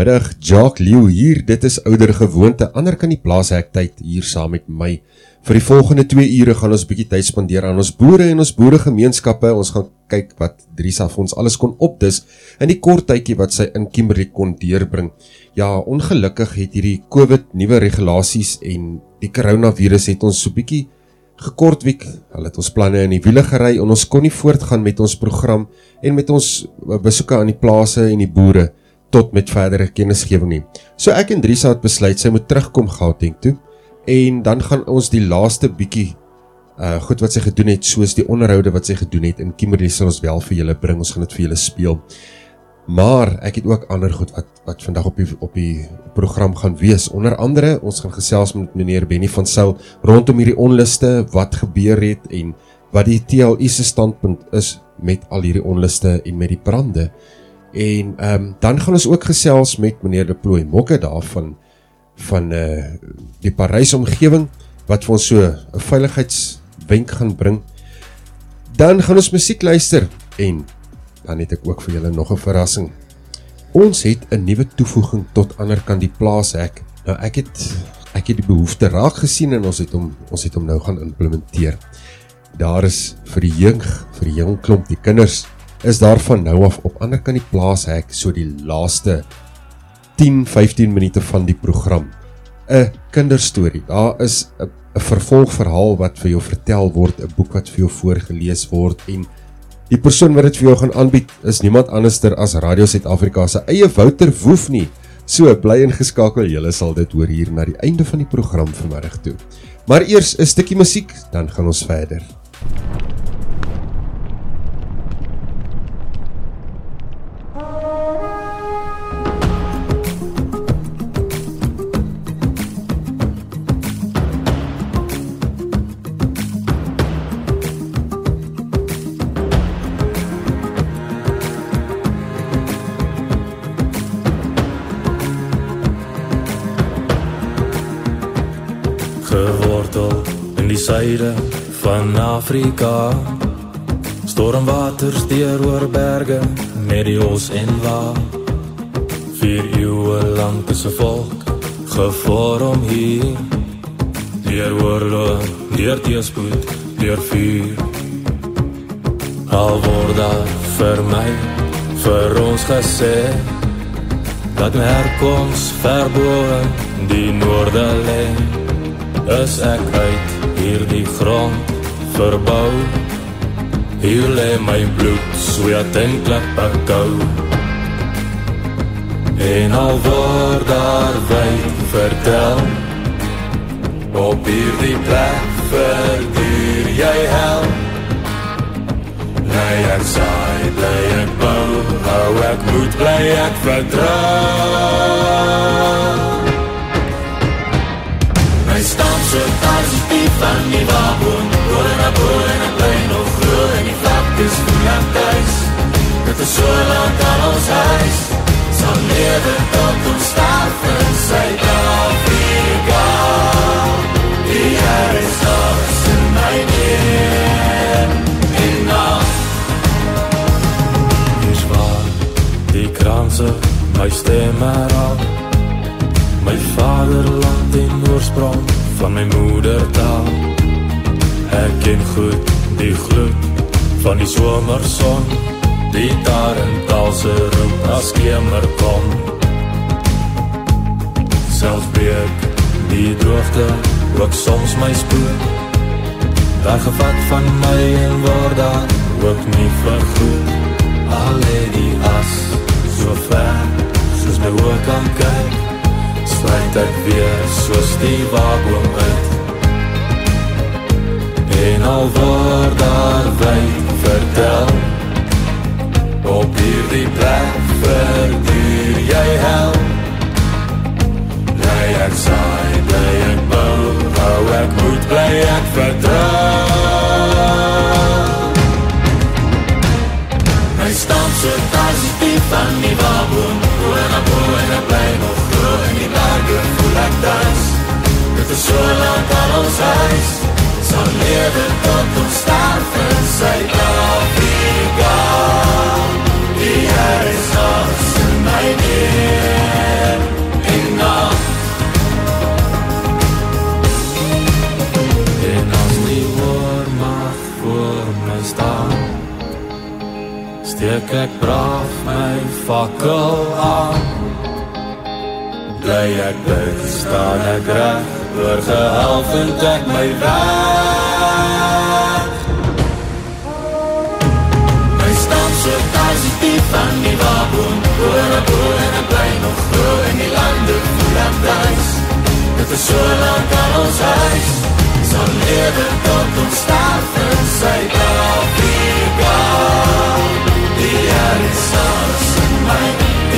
Goeiemiddag, Jacques Leeuw hier. Dit is ouder gewoonte. Ander kan die plaashek tyd hier saam met my. Vir die volgende 2 ure gaan ons 'n bietjie tyd spandeer aan ons boere en ons boeregemeenskappe. Ons gaan kyk wat Drisa vir ons alles kon opdis in die kort tydjie wat sy in Kimberley kon deurbring. Ja, ongelukkig het hierdie COVID nuwe regulasies en die koronavirus het ons so bietjie gekortwiek. Hulle het ons planne in die wiele gery en ons kon nie voortgaan met ons program en met ons besoeke aan die plase en die boere tot met verdere kennisgewing nie. So ek en Drisa het besluit sy moet terugkom Gauteng toe en dan gaan ons die laaste bietjie uh goed wat sy gedoen het soos die onderhoude wat sy gedoen het in Kimberley sal ons wel vir julle bring. Ons gaan dit vir julle speel. Maar ek het ook ander goed wat wat vandag op die op die program gaan wees. Onder andere ons gaan gesels met meneer Benny van Sail rondom hierdie onluste, wat gebeur het en wat die TLI se standpunt is met al hierdie onluste en met die brande. En ehm um, dan gaan ons ook gesels met meneer De Plooi Mokke daarvan van eh uh, die Parys omgewing wat vir ons so 'n veiligheidswenk gaan bring. Dan gaan ons musiek luister en dan het ek ook vir julle nog 'n verrassing. Ons het 'n nuwe toevoeging tot ander kan die plaas hek. Nou ek het ek het die behoefte raak gesien en ons het hom ons het hom nou gaan implementeer. Daar is vir die jeug, vir die jong klomp, die kinders is daar van nou af op ander kan die plaas hek so die laaste 10-15 minute van die program 'n kinderstorie. Daar is 'n 'n vervolgverhaal wat vir jou vertel word, 'n boek wat vir jou voorgeles word en die persoon wat dit vir jou gaan aanbied is niemand anderster as Radio Suid-Afrika se eie Wouter Woef nie. So bly ingeskakel, julle sal dit hoor hier na die einde van die program vanmiddag toe. Maar eers 'n stukkie musiek, dan gaan ons verder. Suide van Afrika. Stormwaters deur oor berge met die os en wa. Vier eeue lank is 'n volk gevorm hier. Deur oorlog, deur teëspoed, deur vuur. Al word daar vir my vir ons gesê dat my herkoms verbo die noorde lê is ek uit hierdie grond verbou. Hier lê my bloed sweet en klippe kou en al word daar wyd vertel op hierdie plek verduur jy hel. Bly ek saai bly ek bou hou ek moet bly ek vertrouw staan so positief van die waboom Hoor en hoor en op bly nog groot En die vlak is voel aan thuis Dit is so lang aan ons huis Sal lewe tot ons staf in Zuid-Afrika Die Heer is alles in my neer En nacht Hier waar die kranse my stem eraf My vaderland en oorsprong van my moedertaal Ek ken goed die gloed van die somerson Die daar in talse roep as kemer kom. Selfs breek die droogte ook soms my spoor Daar gevat van my en word daar ook nie vergoed. Al die as so ver soos my oor kan kyk sluit ek weer soos die waboom uit. Al word daar wyd vertel Op hierdie plek verduur jy hel. Bly ek saai, bly ek bou Hou ek moet, bly ek vertrouw My stam so thuis is die waboom Boon en boon en ek bly nog ek thuis Dit is so lang aan ons huis Sal lewe tot ons sterf in Zuid-Afrika Die Heer is ons in my neer En nacht. En as die oormacht voor my staan Steek ek braaf my fakkel aan Bly ek bid, staan ek recht Oorgehelfend ek my weg. My stam so diep van die waboom Boor en boor en ek bly nog groe In die lande voel ek thuis Dit is so lang aan ons huis Sal lewe tot ons sterf in Zuid-Afrika Die Heer is ons in my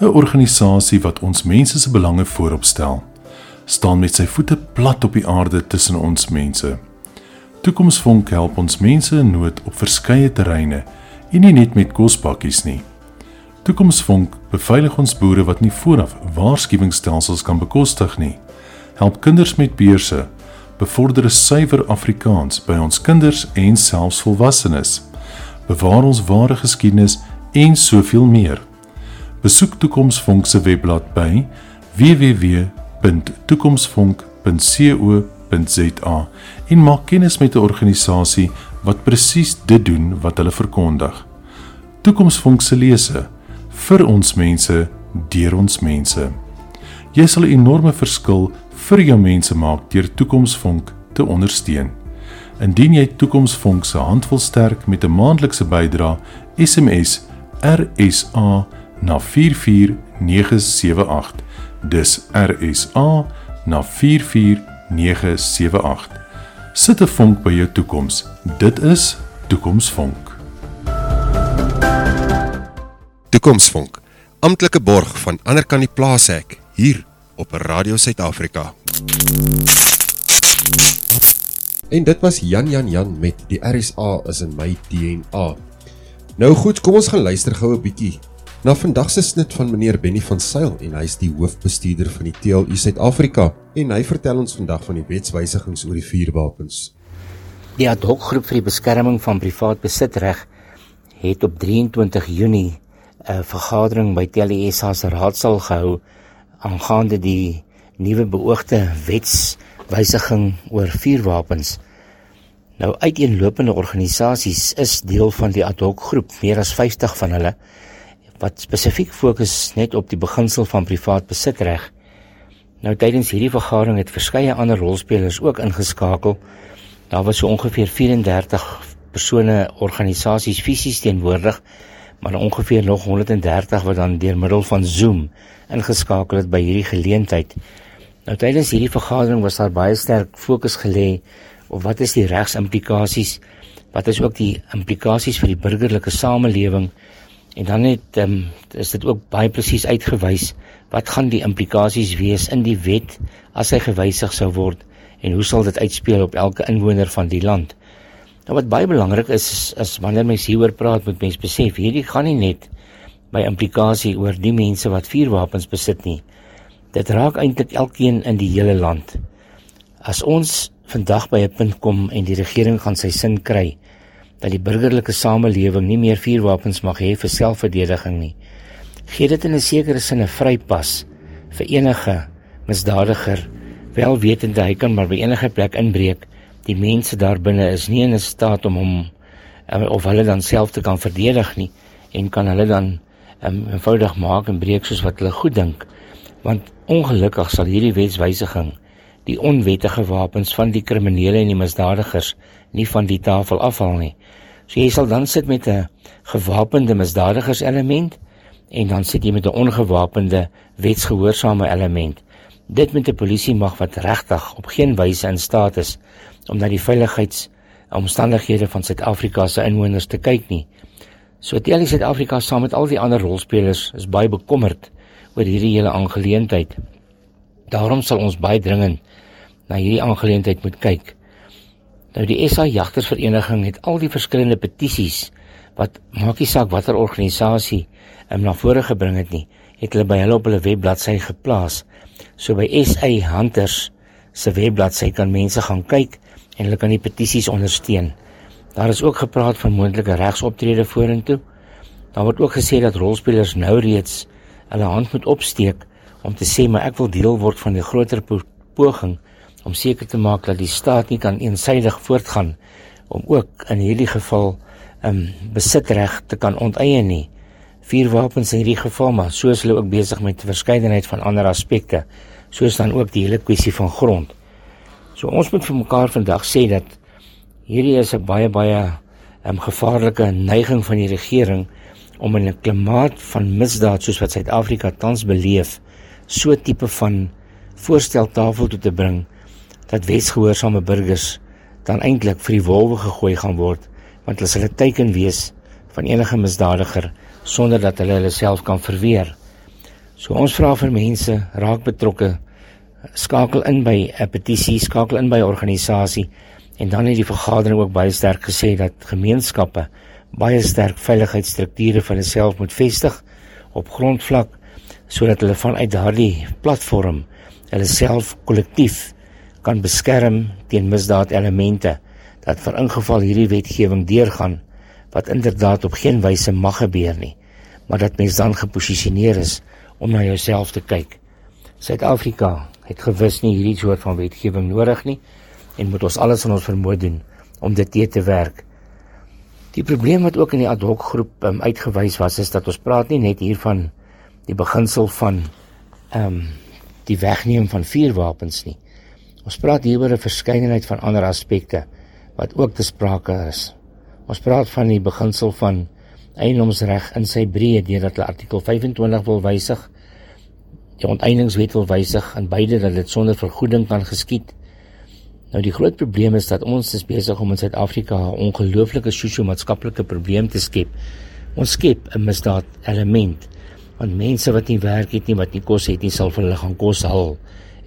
'n organisasie wat ons mense se belange voorop stel, staan met sy voete plat op die aarde tussen ons mense. Toekomsvonk help ons mense in nood op verskeie terreine en nie net met kospakkies nie. Toekomsvonk beveilig ons boere wat nie vooraf waarskuwingsstelsels kan bekostig nie. Help kinders met beurse, bevorder 'n suiwer Afrikaans by ons kinders en selfs volwassenes. Bewaar ons ware geskiedenis en soveel meer. Besoek Toekomsvonk se webblad by www.toekomsvonk.co.za en maak kennis met 'n organisasie wat presies dit doen wat hulle verkondig. Toekomsvonk se lese vir ons mense deur ons mense. Jy sal 'n enorme verskil vir jou mense maak deur Toekomsvonk te ondersteun. Indien jy Toekomsvonk se handvol sterk met 'n maandelikse bydrae SMS RSA na 44978. Dis RSA na 44978. Sit 'n vonk by jou toekoms. Dit is Toekomsvonk. Toekomsvonk, amptelike borg van ander kan die plaashek hier op Radio Suid-Afrika. En dit was Jan Jan Jan met die RSA is in my DNA. Nou goed, kom ons gaan luister gou 'n bietjie na vandag se snit van meneer Benny van Sail en hy is die hoofbestuurder van die TLU Suid-Afrika en hy vertel ons vandag van die wetswysigings oor die vuurwapens. Die ad hoc groep vir die beskerming van privaat besitreg het op 23 Junie 'n vergadering by TLSA se raadsaal gehou aangaande die nuwe beoogde wetswysiging oor vuurwapens. Nou uiteenlopende organisasies is deel van die ad hoc groep, meer as 50 van hulle wat spesifiek fokus net op die beginsel van privaat besitreg. Nou tydens hierdie vergadering het verskeie ander rolspelers ook ingeskakel. Daar was so ongeveer 34 persone organisasies fisies teenwoordig, maar ongeveer nog 130 wat dan deur middel van Zoom ingeskakel het by hierdie geleentheid. Nou tydens hierdie vergadering was daar baie sterk fokus gelê op wat is die regsimplikasies? Wat is ook die implikasies vir die burgerlike samelewing? En dan het um, is dit ook baie presies uitgewys wat gaan die implikasies wees in die wet as hy gewysig sou word en hoe sal dit uitspeel op elke inwoner van die land? Nou wat baie belangrik is is, is wanneer mens hieroor praat moet mens besef hierdie gaan nie net by implikasie oor die mense wat vuurwapens besit nie. Dit raak eintlik elkeen in die hele land. As ons vandag by 'n punt kom en die regering gaan sy sin kry dat die burgerlike samelewing nie meer vuurwapens mag hê vir selfverdediging nie, gee dit in 'n sekere sin 'n vrypas vir enige misdadiger, wel wetende hy kan maar by enige plek inbreek. Die mense daar binne is nie in 'n staat om hom um, of hulle dan self te kan verdedig nie en kan hulle dan um, eenvoudig maak en breek soos wat hulle goed dink want ongelukkig sal hierdie wetswysiging die onwettige wapens van die kriminele en die misdadigers nie van die tafel afhaal nie. So jy sal dan sit met 'n gewapende misdadigers element en dan sit jy met 'n ongewapende wetsgehoorsame element. Dit met 'n polisie mag wat regtig op geen wyse in staat is om na die veiligheidsomstandighede van Suid-Afrika se inwoners te kyk nie. So tel Suid-Afrika saam met al die ander rolspelers is baie bekommerd oor hierdie hele aangeleentheid. Daarom sal ons baie dringend na hierdie aangeleentheid moet kyk. Nou die SA Jagtersvereniging het al die verskillende petisies wat maak nie saak watter organisasie hom na vore gebring het nie, het hulle by hulle op hulle webbladsy geplaas. So by SA Hunters se webbladsy kan mense gaan kyk en hulle kan die petisies ondersteun. Daar is ook gepraat van moontlike regsoptrede vorentoe. Daar word ook gesê dat rolspelers nou reeds hulle hand moet opsteek om te sê maar ek wil deel word van die groter poging om seker te maak dat die staat nie kan eensydig voortgaan om ook in hierdie geval 'n um, besitreg te kan onteien nie. Vuurwapens in hierdie geval maar soos hulle ook besig met 'n verskeidenheid van ander aspekte, soos dan ook die hele kwessie van grond. So ons moet vir mekaar vandag sê dat hierdie is 'n baie baie 'n um, gevaarlike neiging van die regering om in 'n klimaat van misdaad soos wat Suid-Afrika tans beleef, so tipe van voorstel tafel toe te bring dat wetsgehoorsame burgers dan eintlik vir die wolwe gegooi gaan word want hulle sal 'n teken wees van enige misdadiger sonder dat hulle hulle self kan verweer. So ons vra vir mense raak betrokke skakel in by 'n petisie, skakel in by 'n organisasie en dan het die vergadering ook baie sterk gesê dat gemeenskappe baie sterk veiligheidsstrukture vir hulself moet vestig op grondvlak sodat hulle vanuit daardie platform hulle self kollektief kan beskerm teen misdaadelemente dat vir ingeval hierdie wetgewing deurgaan wat inderdaad op geen wyse mag gebeur nie maar dat mens dan geposisioneer is om na jouself te kyk. Suid-Afrika het gewis nie hierdie soort van wetgewing nodig nie en moet ons alles in ons vermoë doen om dit te te werk. Die probleem wat ook in die ad hoc groep um, uitgewys was is dat ons praat nie net hier van die beginsel van ehm um, die wegneem van vuurwapens nie. Ons praat hier oor 'n verskeidenheid van ander aspekte wat ook te sprake is. Ons praat van die beginsel van eienoomsreg in sy breë deurdat hulle artikel 25 wil wysig. Die onteieningswet wil wysig en beide dat dit sonder vergoeding kan geskied. Nou die groot probleem is dat ons is besig om in Suid-Afrika 'n ongelooflike sosio-maatskaplike probleem te skep. Ons skep 'n misdaad element want mense wat nie werk het nie, wat nie kos het nie, sal vir hulle gaan kos haal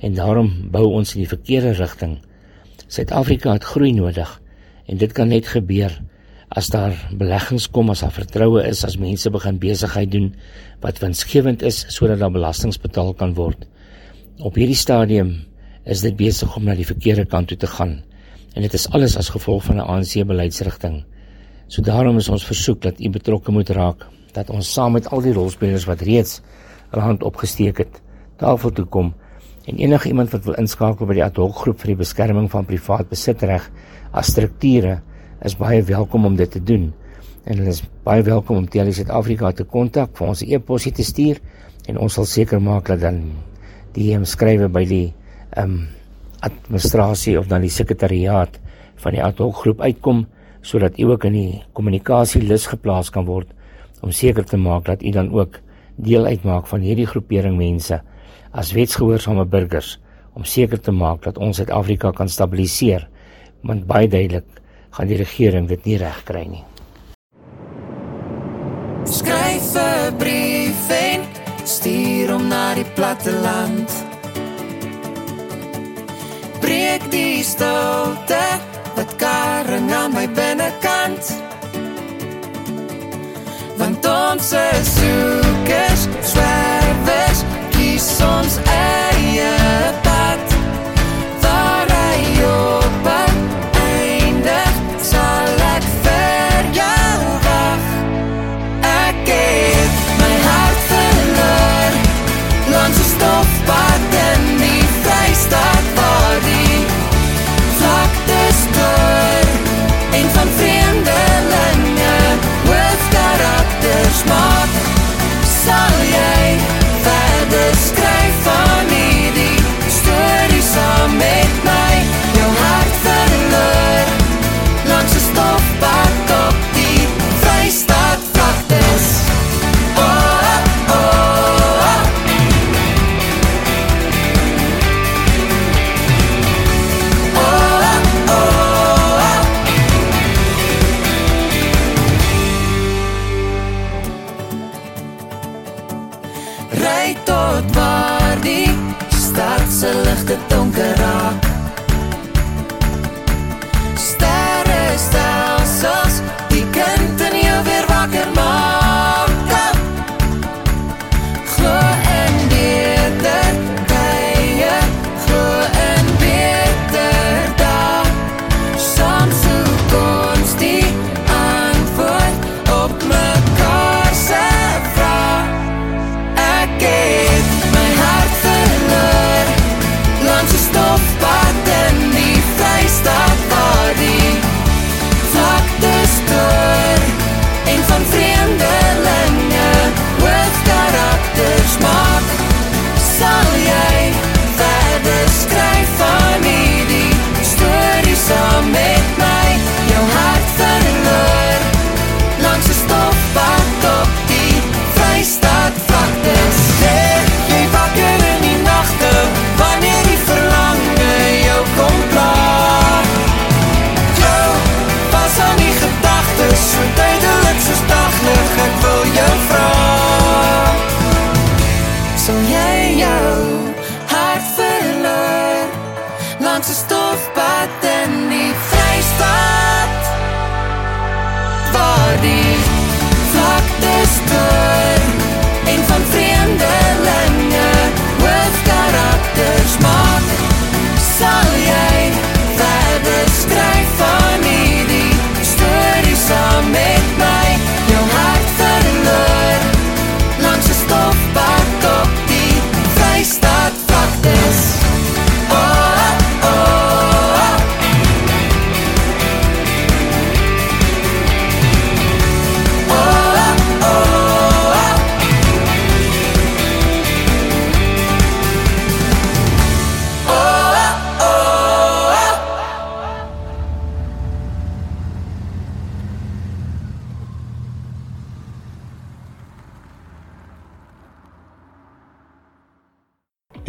en daarom bou ons in die verkeerde rigting. Suid-Afrika het groei nodig en dit kan net gebeur as daar beleggings kom, as daar vertroue is, as mense begin besigheid doen wat winsgewend is sodat daar belasting betaal kan word. Op hierdie stadium is dit besig om na die verkeerde kant toe te gaan en dit is alles as gevolg van 'n ANC beleidsrigting. So daarom is ons versoek dat u betrokke moet raak, dat ons saam met al die rolspelers wat reeds hulle hand opgesteek het, tafel toe kom en enige iemand wat wil inskakel by die ad hoc groep vir die beskerming van privaat besitreg as strukture is baie welkom om dit te doen. En hulle is baie welkom om teen Suid-Afrika te kontak vir ons e-posie te stuur en ons sal seker maak dat dan die skrywe by die ehm um, administrasie of dan die sekretariaat van die ad hoc groep uitkom sodat u ook in die kommunikasie lys geplaas kan word om seker te maak dat u dan ook deel uitmaak van hierdie groepering mense as wetsgehoorsame burgers om seker te maak dat ons Suid-Afrika kan stabiliseer, want baie duidelik gaan die regering dit nie reg kry nie. Skryf 'n brief en stuur hom na die platte land. Breek die stilte wat karring aan my binnekant. Want ons is soekers, swerwers, soms eie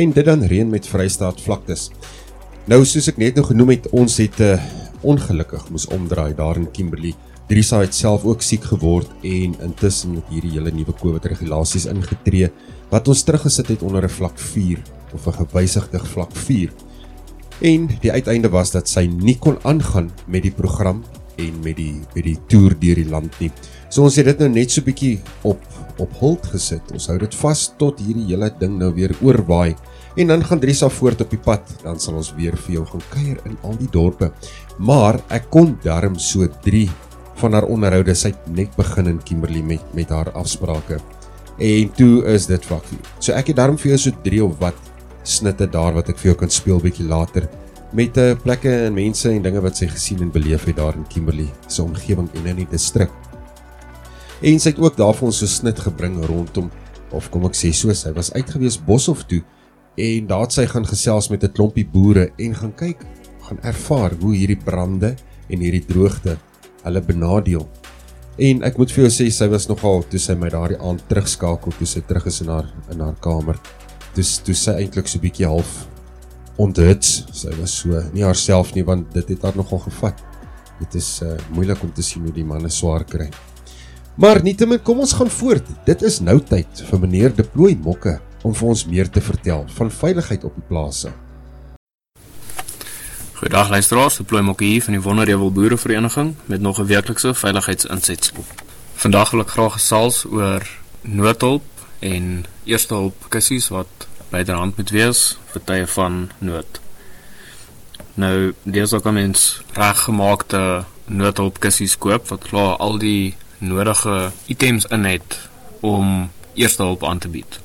En dit dan reën met Vrystaat vlaktes. Nou soos ek net nou genoem het, ons het 'n uh, ongelukkig moes omdraai daar in Kimberley. Drisa het self ook siek geword en intussen het hierdie hele nuwe COVID regulasies ingetree wat ons teruggesit het onder 'n vlak 4 of 'n gewysigde vlak 4. En die uiteinde was dat sy nie kon aangaan met die program en met die met die toer deur die land nie. So ons het dit nou net so bietjie op op hold gesit. Ons hou dit vas tot hierdie hele ding nou weer oorwaai. En dan gaan Drisa voort op die pad. Dan sal ons weer vir jou gaan kuier in al die dorpe. Maar ek kon darm so 3 van haar onderhoude. Sy net begin in Kimberley met met haar afsprake. En toe is dit vlak 4. So ek het darm vir jou so 3 of wat snitte daar wat ek vir jou kan speel bietjie later met uh, plekke en mense en dinge wat sy gesien en beleef het daar in Kimberley se omgewing en in die distrik. En sy het ook daarvan ons so snit gebring rondom of kom ek sê so sy was uitgewees Boshoff toe en daar het sy gaan gesels met 'n klompie boere en gaan kyk, gaan ervaar hoe hierdie brande en hierdie droogte hulle benadeel. En ek moet vir jou sê sy was nogal toe sy my daardie aand terugskakel toe sy terug is in haar in haar kamer. Dis toe sy eintlik so bietjie half onthuts. Sy was so nie haarself nie want dit het haar nogal gevat. Dit is uh, moeilik om te sien hoe die manne swaar kry. Maar nietemin kom ons gaan voort. Dit is nou tyd vir meneer Deploy Mokke om vir ons meer te vertel van veiligheid op die plase. Goeiedag luisteraars, Deploy Mokke hier van die Wonderrevel Boerevereniging met nog 'n weeklikse veiligheidsinsetsel. Vandag wil ek graag gesels oor noodhulp en eerste hulp kussies wat byderhand moet wees vir tye van nood. Nou, dis ook 'n mens reggemaakte noodhulp kussies koop wat klaar al die nodige items in het om eerste hulp aan te bied.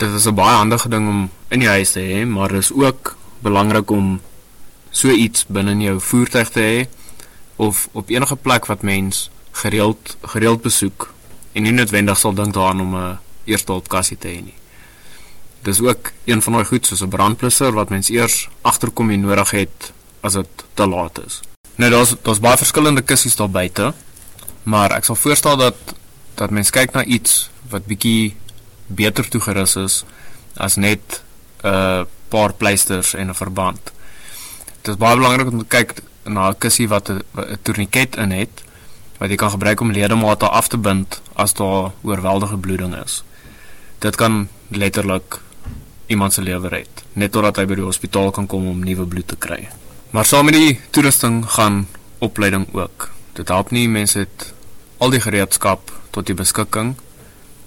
Dit is 'n baie handige ding om in die huis te hê, maar dit is ook belangrik om so iets binne in jou voertuig te hê of op enige plek wat mens gereeld gereeld besoek en nie noodwendig sal dink daaraan om 'n eerste hulp kassie te hê nie. Dis ook een van daai goed soos 'n brandblusser wat mens eers agterkom jy nodig het as dit te laat is. Nou daar's daar's baie verskillende kussies daar buite, maar ek sal voorstel dat dat mens kyk na iets wat bietjie beter toegerus is as net 'n uh, paar pleisters en 'n verband. Dit is baie belangrik om te kyk na 'n kussie wat 'n tourniquet in het wat jy kan gebruik om ledemate af te bind as daar oorweldige bloeding is. Dit kan letterlik iemand se lewe red net totdat hy by die hospitaal kan kom om nuwe bloed te kry. Maar saam met die toerusting gaan opleiding ook. Dit help nie mense het al die gereedskap tot die beskikking,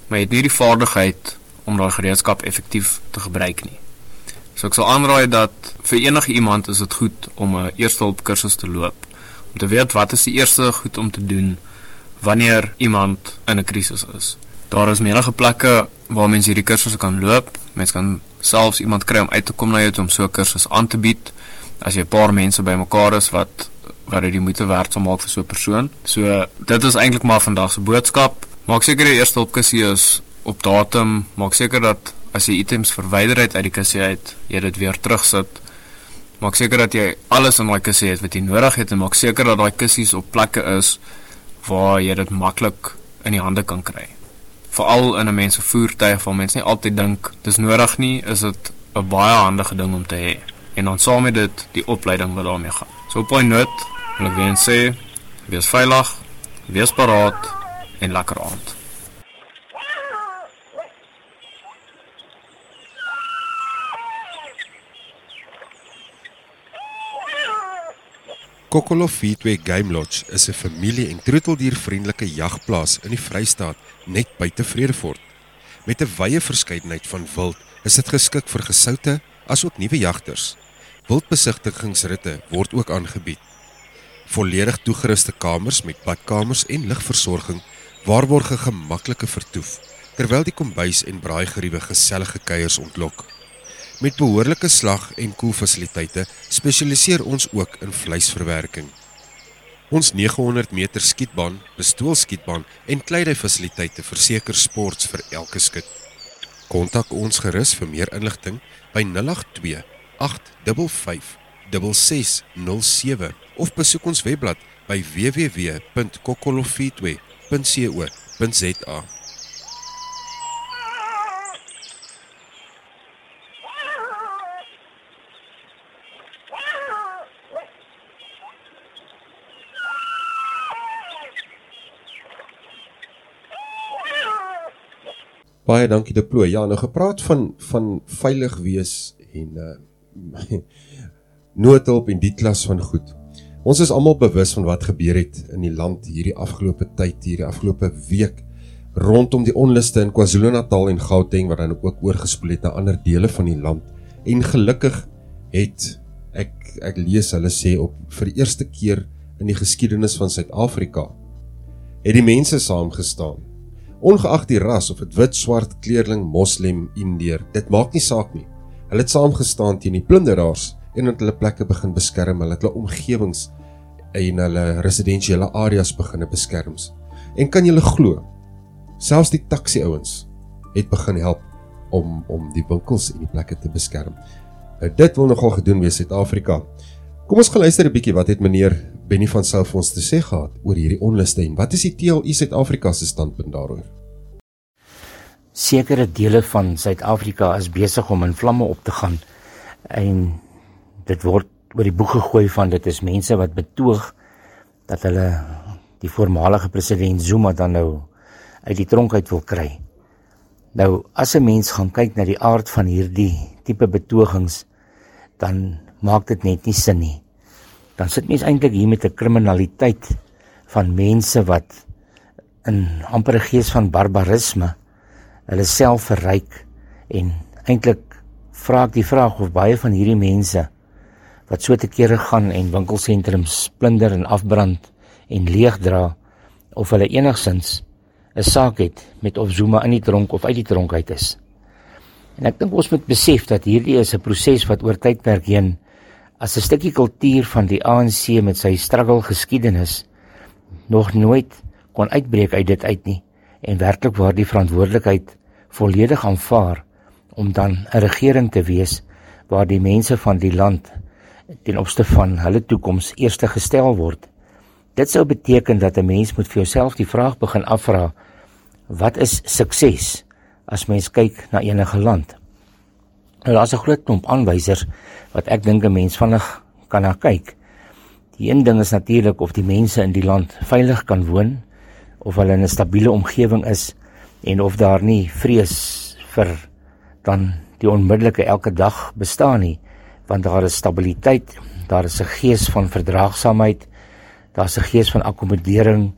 maar jy het nie die vaardigheid om daai gereedskap effektief te gebruik nie. So ek sal aanraai dat vir enige iemand is dit goed om 'n eerste hulp kursus te loop om te weet wat is die eerste goed om te doen wanneer iemand in 'n krisis is. Daar is menige plekke waar mense hierdie kursusse kan loop. Mens kan selfs iemand kry om uit te kom na jou toe om so 'n kursus aan te bied as jy 'n paar mense bymekaar is wat wat dit die moeite werd sal maak vir so 'n persoon. So dit is eintlik maar vandag se boodskap. Maak seker die eerste hulp kussie is op datum. Maak seker dat as jy items verwyder het uit die kussie uit, jy dit weer terugsit. Maak seker dat jy alles in daai kussie het wat jy nodig het en maak seker dat daai kussies op plekke is waar jy dit maklik in die hande kan kry. Veral in 'n mens se voertuig waar mense nie altyd dink dis nodig nie, is dit 'n baie handige ding om te hê. En dan saam met dit die opleiding wat daarmee gaan. So op 'n noot wil ek weer sê, wees veilig, wees paraat en lekker aand. Kokolo V2 Game Lodge is 'n familie- en troeteldiervriendelike jagplaas in die Vrystaat net buite Vredefort. Met 'n wye verskeidenheid van wild is dit geskik vir gesoute asook nuwe jagters. Wildbesigtigingsritte word ook aangebied. Volledig toegeruste kamers met badkamers en ligversorging waarborg 'n gemaklike vertoef, terwyl die kombuis en braaigeriewe gesellige kuiers ontlok. Met behoorlike slag en koelfasiliteite spesialiseer ons ook in vleisverwerking. Ons 900 meter skietbaan, pistoolskietbaan en kleidy fasiliteite verseker sports vir elke skut. Kontak ons gerus vir meer inligting by 082 855 6607 of besoek ons webblad by www.kokolofi2.co.za. Baie dankie Deploy. Ja, nou gepraat van van veilig wees en uh noodhulp en die klas van goed. Ons is almal bewus van wat gebeur het in die land hierdie afgelope tyd, hierdie afgelope week rondom die onluste in KwaZulu-Natal en Gauteng wat dan ook oorgespoel het na ander dele van die land. En gelukkig het ek ek lees hulle sê op vir die eerste keer in die geskiedenis van Suid-Afrika het die mense saamgestaan ongeag die ras of dit wit, swart, kleurling, moslim, indeer, dit maak nie saak nie. Hulle het saamgestaan teen die plunderaars en het hulle plekke begin beskerm, hulle het hulle omgewings en hulle residensiële areas begin beskerm. En kan julle glo, selfs die taxi ouens het begin help om om die winkels en die plekke te beskerm. Nou dit wil nogal gedoen wees Suid-Afrika. Kom ons gaan luister 'n bietjie wat het meneer Benny van Sail vir ons te sê gehad oor hierdie onluste en wat is die TLU Suid-Afrika se standpunt daaroor? Sekere dele van Suid-Afrika is besig om in vlamme op te gaan en dit word oor die boek gegooi van dit is mense wat betoog dat hulle die voormalige president Zuma dan nou uit die tronk uit wil kry. Nou as 'n mens gaan kyk na die aard van hierdie tipe betogings dan maak dit net nie sin nie. Dan sit mens eintlik hier met 'n kriminaliteit van mense wat in amper 'n gees van barbarisme hulle self verryk en eintlik vra ek die vraag of baie van hierdie mense wat so te kere gaan en winkelsentrums plunder en afbrand en leegdra of hulle enigsins 'n saak het met of Zuma in die tronk of uit die tronk uit is. En ek dink ons moet besef dat hierdie is 'n proses wat oor tydperk heen as 'n stukkie kultuur van die ANC met sy struggle geskiedenis nog nooit kon uitbreek uit dit uit nie en werklik waar die verantwoordelikheid volledig aanvaar om dan 'n regering te wees waar die mense van die land ten opsigte van hulle toekoms eerste gestel word. Dit sou beteken dat 'n mens moet vir jouself die vraag begin afvra: Wat is sukses as mens kyk na enige land? Nou daar's 'n groot klomp aanwysers wat ek dink 'n mens vinnig kan na kyk. Die een ding is natuurlik of die mense in die land veilig kan woon of hulle in 'n stabiele omgewing is en of daar nie vrees vir dan die onmiddellike elke dag bestaan nie want daar is stabiliteit, daar is 'n gees van verdraagsaamheid, daar's 'n gees van akkommodering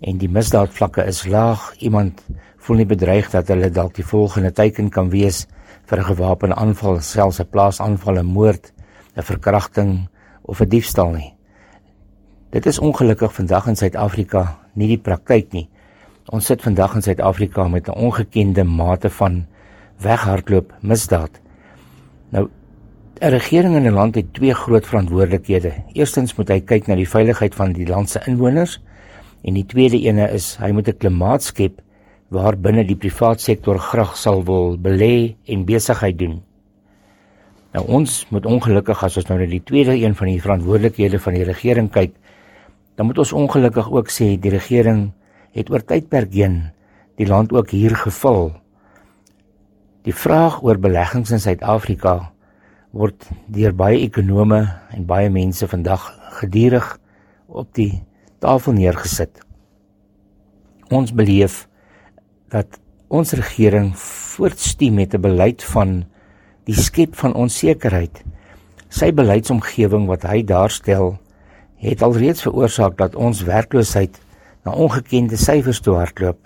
en die misdaadvlakke is laag. Iemand voel nie bedreig dat hulle dalk die volgende teiken kan wees vir 'n gewapende aanval, selfs 'n plaasaanval, 'n moord, 'n verkrachting of 'n diefstal nie. Dit is ongelukkig vandag in Suid-Afrika nie die praktyk nie. Ons sit vandag in Suid-Afrika met 'n ongekende mate van weghardloop misdaad. Nou 'n regering in 'n land het twee groot verantwoordelikhede. Eerstens moet hy kyk na die veiligheid van die land se inwoners en die tweede ene is hy moet 'n klimaat skep waar binne die privaat sektor graag sal wil belê en besigheid doen. Nou ons moet ongelukkig as ons nou na die tweede een van die verantwoordelikhede van die regering kyk, dan moet ons ongelukkig ook sê die regering het oor tydperk heen die land ook hier gevul. Die vraag oor beleggings in Suid-Afrika word deur baie ekonome en baie mense vandag gedurig op die tafel neergesit. Ons beleef dat ons regering voortstuur met 'n beleid van die skep van onsekerheid. Sy beleidsomgewing wat hy daarstel, het alreeds veroorsaak dat ons werkloosheid na ongekende syfers toe hardloop.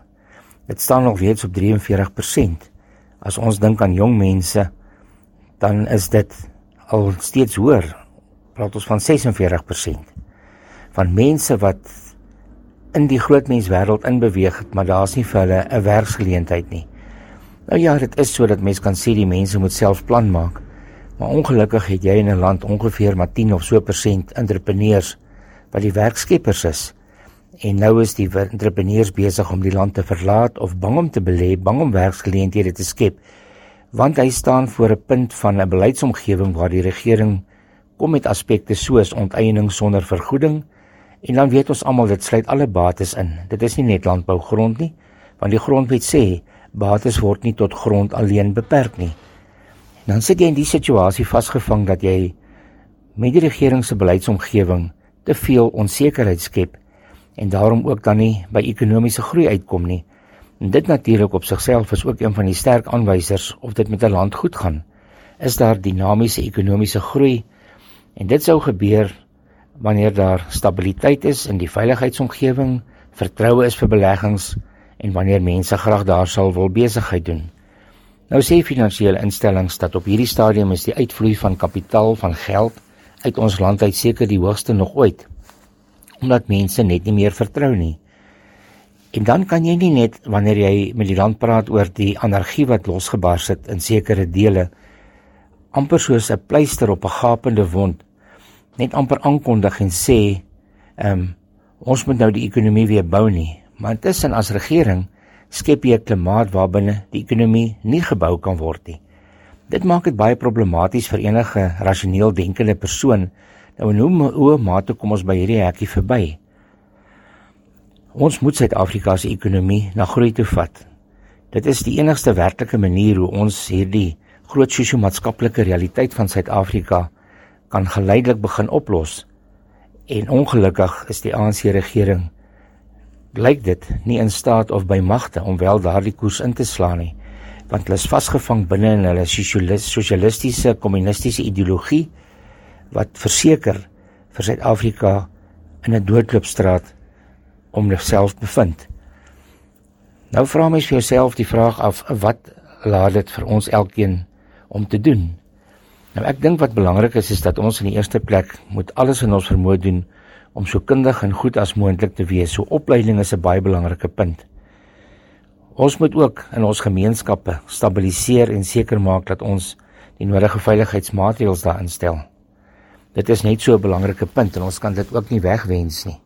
Dit staan nog reeds op 43%. As ons dink aan jong mense, dan is dit al steeds hoër. Praat ons van 46% van mense wat in die groot menswêreld inbeweeg het, maar daar's nie vir hulle 'n werksgeleentheid nie. Nou ja, dit is so dat mense kan sê die mense moet self plan maak. Maar ongelukkig het jy in 'n land ongeveer maar 10 of so persent entrepreneurs wat die werkskeppers is. En nou is die entrepreneurs besig om die land te verlaat of bang om te belê, bang om werksgeleenthede te skep, want hy staan voor 'n punt van 'n beleidsomgewing waar die regering kom met aspekte soos onteiening sonder vergoeding en dan weet ons almal dit sluit alle bates in. Dit is nie net landbougrond nie, want die grondwet sê bates word nie tot grond alleen beperk nie. Dan sit jy in die situasie vasgevang dat jy met die regering se beleidsomgewing te veel onsekerheid skep en daarom ook dan nie by ekonomiese groei uitkom nie. En dit natuurlik op sigself is ook een van die sterk aanwysers of dit met 'n land goed gaan. Is daar dinamiese ekonomiese groei? En dit sou gebeur wanneer daar stabiliteit is in die veiligheidsomgewing, vertroue is vir beleggings en wanneer mense graag daar sal wil besigheid doen. Nou sê finansiële instellings dat op hierdie stadium is die uitvloei van kapitaal van geld uit ons land uit seker die hoogste nog ooit omdat mense net nie meer vertrou nie. En dan kan jy nie net wanneer jy met die land praat oor die anargie wat losgebars het in sekere dele amper soos 'n pleister op 'n gapende wond net amper aankondig en sê ehm um, ons moet nou die ekonomie weer bou nie. Maar intussen as regering skep jy 'n klimaat waarbinne die ekonomie nie gebou kan word nie. Dit maak dit baie problematies vir enige rasioneel denkende persoon. Nou en hoe hoe mate kom ons by hierdie hekkie verby? Ons moet Suid-Afrika se ekonomie na groei toe vat. Dit is die enigste werklike manier hoe ons hierdie groot sosio-maatskaplike realiteit van Suid-Afrika kan geleidelik begin oplos. En ongelukkig is die ANC regering blyk dit nie in staat of by magte om wel daardie koers in te slaan nie want hulle is vasgevang binne in hulle sosialistiese kommunistiese ideologie wat verseker vir Suid-Afrika in 'n doodloopstraat om homself bevind. Nou vra mens vir jouself die vraag af wat laat dit vir ons elkeen om te doen? Nou ek dink wat belangrik is is dat ons in die eerste plek moet alles in ons vermoë doen om so kundig en goed as moontlik te wees. So opleiding is 'n baie belangrike punt. Ons moet ook in ons gemeenskappe stabiliseer en seker maak dat ons die nodige veiligheidsmaatreëls daarin stel. Dit is net so 'n belangrike punt en ons kan dit ook nie wegwens nie.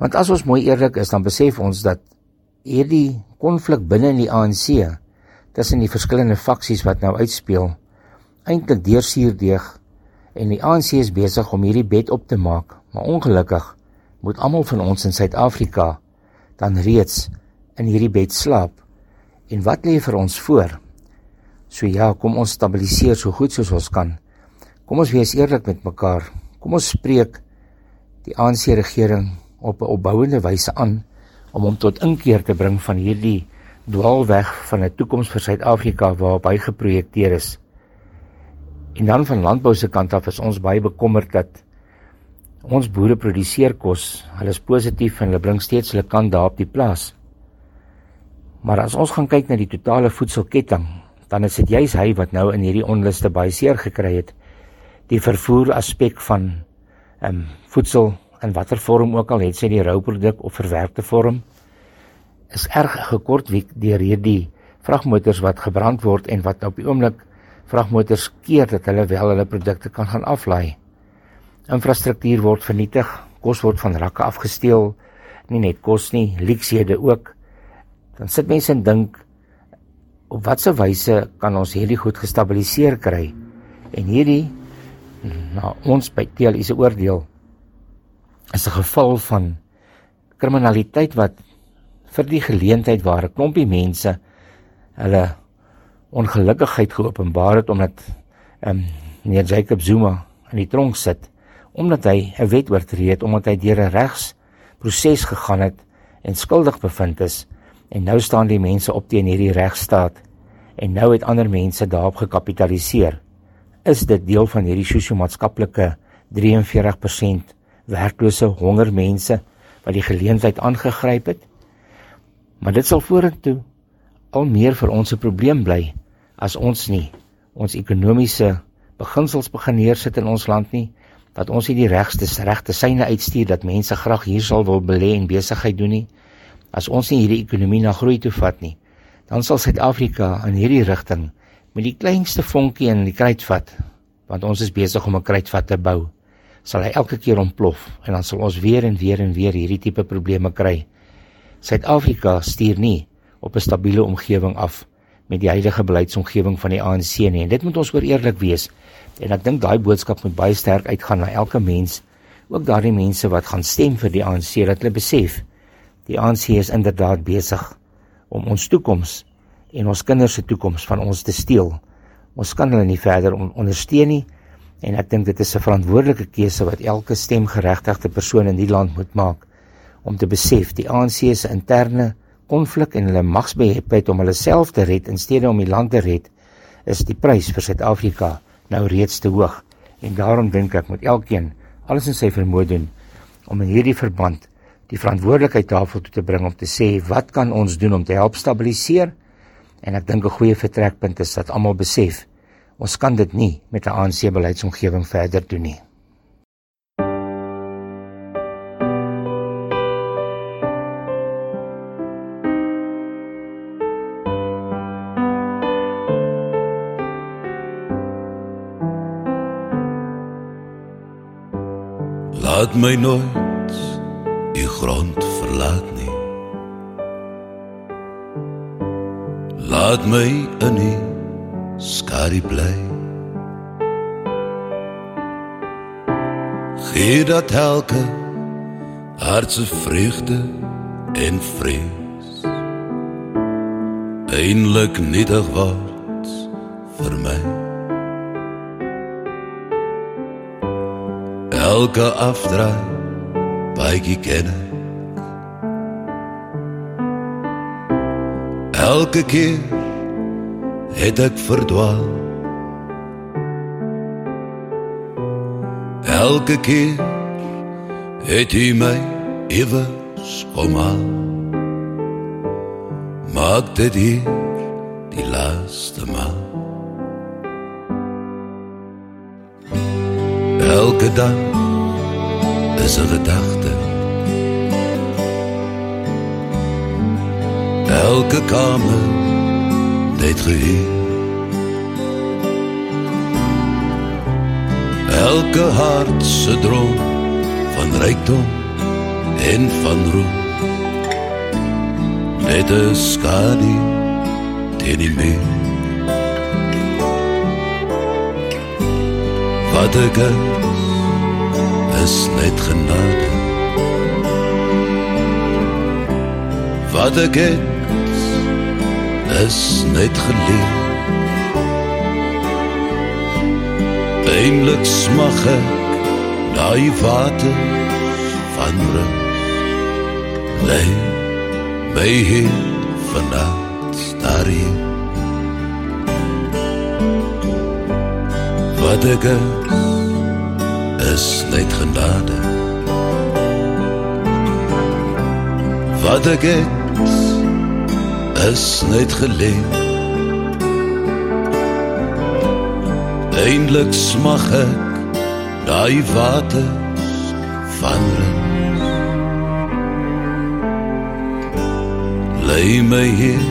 Want as ons mooi eerlik is, dan besef ons dat hierdie konflik binne in die ANC tussen die verskillende faksies wat nou uitspeel, eintlik deursuurdeeg en die ANC is besig om hierdie bed op te maak, maar ongelukkig moet almal van ons in Suid-Afrika dan reeds in hierdie bed slaap. En wat lê vir ons voor? So ja, kom ons stabiliseer so goed soos ons kan. Kom ons wees eerlik met mekaar. Kom ons spreek die ANC regering op 'n opbouende wyse aan om hom tot inkeer te bring van hierdie dwaalweg van 'n toekoms vir Suid-Afrika waarop hy geprojekteer is. En dan van landbou se kant af is ons baie bekommerd dat ons boere produseer kos. Hulle is positief en hulle bring steeds hulle kant daar op die plaas. Maar as ons gaan kyk na die totale voedselketting, dan is dit juis hy wat nou in hierdie onluste baie seer gekry het. Die vervoer aspek van ehm um, voedsel in watter vorm ook al het sy die rouproduk of verwerkte vorm is erg gekort deur hierdie vragmotors wat gebrand word en wat op die oomblik vragmotors keer dat hulle wel hulle produkte kan gaan aflaai. Infrastruktuur word vernietig, kos word van rakke afgesteel, nie net kos nie, leksiede ook. Dan sit mense en dink op watter wyse kan ons hierdie goed gestabiliseer kry? En hierdie na ons by TLI se oordeel is 'n geval van kriminaliteit wat vir die geleentheid waar 'n klompie mense hulle ongelukkigheid geopenbaar het omdat ehm um, meneer Jacob Zuma in die tronk sit omdat hy 'n wet oortree het omdat hy deur 'n regsproses gegaan het en skuldig bevind is en nou staan die mense op teen hierdie regstaat en nou het ander mense daarop gekapitaliseer. Is dit deel van hierdie sosio-maatskaplike 43% werklose honger mense wat die geleentheid aangegryp het. Maar dit sal vorentoe al meer vir ons 'n probleem bly as ons nie ons ekonomiese beginsels begin neersit in ons land nie dat ons nie die regste regte syne uitstuur dat mense graag hier sal wil belê en besigheid doen nie as ons nie hierdie ekonomie na groei toe vat nie dan sal Suid-Afrika in hierdie rigting met die kleinste vonkie in die kruitvat want ons is besig om 'n kruitvat te bou sal hy elke keer ontplof en dan sal ons weer en weer en weer hierdie tipe probleme kry. Suid-Afrika stuur nie op 'n stabiele omgewing af met die huidige beleidsomgewing van die ANC nie. En dit moet ons oor eerlik wees. En ek dink daai boodskap moet baie sterk uitgaan na elke mens, ook daardie mense wat gaan stem vir die ANC dat hulle besef die ANC is inderdaad besig om ons toekoms en ons kinders se toekoms van ons te steel. Ons kan hulle nie verder ondersteun nie. En ek dink dit is 'n verantwoordelike keuse wat elke stemgeregtigde persoon in die land moet maak om te besef die ANC se interne konflik en hulle magsbeheptheid om hulle self te red in steede om die land te red is die prys vir Suid-Afrika nou reeds te hoog. En daarom dink ek moet elkeen alles in sy vermoë doen om in hierdie verband die verantwoordelikheid tafel toe te bring om te sê wat kan ons doen om te help stabiliseer? En ek dink 'n goeie vertrekpunt is dat almal besef Ons kan dit nie met 'n ANC beleidsomgewing verder doen nie. Laat my nooit die grond verlaat nie. Laat my in die skadu bly. Gee dat elke hart se vreugde en vrees eindelik nietig word vir my. Elke afdraai baie ken Elke keer het ek verdwaal. Elke keer het hy my ewes kom al Maak dit hier die laaste maal. Elke dag is 'n gedagte Elke kamer d'être hier. Elke hart se droom van rykdom en van roem. Net 'n skadu teen die muur. Wat ek is net genade. Wat ek het is net geleer. Eindelijk smag ek die water van rust Lei my hier vannacht daar hier. Wat ek is, is net genade. Wat ek het is net geleen Eindelijk smag ek die waters van rust Lei my hier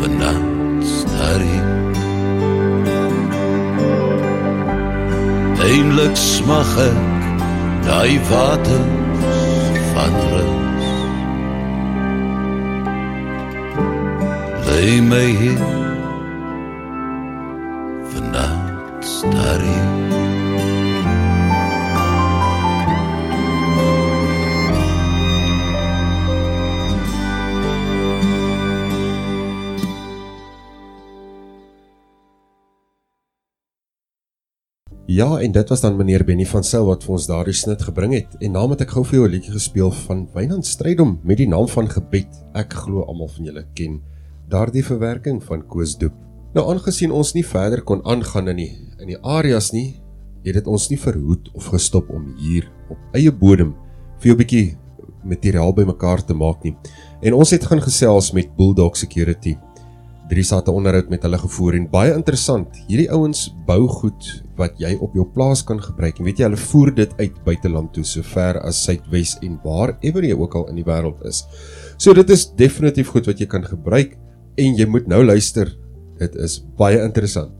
vannacht daar hier. Eindelijk smag ek die waters van rust Lei my hier Vannacht staar hier Ja, en dit was dan meneer Benny van Sail wat vir ons daardie snit gebring het. En naam het ek gou vir jou 'n liedjie gespeel van Wynand Strydom met die naam van Gebed. Ek glo almal van julle ken daardie verwerking van Koos Doep. Nou aangesien ons nie verder kon aangaan in die in die areas nie, het dit ons nie verhoed of gestop om hier op eie bodem vir 'n bietjie materiaal bymekaar te maak nie. En ons het gaan gesels met Bulldog Security. Dries het 'n onderhoud met hulle gevoer en baie interessant. Hierdie ouens bou goed wat jy op jou plaas kan gebruik. En weet jy, hulle voer dit uit buiteland toe, so ver as Suidwes en waar ewer jy ook al in die wêreld is. So dit is definitief goed wat jy kan gebruik en jy moet nou luister. Dit is baie interessant.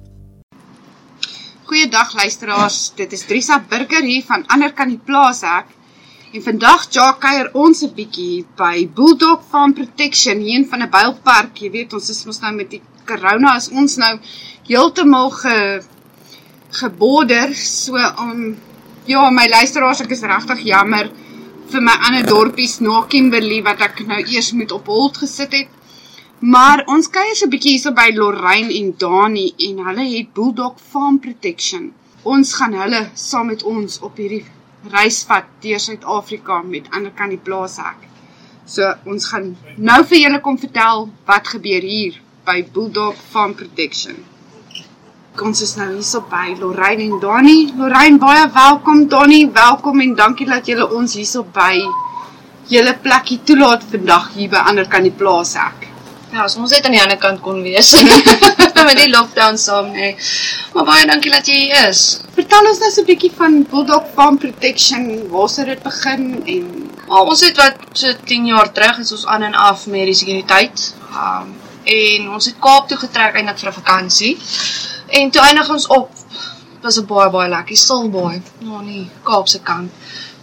Goeiedag luisteraars. Dit is Drisa Burger hier van ander kan die plaas ek. En vandag ja kuier ons 'n bietjie by Bulldog Farm Protection hier in van 'n Bylpark. Jy weet ons is mos nou met die corona is ons nou heeltemal ge geborder. So om um, ja, my luisteraars, ek is regtig jammer vir my ander dorpies na Kimberley wat ek nou eers moet op hold gesit het. Maar ons kuier so 'n bietjie hierso by Lorraine en Dani en hulle het Bulldog Farm Protection. Ons gaan hulle saam met ons op hierdie reis vat deur Suid-Afrika met ander kan die plaas hek. So ons gaan nou vir julle kom vertel wat gebeur hier by Bulldog Farm Protection. Ons is nou hierso by Lorraine en Dani. Lorraine, baie welkom Dani, welkom en dankie dat julle ons hierso by julle plekkie toelaat vandag hier by ander kan die plaas hek. Ja, as ons net aan die ander kant kon wees. met die lockdown saam, nee. Maar baie dankie dat jy hier is. Vertel ons nou so 'n bietjie van Bulldog Farm Protection, waar sou dit begin en Maar ons het wat so 10 jaar terug is ons aan en af met die sekuriteit. Um en ons het Kaap toe getrek eintlik vir 'n vakansie. En toe eindig ons op was 'n baie baie lekker stilbaai, nou nie Kaapse kant.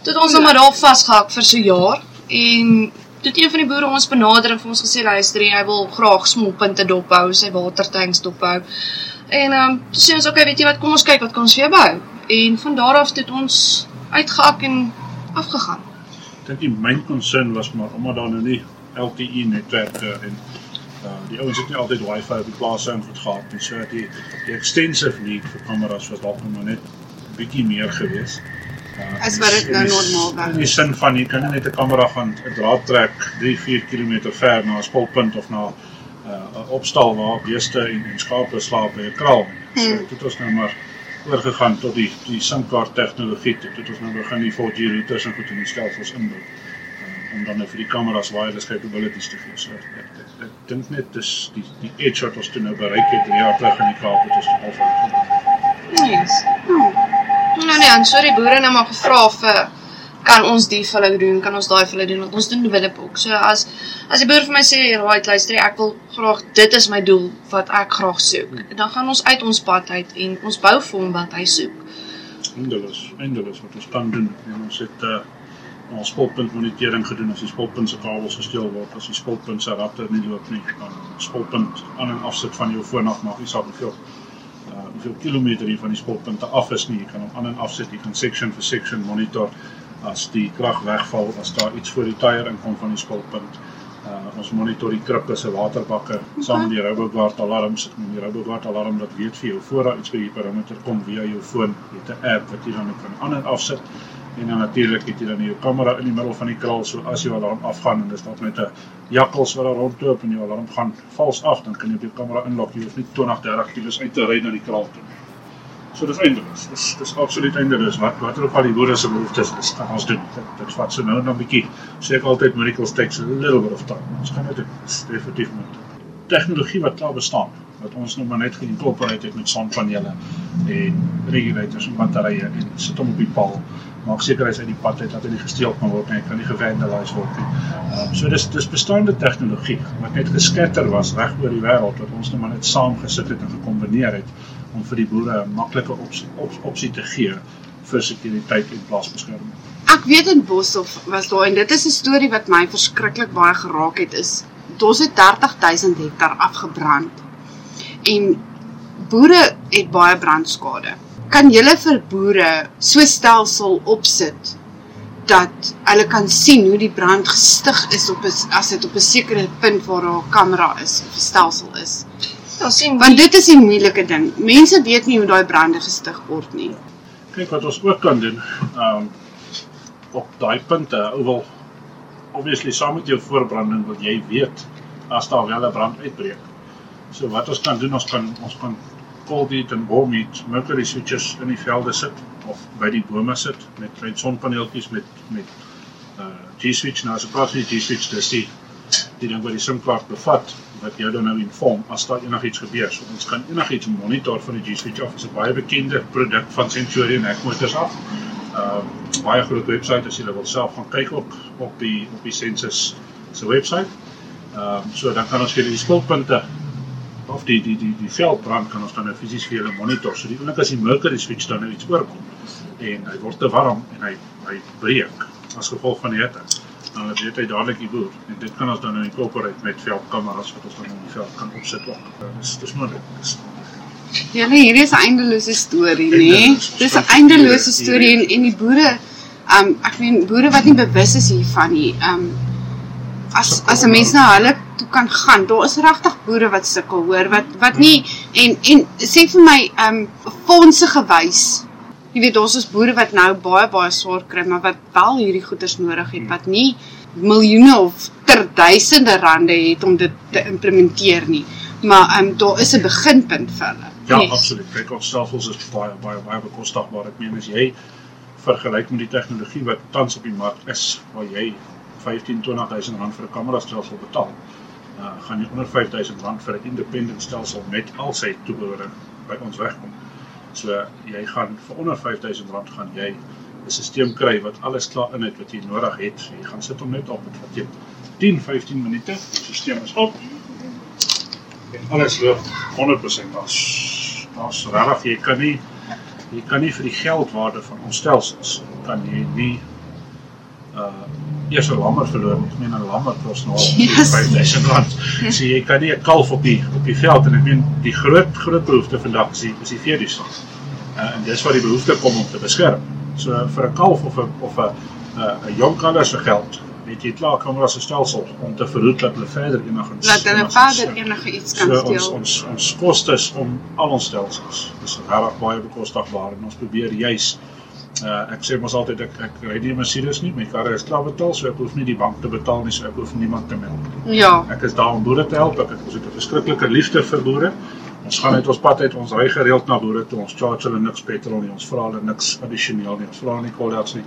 Toe het ons hom maar daar vasgehak vir so 'n jaar en toe het een van die boere ons benader en vir ons gesê luister, hy wil graag smolpunte dophou, sy watertanks dophou. En ehm um, toe sê ons okay, weet jy wat, kom ons kyk wat kan ons jou bou. En van daar af het ons uitgehak en afgegaan. Ek dink die main concern was maar omdat daar nou nie LTE netwerke en uh, die ouens het nie altyd wifi op die plaas in goed gehad nie. So die die extensive need vir kameras was dalk nog net bietjie meer gewees. Uh, As wat dit nou en die- normaal was. In die sin van jy kan nie net 'n kamera van 'n draad trek 3-4 km ver na 'n spulpunt of na 'n uh, opstal waar beeste en, en skape slaap by 'n kraal nie. So dit het ons nou maar oorgegaan tot die die SIM-kaart tegnologie. Dit het ons nou begin die 4G routers en goed in die stelsels inbou. Uh, om dan nou vir die kameras wireless capabilities te gee. So ek, dink net dis die die edge wat ons toe nou bereik het 3 jaar terug in die Kaap het ons toe al van Nice. Nou nee, en sorry boere nou maar gevra vir kan ons die vir hulle doen, kan ons daai vir hulle doen want ons doen develop ook. So as as die boer vir my sê, "Right, luister, ek wil graag dit is my doel wat ek graag soek." Dan gaan ons uit ons pad uit en ons bou vir hom wat hy soek. eindeloos, eindeloos wat ons kan doen. En ons het uh ons spulpunt monitering gedoen as die spulpunt se kabels gesteel word, as die spulpunt se ratte nie loop nie, dan spulpunt aan en afsit van jou foon af maak nie saak hoeveel uh hoeveel kilometer jy van die spulpunte af is nie. Jy kan hom aan en afsit, jy kan section vir section monitor as die krag wegval, as daar iets voor die tyre inkom van die spulpunt. Uh ons monitor die krippe se waterbakke saam met die Roboguard alarms. Ek noem die Roboguard alarm dat weet vir jou voor daar iets by die perimeter kom via jou foon. Jy het 'n app wat jy dan kan aan en afsit. En dan natuurlik het jy dan jou kamera in die middel van die kraal so as jou alarm afgaan en dis dalk net 'n jakkals wat daar rondloop en jou alarm gaan vals af, dan kan jy op jou kamera inlok. Jy hoef nie 20, 30 km uit te ry na die kraal toe. So dis eindeloos. Dis dis absoluut eindeloos. Wat wat ook al die boere se behoeftes is, kan ons doen. Dit, dit vat so nou dan 'n bietjie. Sê ek altyd miracles takes a little bit of time. Ons kan dit doen. Definitief moet. Tegnologie wat klaar bestaan wat ons nou maar net geïnkorporeer het met sonpanele en regulators en batterye en sit hom op die paal. Maak seker hy's uit die pad uit dat hy nie gesteel kan word nie, hy kan nie gevandaliseer word nie. Ehm so dis dis bestaande tegnologie wat net geskatter was reg oor die wêreld wat ons nou maar net saam gesit het en gekombineer het om vir die boere 'n maklike opsie, op, opsie te gee vir sekuriteit en plaasbeskerming. Ek weet in Boshoff was daar en dit is 'n storie wat my verskriklik baie geraak het is ons het 30000 hektar afgebrand. En boere het baie brandskade. Kan julle vir boere so stelsel opsit dat hulle kan sien hoe die brand gestig is op 'n as dit op 'n sekere punt waar daar 'n kamera is of 'n stelsel is. Ja, sien Want dit is die moeilike ding. Mense weet nie hoe daai brande gestig word nie. Kyk wat ons ook kan doen. Ehm um, op daai punte, ou wil obviously saam met jou voorbranding wil jy weet as daar wel 'n brand uitbreek. So wat ons kan doen, ons kan ons kan heat en warm heat mercury switches in die velde sit of by die bome sit met klein sonpaneeltjies met met uh G-switch nou as van die G-switch dis die die ding wat die SIM-kaart bevat wat jou dan nou inform as daar enigiets gebeur. So ons kan enigiets monitor van die G-switch af. Dit is 'n baie bekende produk van Centurion Hekmotors af. Uh baie groot webwerf as jy wil self gaan kyk op op die op die Sensus se webwerf. Ehm um, so dan kan ons vir die spulpunte of die die die die veldbrand kan ons dan nou fisies vir julle monitor. So die oomblik as die mercury switch dan nou iets oorkom en hy word te warm en hy hy breek as gevolg van die hitte. Dan weet hy dadelik die boer en dit kan ons dan nou incorporate met veldkameras wat ons dan in die veld kan opsit ook. Dis dis moontlik. Ja nee, hierdie is 'n eindelose storie, nê? Nee? Dis 'n eindelose storie en en die boere um ek meen boere wat nie bewus is hiervan nie. Um as as 'n mens na hulle toe kan gaan, daar is regtig boere wat sukkel, hoor, wat wat nie en en sê vir my um fondse gewys. Jy weet ons is boere wat nou baie baie swaar kry, maar wat wel hierdie goederes nodig het wat nie miljoene of ter duisende rande het om dit te implementeer nie. Maar um daar is 'n beginpunt vir hulle. Ja, Nee. absoluut. Kyk, ons stelsels is baie baie baie bekostigbaar. Ek meen as jy vergelyk met die tegnologie wat tans op die mark is, waar jy 15 20000 rand vir 'n kamera stelsel betaal, uh, gaan jy onder 5000 rand vir 'n independent stelsel met al sy toebehore by ons wegkom. So jy gaan vir onder 5000 rand gaan jy 'n stelsel kry wat alles klaar in het wat jy nodig het. Jy gaan sit hom net op dit vat jou 10 15 minute. Die stelsel is op. En alles loop 100% as as regtig jy kan nie jy kan nie vir die geldwaarde van ons stelsels kan jy nie uh eers 'n lammer verloor. Ek meen 'n lammer kos nou Yes. 5000 rand. So jy kan nie 'n kalf op die op die veld en ek meen die groot groot behoefte vandag is die is die veediesel. Uh, en dis waar die behoefte kom om te beskerm. So vir 'n kalf of 'n of 'n 'n 'n jong kalf se geld het jy klaar kameras se stelsel om te verhoed dat hulle verder enigiets Laat hulle enigiets- verder enige iets kan So ons steel. ons ons kostes om al ons stelsels is regtig baie bekostigbaar en ons probeer juis uh ek sê mos altyd ek ek ry nie 'n Mercedes nie, my kar is klaar betaal, so ek hoef nie die bank te betaal nie, so ek hoef niemand te melk nie. Ja. Ek is daar om boere te help. Ek het ons het 'n verskriklike liefde vir boere. Ons gaan uit ons pad uit, ons ry gereeld na boere toe. Ons charge hulle niks petrol nie. Ons vra hulle niks addisioneel nie. Ons vra nie call-outs nie.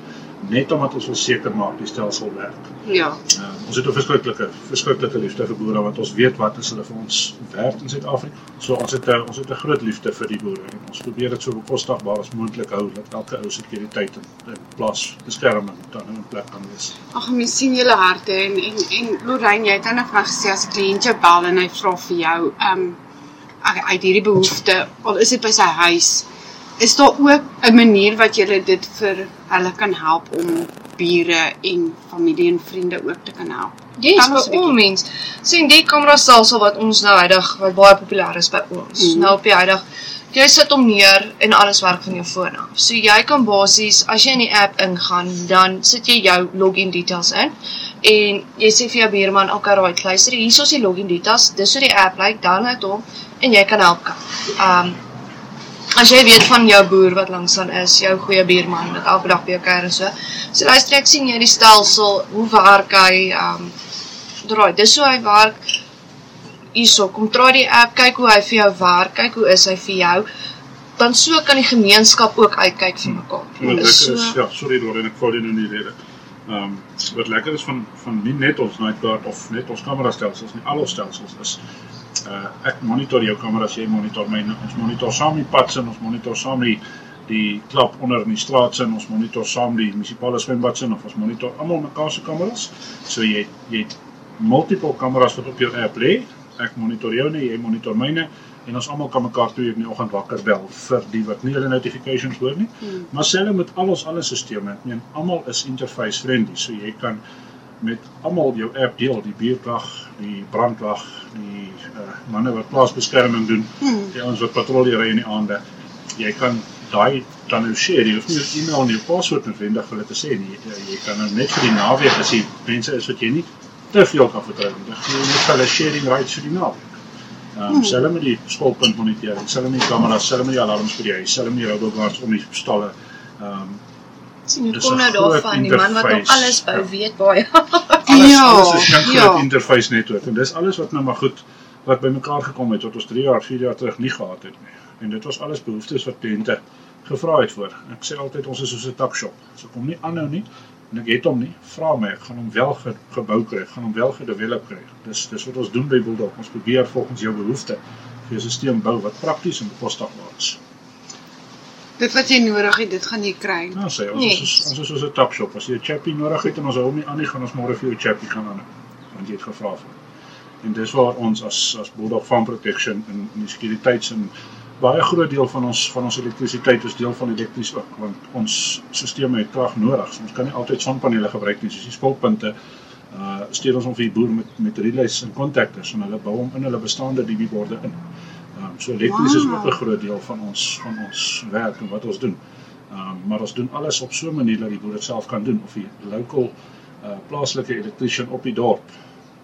Net omdat ons wil seker maak die stelsel werk. Ja. Uh, ons het 'n verskriklike verskriklike liefde vir boere want ons weet wat is hulle vir ons werd in Suid-Afrika. So ons het 'n ons het 'n groot liefde vir die boere en ons probeer dit so bekostigbaar as moontlik hou dat elke ou sekuriteit en, en plaas beskerming dan in 'n plek kan wees. Ag, mens sien julle harte en en en Lorraine, jy het nou vir my gesê as 'n kliënt jou bel en hy vra vir jou, ehm um, uit hierdie behoefte, al is dit by sy huis, is daar ook 'n manier wat jy dit vir hulle kan help om bure en familie en vriende ook te kan help. Yes, Kan ons by al mens. sien die kamera stelsel wat ons nou huidig wat baie populêr is by ons. Mm. Nou op die huidig jy sit hom neer en alles werk van jou foon af. So jy kan basies as jy in die app ingaan, dan sit jy jou login details in en jy sê vir jou buurman, "Oké, right, luister, hier is die login details. Dis hoe die app lyk. Download hom en jy kan help. Um as jy weet van jou boer wat langs aan is, jou goeie buurman wat elke dag by jou kuier en so. So luister, ek sien jy die stelsel, hoe werk hy? Um draai, dis hoe hy werk. Hierso, kom draai die app, kyk hoe hy vir jou werk, kyk hoe is hy vir jou. Dan so kan die gemeenskap ook uitkyk vir mekaar. Wat lekker Is is, ja, sorry Lorraine, ek val jou nou nie rede. Ehm um, wat lekker is van van nie net ons night guard of net ons kamera stelsels nie, al ons stelsels is uh ek monitor jou kameras, jy monitor my, ons monitor saam die pads en ons monitor saam die die klap onder in die straat sin, ons monitor saam die munisipale swembad sin of ons monitor almal mekaar se kameras. So jy jy het multiple kameras wat op jou app lê. Ek monitor jou nie, jy monitor myne en ons almal kan mekaar uur in die oggend wakker bel vir die wat nie hulle notifications hoor nie. Hmm. Maar selfs met al ons ander stelsels, ek meen almal is interface friendly, so jy kan met almal jou app deel, die buurtwag, die brandwag, die uh, manne wat plaasbeskerming doen, hmm. die ouens wat patrollie ry in die aande. Jy kan daai dan nou share, jy hoef nie jou e-mail en jou paswoord noodwendig vir hulle te sê nie. Jy, jy kan nou net vir die naweek as jy mense is wat jy nie te veel kan vertrou nie. Dan gee jy net hulle sharing rights vir die naweek. Ehm um, selfs met die skoolpunt monitering, selfs met die kameras, selfs met die alarms vir die huis, selfs met die roboguards om die stalle. Ehm um, sien hoe kom nou daarvan die man wat nog interface. alles bou weet baie. alles, Ja, alles is 'n ja. groot interface netwerk en dis alles wat nou maar goed wat bymekaar gekom het wat ons 3 jaar, 4 jaar terug nie gehad het nie. En dit was alles behoeftes wat kliënte gevra het voor. Ek sê altyd ons is soos 'n takshop. As ek hom nie aanhou nie en ek het hom nie, vra my, ek gaan hom wel ge, gebou kry, ek gaan hom wel gedevelop kry. Dis dis wat ons doen by Bulldog. Ons probeer volgens jou behoefte vir 'n stelsel bou wat prakties en bekostigbaar is. Dit wat jy nodig het, dit gaan jy kry. Ja, sê ons Nee. is ons is soos 'n takshop. As jy 'n chappie nodig het en ons hou hom nie aan nie, gaan ons môre vir jou chappie gaan aan want jy het gevra vir. En dis waar ons as as Bulldog Farm Protection en in die sekuriteits en baie groot deel van ons van ons elektrisiteit is deel van elektries ook want ons stelsels het krag nodig. So ons kan nie altyd sonpanele gebruik nie soos die spulpunte. Uh stuur ons hom vir die boer met met relays en kontaktors en hulle bou hom in hulle bestaande DB borde in. Um, so elektries is ook 'n groot deel van ons van ons werk en wat ons doen. Um, maar ons doen alles op so 'n manier dat die boer dit self kan doen of die local uh, plaaslike elektriesien op die dorp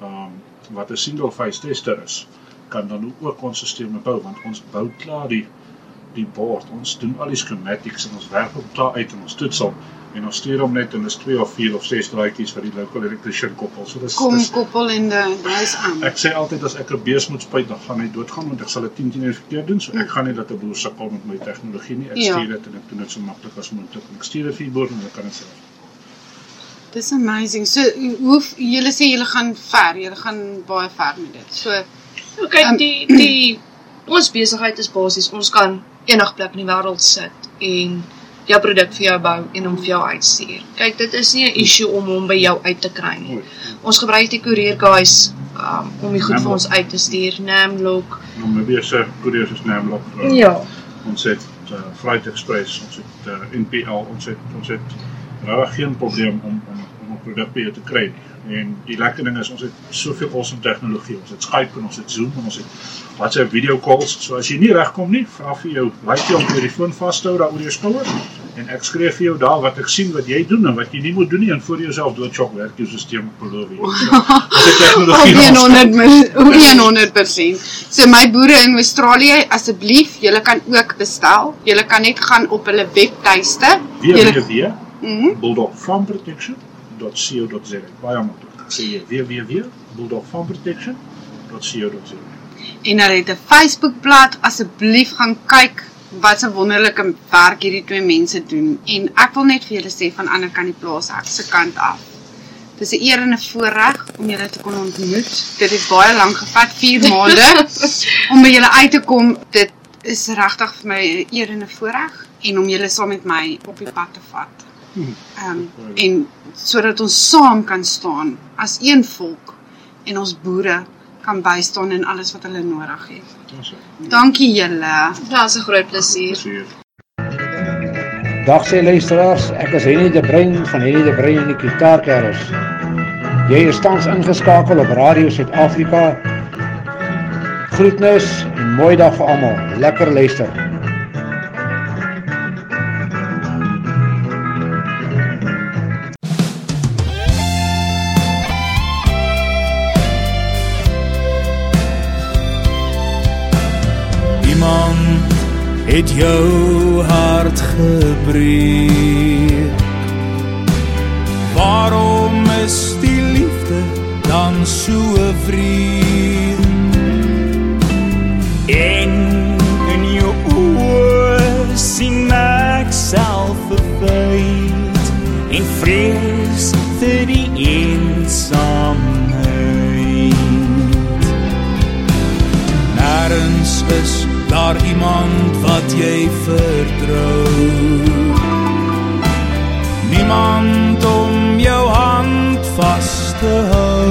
um, wat 'n single phase tester is kan dan ook ons stelsels bou want ons bou klaar die die bord. Ons doen al die schematics en ons werk hom klaar uit en ons toets hom en ons stuur hom net en dis 2 of 4 of 6 draadjies wat die local electrician koppel. So dis Kom dis koppel en de dis aan. Ek sê altyd as ek 'n bees moet spuit, dan gaan hy doodgaan want ek sal dit 10 keer verkeerd doen. So ek gaan nie dat 'n boer sukkel met my tegnologie nie. Ek Ja. stuur dit en ek doen dit so maklik as moontlik. Ek stuur dit vir die boer en hulle kan dit self. Dis amazing. So hoe julle sê julle gaan ver, julle gaan baie ver met dit. So Nou, kyk Ehm, die die ons besigheid is basies ons kan enige plek in die wêreld sit en jou produk vir jou bou en hom vir jou uitstuur. Kyk, dit is nie 'n issue om hom by jou uit te kry nie. Ons gebruik die courier guys um, om die goed vir ons uit te stuur, Namlock. Namibia se koeriers is naamlik. uh, Ja. Ons het uh, Flight Express, ons het uh, NPL, ons het ons het regtig geen probleem om om om 'n produk by jou te kry nie. En die lekker ding is ons het soveel awesome tegnologie. Ons het Skype en ons het Zoom en ons het WhatsApp video calls. So as jy nie regkom nie, vra vir jou, laat jy hom die foon vashou daar oor jou skouer en ek skryf vir jou daar wat ek sien wat jy doen en wat jy nie moet doen nie en voor jouself doodchok werk jou stelsel beloof jy. Ons het tegnologie. Op in ons- 100 mis- op 100%. So my boere in Australië, asseblief, julle kan ook bestel. Julle kan net gaan op hulle webtuiste. Julle Mhm. www.bulldogfarmprotection.co.za Baie maklik. Sê jy www.bulldogfarmprotection.co.za en hulle het 'n Facebookblad. Asseblief gaan kyk wat 'n wonderlike werk hierdie twee mense doen. En ek wil net vir julle sê van ander kant die plaas ek se kant af. Dis 'n eer en 'n voorreg om julle te kon ontmoet. Dit het baie lank gevat, 4 maande om by julle uit te kom. Dit is regtig vir my 'n eer en 'n voorreg en om julle saam met my op die pad te vat. Ehm um, en sodat ons saam kan staan as een volk en ons boere kan bystaan in alles wat hulle nodig het. Dankie julle. Ja, is 'n groot plesier. Dag sê luisteraars, ek is Henny de Bruin van Henny de Bruin en die Gitaarkerels. Jy is tans ingeskakel op Radio Suid-Afrika. Groetnis en mooi dag vir almal. Lekker luister. Het jou hart gebreek. Waarom is die liefde dan so vreed? En in jou oë sien ek self verwyd en vrees vir die eensaamheid. Nêrens is daar iemand jy vertrou. Niemand om jou hand vas te hou.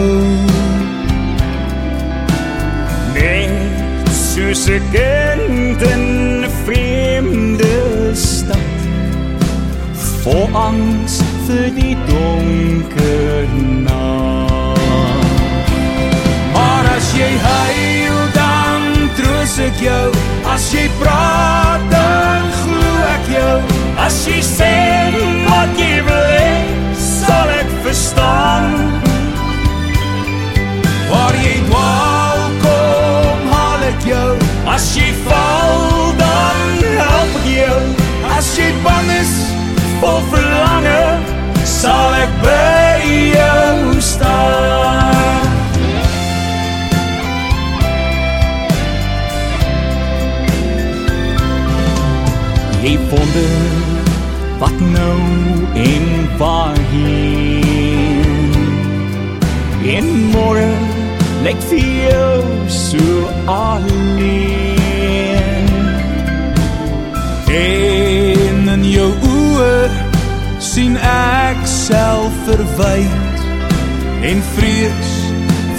Net soos 'n kind in 'n vreemde stad. Vol angs vir die donker nag. Maar as jy huil dan troos ek jou As jy praat dan glo ek jou. As jy sê wat jy wil hê sal ek verstaan. Waar jy dwaal kom haal ek jou. As jy val dan help ek jou. As jy bang is vol verlange sal ek by die wonder wat nou en waarheen. En môre lyk vir jou so alleen. En in jou oë sien ek self verwyd en vrees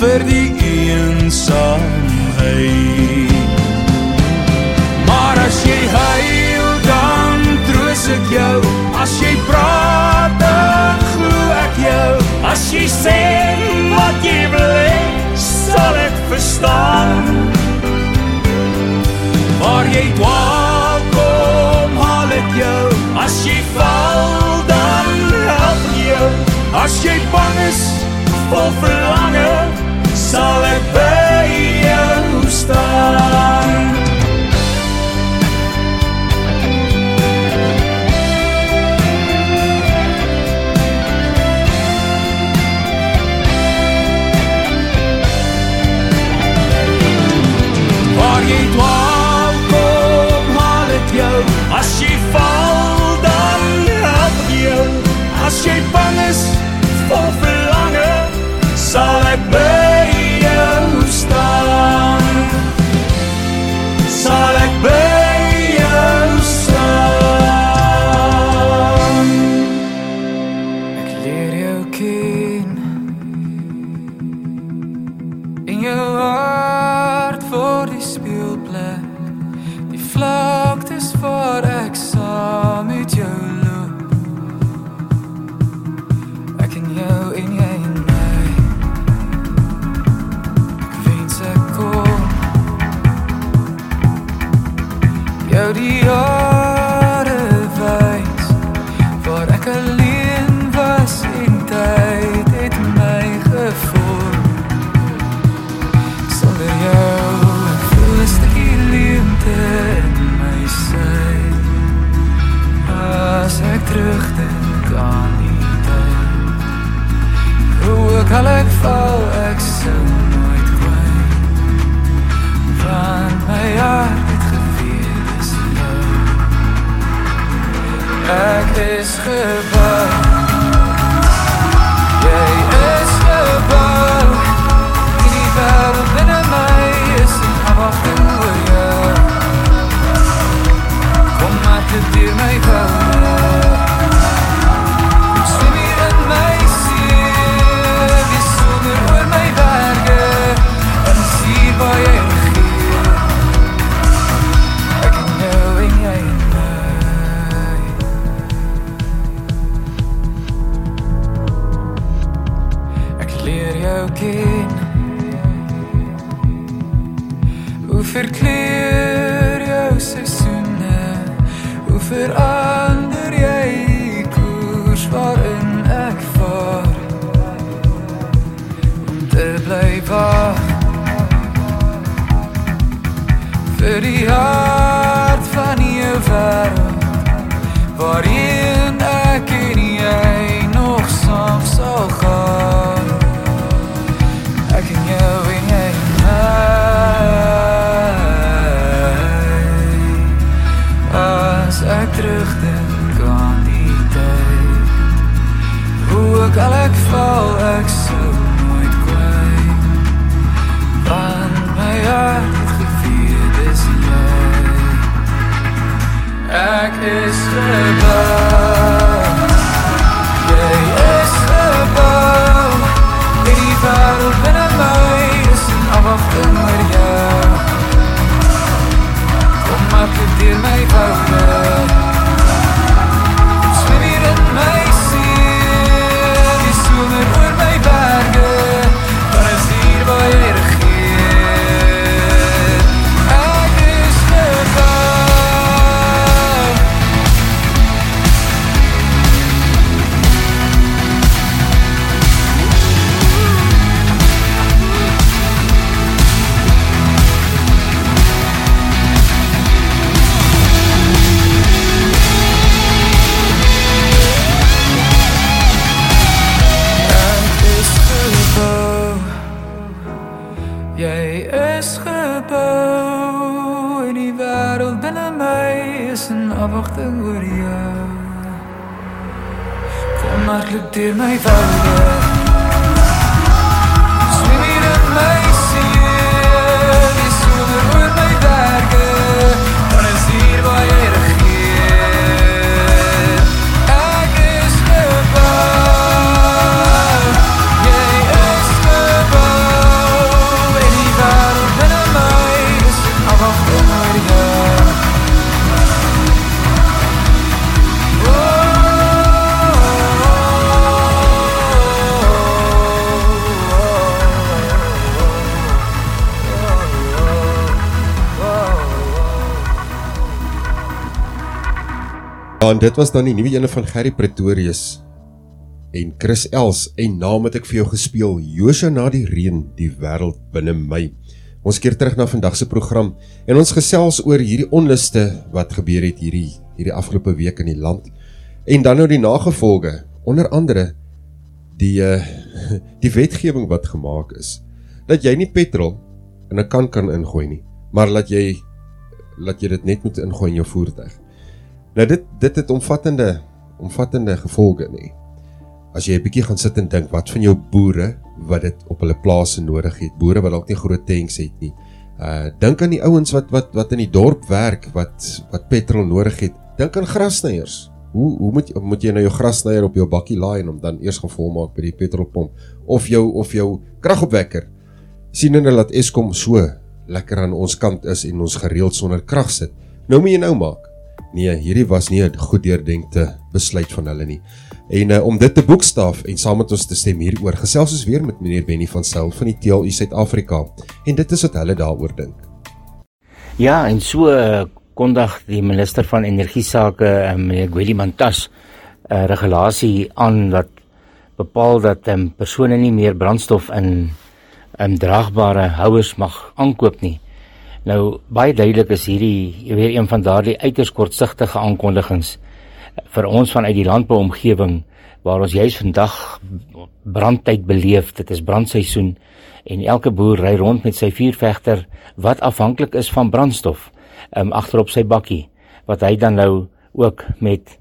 vir die eensaamheid. mis ek jou. As jy praat, dan glo ek jou. As jy sê wat jy wil hê, sal ek verstaan. Maar jy dwaal kom haal ek jou. As jy val, dan help ek jou. As jy bang is vir verlange, sal ek by dit was dan die nuwe ene van Gerry Pretorius en Chris Els en naam het ek vir jou gespeel Joshua na die reën die wêreld binne my. Ons keer terug na vandag se program en ons gesels oor hierdie onluste wat gebeur het hierdie hierdie afgelope week in die land en dan nou die nagevolge onder andere die uh, die wetgewing wat gemaak is dat jy nie petrol in 'n kan kan ingooi nie maar laat jy laat jy dit net moet ingooi in jou voertuig. Nou dit dit het omvattende omvattende gevolge nê. As jy 'n bietjie gaan sit en dink wat van jou boere wat dit op hulle plase nodig het, boere wat dalk nie groot tanks het nie. Uh dink aan die ouens wat wat wat in die dorp werk wat wat petrol nodig het. Dink aan grassnyers. Hoe hoe moet moet jy nou jou grassnyer op jou bakkie laai en hom dan eers gaan volmaak by die petrolpomp of jou of jou kragopwekker sien hulle dat Eskom so lekker aan ons kant is en ons gereeld sonder krag sit. Nou moet jy nou maak. Nee, hierdie was nie 'n goed deurdenkte besluit van hulle nie. En uh, om dit te boekstaaf en saam met ons te stem hieroor, gesels ons weer met meneer Benny van Sail van die TLU Suid-Afrika. En dit is wat hulle daaroor dink. Ja, en so uh, kondig die minister van energie sake, uh, meneer Gweli Mantas, 'n uh, regulasie aan wat bepaal dat um, persone nie meer brandstof in um, draagbare houers mag aankoop nie. Nou baie duidelik is hierdie weer een van daardie uiters kortsigtige aankondigings vir ons vanuit die landbouomgewing waar ons juis vandag brandtyd beleef. Dit is brandseisoen en elke boer ry rond met sy vuurvegter wat afhanklik is van brandstof um, agterop sy bakkie wat hy dan nou ook met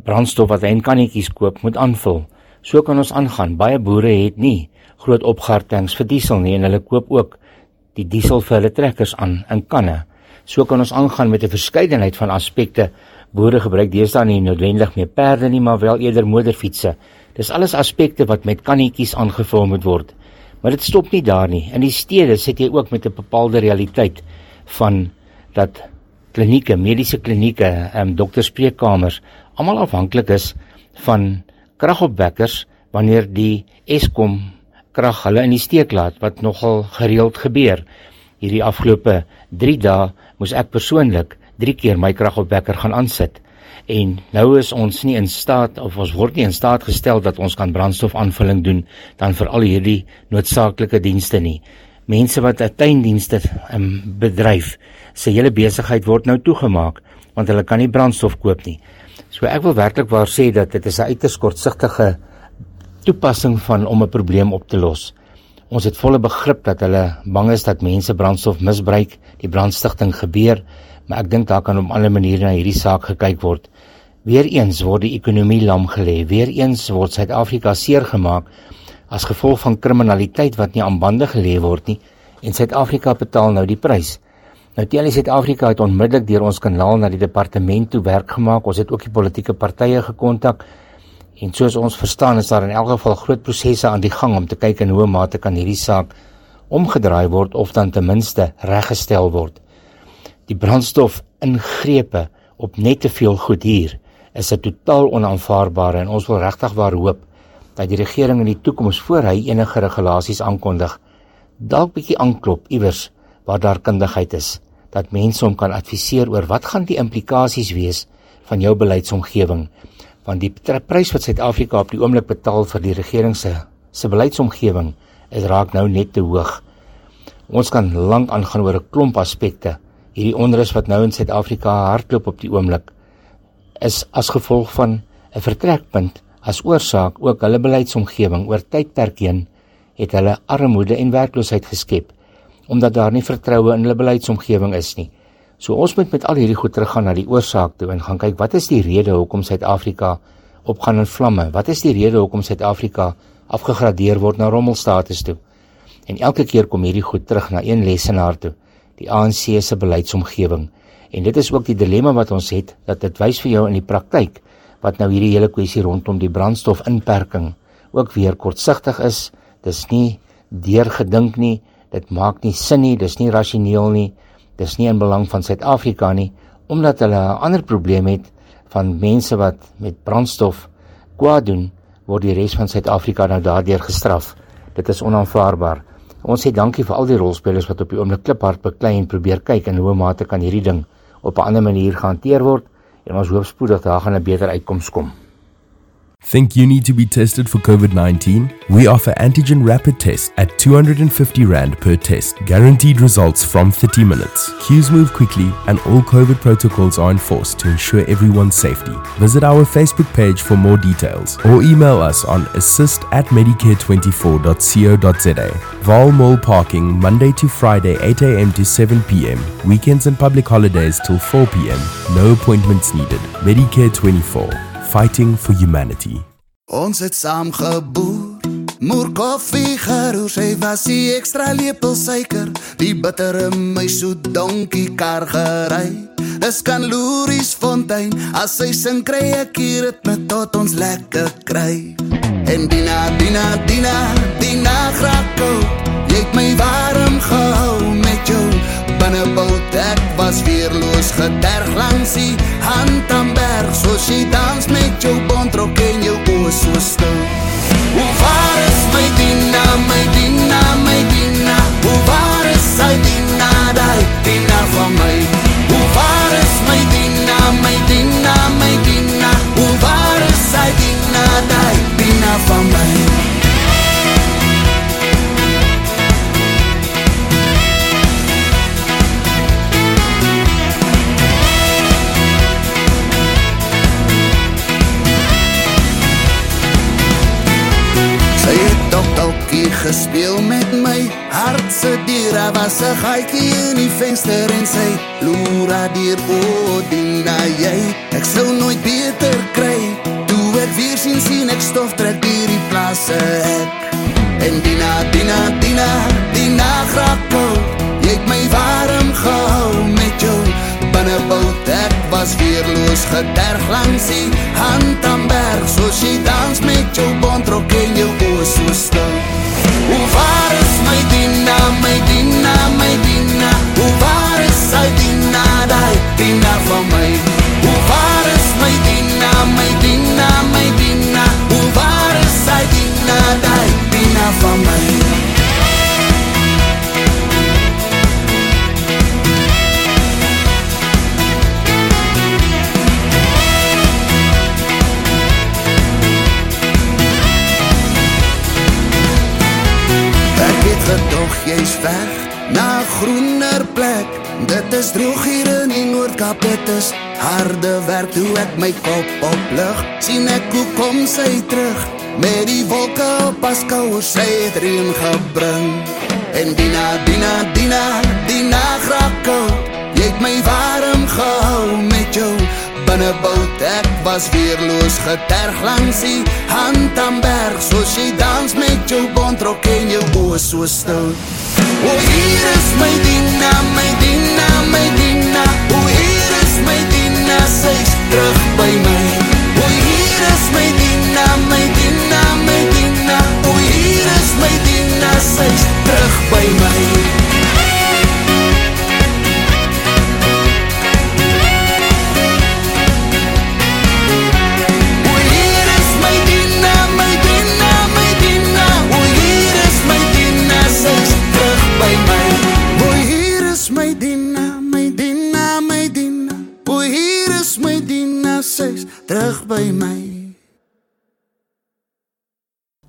brandstof wat hy in kannetjies koop moet aanvul. So kan ons aangaan. Baie boere het nie groot opgartings vir diesel nie en hulle koop ook die diesel vir hulle trekkers aan in kanne. So kan ons aangaan met 'n verskeidenheid van aspekte. Boere gebruik deesdae nie noodwendig meer perde nie, maar wel eerder motorfietsse. Dis alles aspekte wat met kannetjies aangevul moet word. Maar dit stop nie daar nie. In die stede sit jy ook met 'n bepaalde realiteit van dat klinieke, mediese klinieke, ehm um, dokterspreekkamers almal afhanklik is van kragopwekkers wanneer die Eskom krag hulle in die steek laat wat nogal gereeld gebeur. Hierdie afgelope 3 dae moes ek persoonlik 3 keer my kragopwekker gaan aansit. En nou is ons nie in staat of ons word nie in staat gestel dat ons kan brandstofaanvulling doen dan vir al hierdie noodsaaklike dienste nie. Mense wat tuindienste um, bedryf, se hele besigheid word nou toegemaak want hulle kan nie brandstof koop nie. So ek wil werklik waar sê dat dit is 'n uiters kortsigtige toepassing van om 'n probleem op te los. Ons het volle begrip dat hulle bang is dat mense brandstof misbruik, die brandstigting gebeur, maar ek dink daar kan op alle maniere na hierdie saak gekyk word. Weereens word die ekonomie lam gelê. Weereens word Suid-Afrika seer gemaak as gevolg van kriminaliteit wat nie aan bande gelê word nie en Suid-Afrika betaal nou die prys. Nou tel Suid-Afrika het onmiddellik deur ons kanaal na die departement toe werk gemaak. Ons het ook die politieke partye gekontak En soos ons verstaan is daar in elk geval groot prosesse aan die gang om te kyk in hoe mate kan hierdie saak omgedraai word of dan ten minste reggestel word. Die brandstof ingrepe op net te veel goed hier is 'n totaal onaanvaarbare en ons wil regtig waar hoop dat die regering in die toekoms voor hy enige regulasies aankondig dalk bietjie aanklop iewers waar daar kundigheid is dat mense hom kan adviseer oor wat gaan die implikasies wees van jou beleidsomgewing want die prys wat Suid-Afrika op die oomblik betaal vir die regering se se beleidsomgewing is raak nou net te hoog. Ons kan lank aangaan oor 'n klomp aspekte. Hierdie onrus wat nou in Suid-Afrika hardloop op die oomblik is as gevolg van 'n vertrekpunt as oorsaak ook hulle beleidsomgewing oor tydperk heen het hulle armoede en werkloosheid geskep omdat daar nie vertroue in hulle beleidsomgewing is nie. So ons moet met al hierdie goed teruggaan na die oorsaak toe en gaan kyk wat is die rede hoekom Suid-Afrika opgaan in vlamme? Wat is die rede hoekom Suid-Afrika afgegradeer word na rommelstatus toe? En elke keer kom hierdie goed terug na een lesenaar toe, die ANC se beleidsomgewing. En dit is ook die dilemma wat ons het dat dit wys vir jou in die praktyk wat nou hierdie hele kwessie rondom die brandstofinperking ook weer kortsigtig is. Dis nie deurgedink nie. Dit maak nie sin nie, dis nie rasioneel nie. Dis nie in belang van Suid-Afrika nie omdat hulle 'n ander probleem het van mense wat met brandstof kwaad doen, word die res van Suid-Afrika nou daardeur gestraf. Dit is onaanvaarbaar. Ons sê dankie vir al die rolspelers wat op die oomblik kliphard beklei en probeer kyk in hoe mate kan hierdie ding op 'n ander manier gehanteer word en ons hoop spoedig daar gaan 'n beter uitkoms kom. Think you need to be tested for COVID 19? We offer antigen rapid tests at 250 Rand per test, guaranteed results from 30 minutes. Queues move quickly, and all COVID protocols are enforced to ensure everyone's safety. Visit our Facebook page for more details or email us on assist at medicare24.co.za. Val Mall parking Monday to Friday 8 a.m. to 7 p.m. Weekends and public holidays till 4 p.m. No appointments needed. Medicare 24. Fighting for humanity. Ons het saam geboer. Moer koffie geroer, sy was die ekstra lepel suiker, die bittere my so donkie kar gery. Dis kan loeries fontein, as sy sin kry ek hier dit met tot ons lekker kry. En Dina, Dina, Dina, Dina Grako, jy het my warm was weerloos geterg langs die hand aan berg. Soos jy dans met jou bontrok en jou 'n gaatjie in die venster en sy loera deur o dinga jy ek sou nooit beter kry. Toe ek weer sien sien ek stof trek deur die plase. Ek en dina dina dina dina grappo jy het my warm gehou met jou binnebout ek was weerloos geterg langs die hand aan berg. Soos jy dans met jou bontrok en jou oë so stil. Hoe waar is my Dina, my Dina, Van my gedog jy's weg na groener plek. Dit is droog hier in die noordkap dit is harde werk. Toe ek my kop op lig sien ek hoe kom sy terug met die wolke op as kouer sy het reën gebring. En dina dina dina dina grako jy het my warm gehou met jou binnebout ek was weerloos geterg langs die hand aan berg soos jy dans met jou bontrok en jou oë so stil. O hier is my Dina, my Dina, my Dina. O hier is my Dina, sy's terug by my. O hier is my Dina, sy's terug by my terug by my.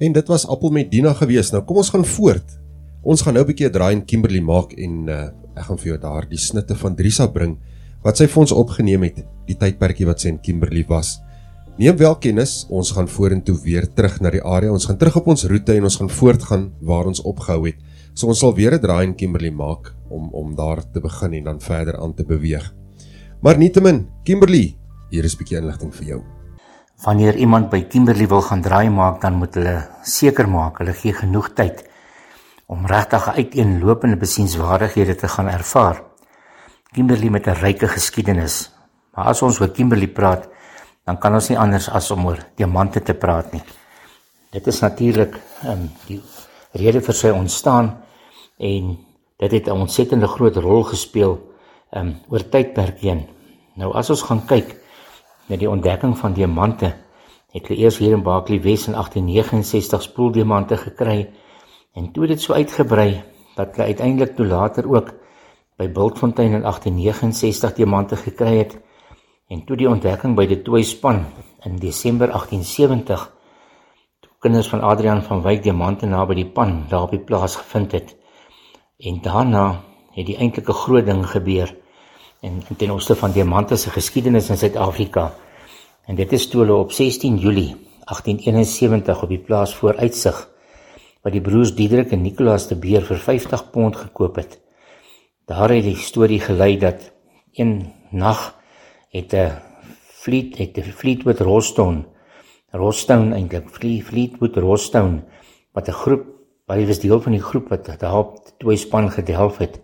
En dit was Appel met Dina gewees. Nou kom ons gaan voort. Ons gaan nou 'n bietjie 'n draai in Kimberley maak en uh, ek gaan vir jou daardie snitte van Drisa bring wat sy vir ons opgeneem het die tydperkie wat sy in Kimberley was. Neem wel kennis, ons gaan vorentoe weer terug na die area. Ons gaan terug op ons roete en ons gaan voortgaan waar ons opgehou het. So ons sal weer 'n draai in Kimberley maak om om daar te begin en dan verder aan te beweeg. Maar nietemin, Kimberley, hier is 'n bietjie inligting vir jou. Wanneer iemand by Kimberley wil gaan draai maak, dan moet hulle seker maak hulle gee genoeg tyd om regtig uiteenlopende besienswaardighede te gaan ervaar. Kimberley met 'n ryke geskiedenis. Maar as ons oor Kimberley praat, dan kan ons nie anders as om oor diamante te praat nie. Dit is natuurlik um, die rede vir sy ontstaan en dit het 'n ontsettende groot rol gespeel um, oor tydperk heen. Nou as ons gaan kyk na die ontdekking van diamante, het hulle eers hier in Berkeley Wes in 1869 spoeldiamante gekry en toe dit so uitgebrei dat hulle uiteindelik toe later ook by Bultfontein in 1869 diamante gekry het en toe die ontdekking by die Tooi span in Desember 1870 toe kinders van Adrian van Wyk diamante naby die pan daar op die plaas gevind het. En daarna het die eintlike groot ding gebeur en ten opsigte van diamante se geskiedenis in Suid-Afrika en dit is toe hulle op 16 Julie 1871 op die plaas vooruitsig wat die broers Diederik en Nicolaas de Beer vir 50 pond gekoop het. Daar het die storie gelei dat een nag het 'n Fleet het 'n Fleetwood Rostone Rostone eintlik Fleetwood Rostone wat 'n groep hy was deel van die groep wat daar twee span gedelf het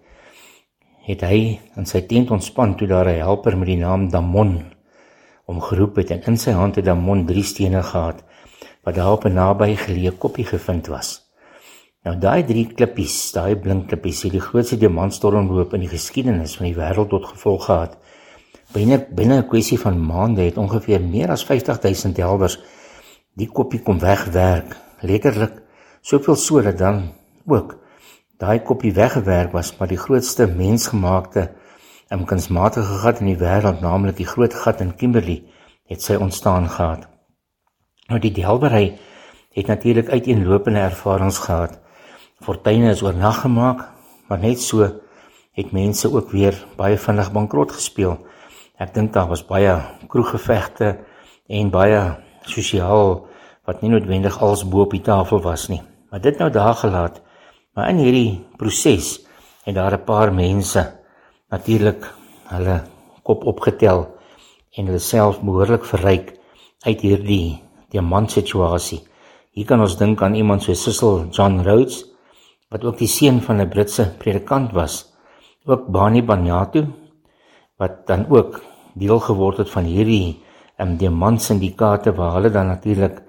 het hy in sy tent ontspan toe daar 'n helper met die naam Damon om geroep het en in sy hand het Damon drie stene gehad wat daar op 'n naby geleë koppie gevind was. Nou daai drie klippies, daai blink klippies het die grootste diamantstormloop in die geskiedenis van die wêreld tot gevolg gehad binne binne 'n kwessie van maande het ongeveer meer as 50000 helwers die koppie kom wegwerk letterlik soveel so dat dan ook daai koppie weggewerk was maar die grootste mensgemaakte en kunsmatige gat in die wêreld naamlik die groot gat in Kimberley het sy ontstaan gehad nou die delwery het natuurlik uiteenlopende ervarings gehad fortuine is oornag gemaak maar net so het mense ook weer baie vinnig bankrot gespeel Ek dink daar was baie kroeggevegte en baie sosiaal wat nie noodwendig als bo op die tafel was nie. Maar dit nou daar gelaat. Maar in hierdie proses het daar 'n paar mense natuurlik hulle kop opgetel en hulle self behoorlik verryk uit hierdie diamant situasie. Hier kan ons dink aan iemand so Cecil John Rhodes wat ook die seun van 'n Britse predikant was. Ook Bani Banyatu wat dan ook deel geword het van hierdie um, diamant syndikaate waar hulle dan natuurlik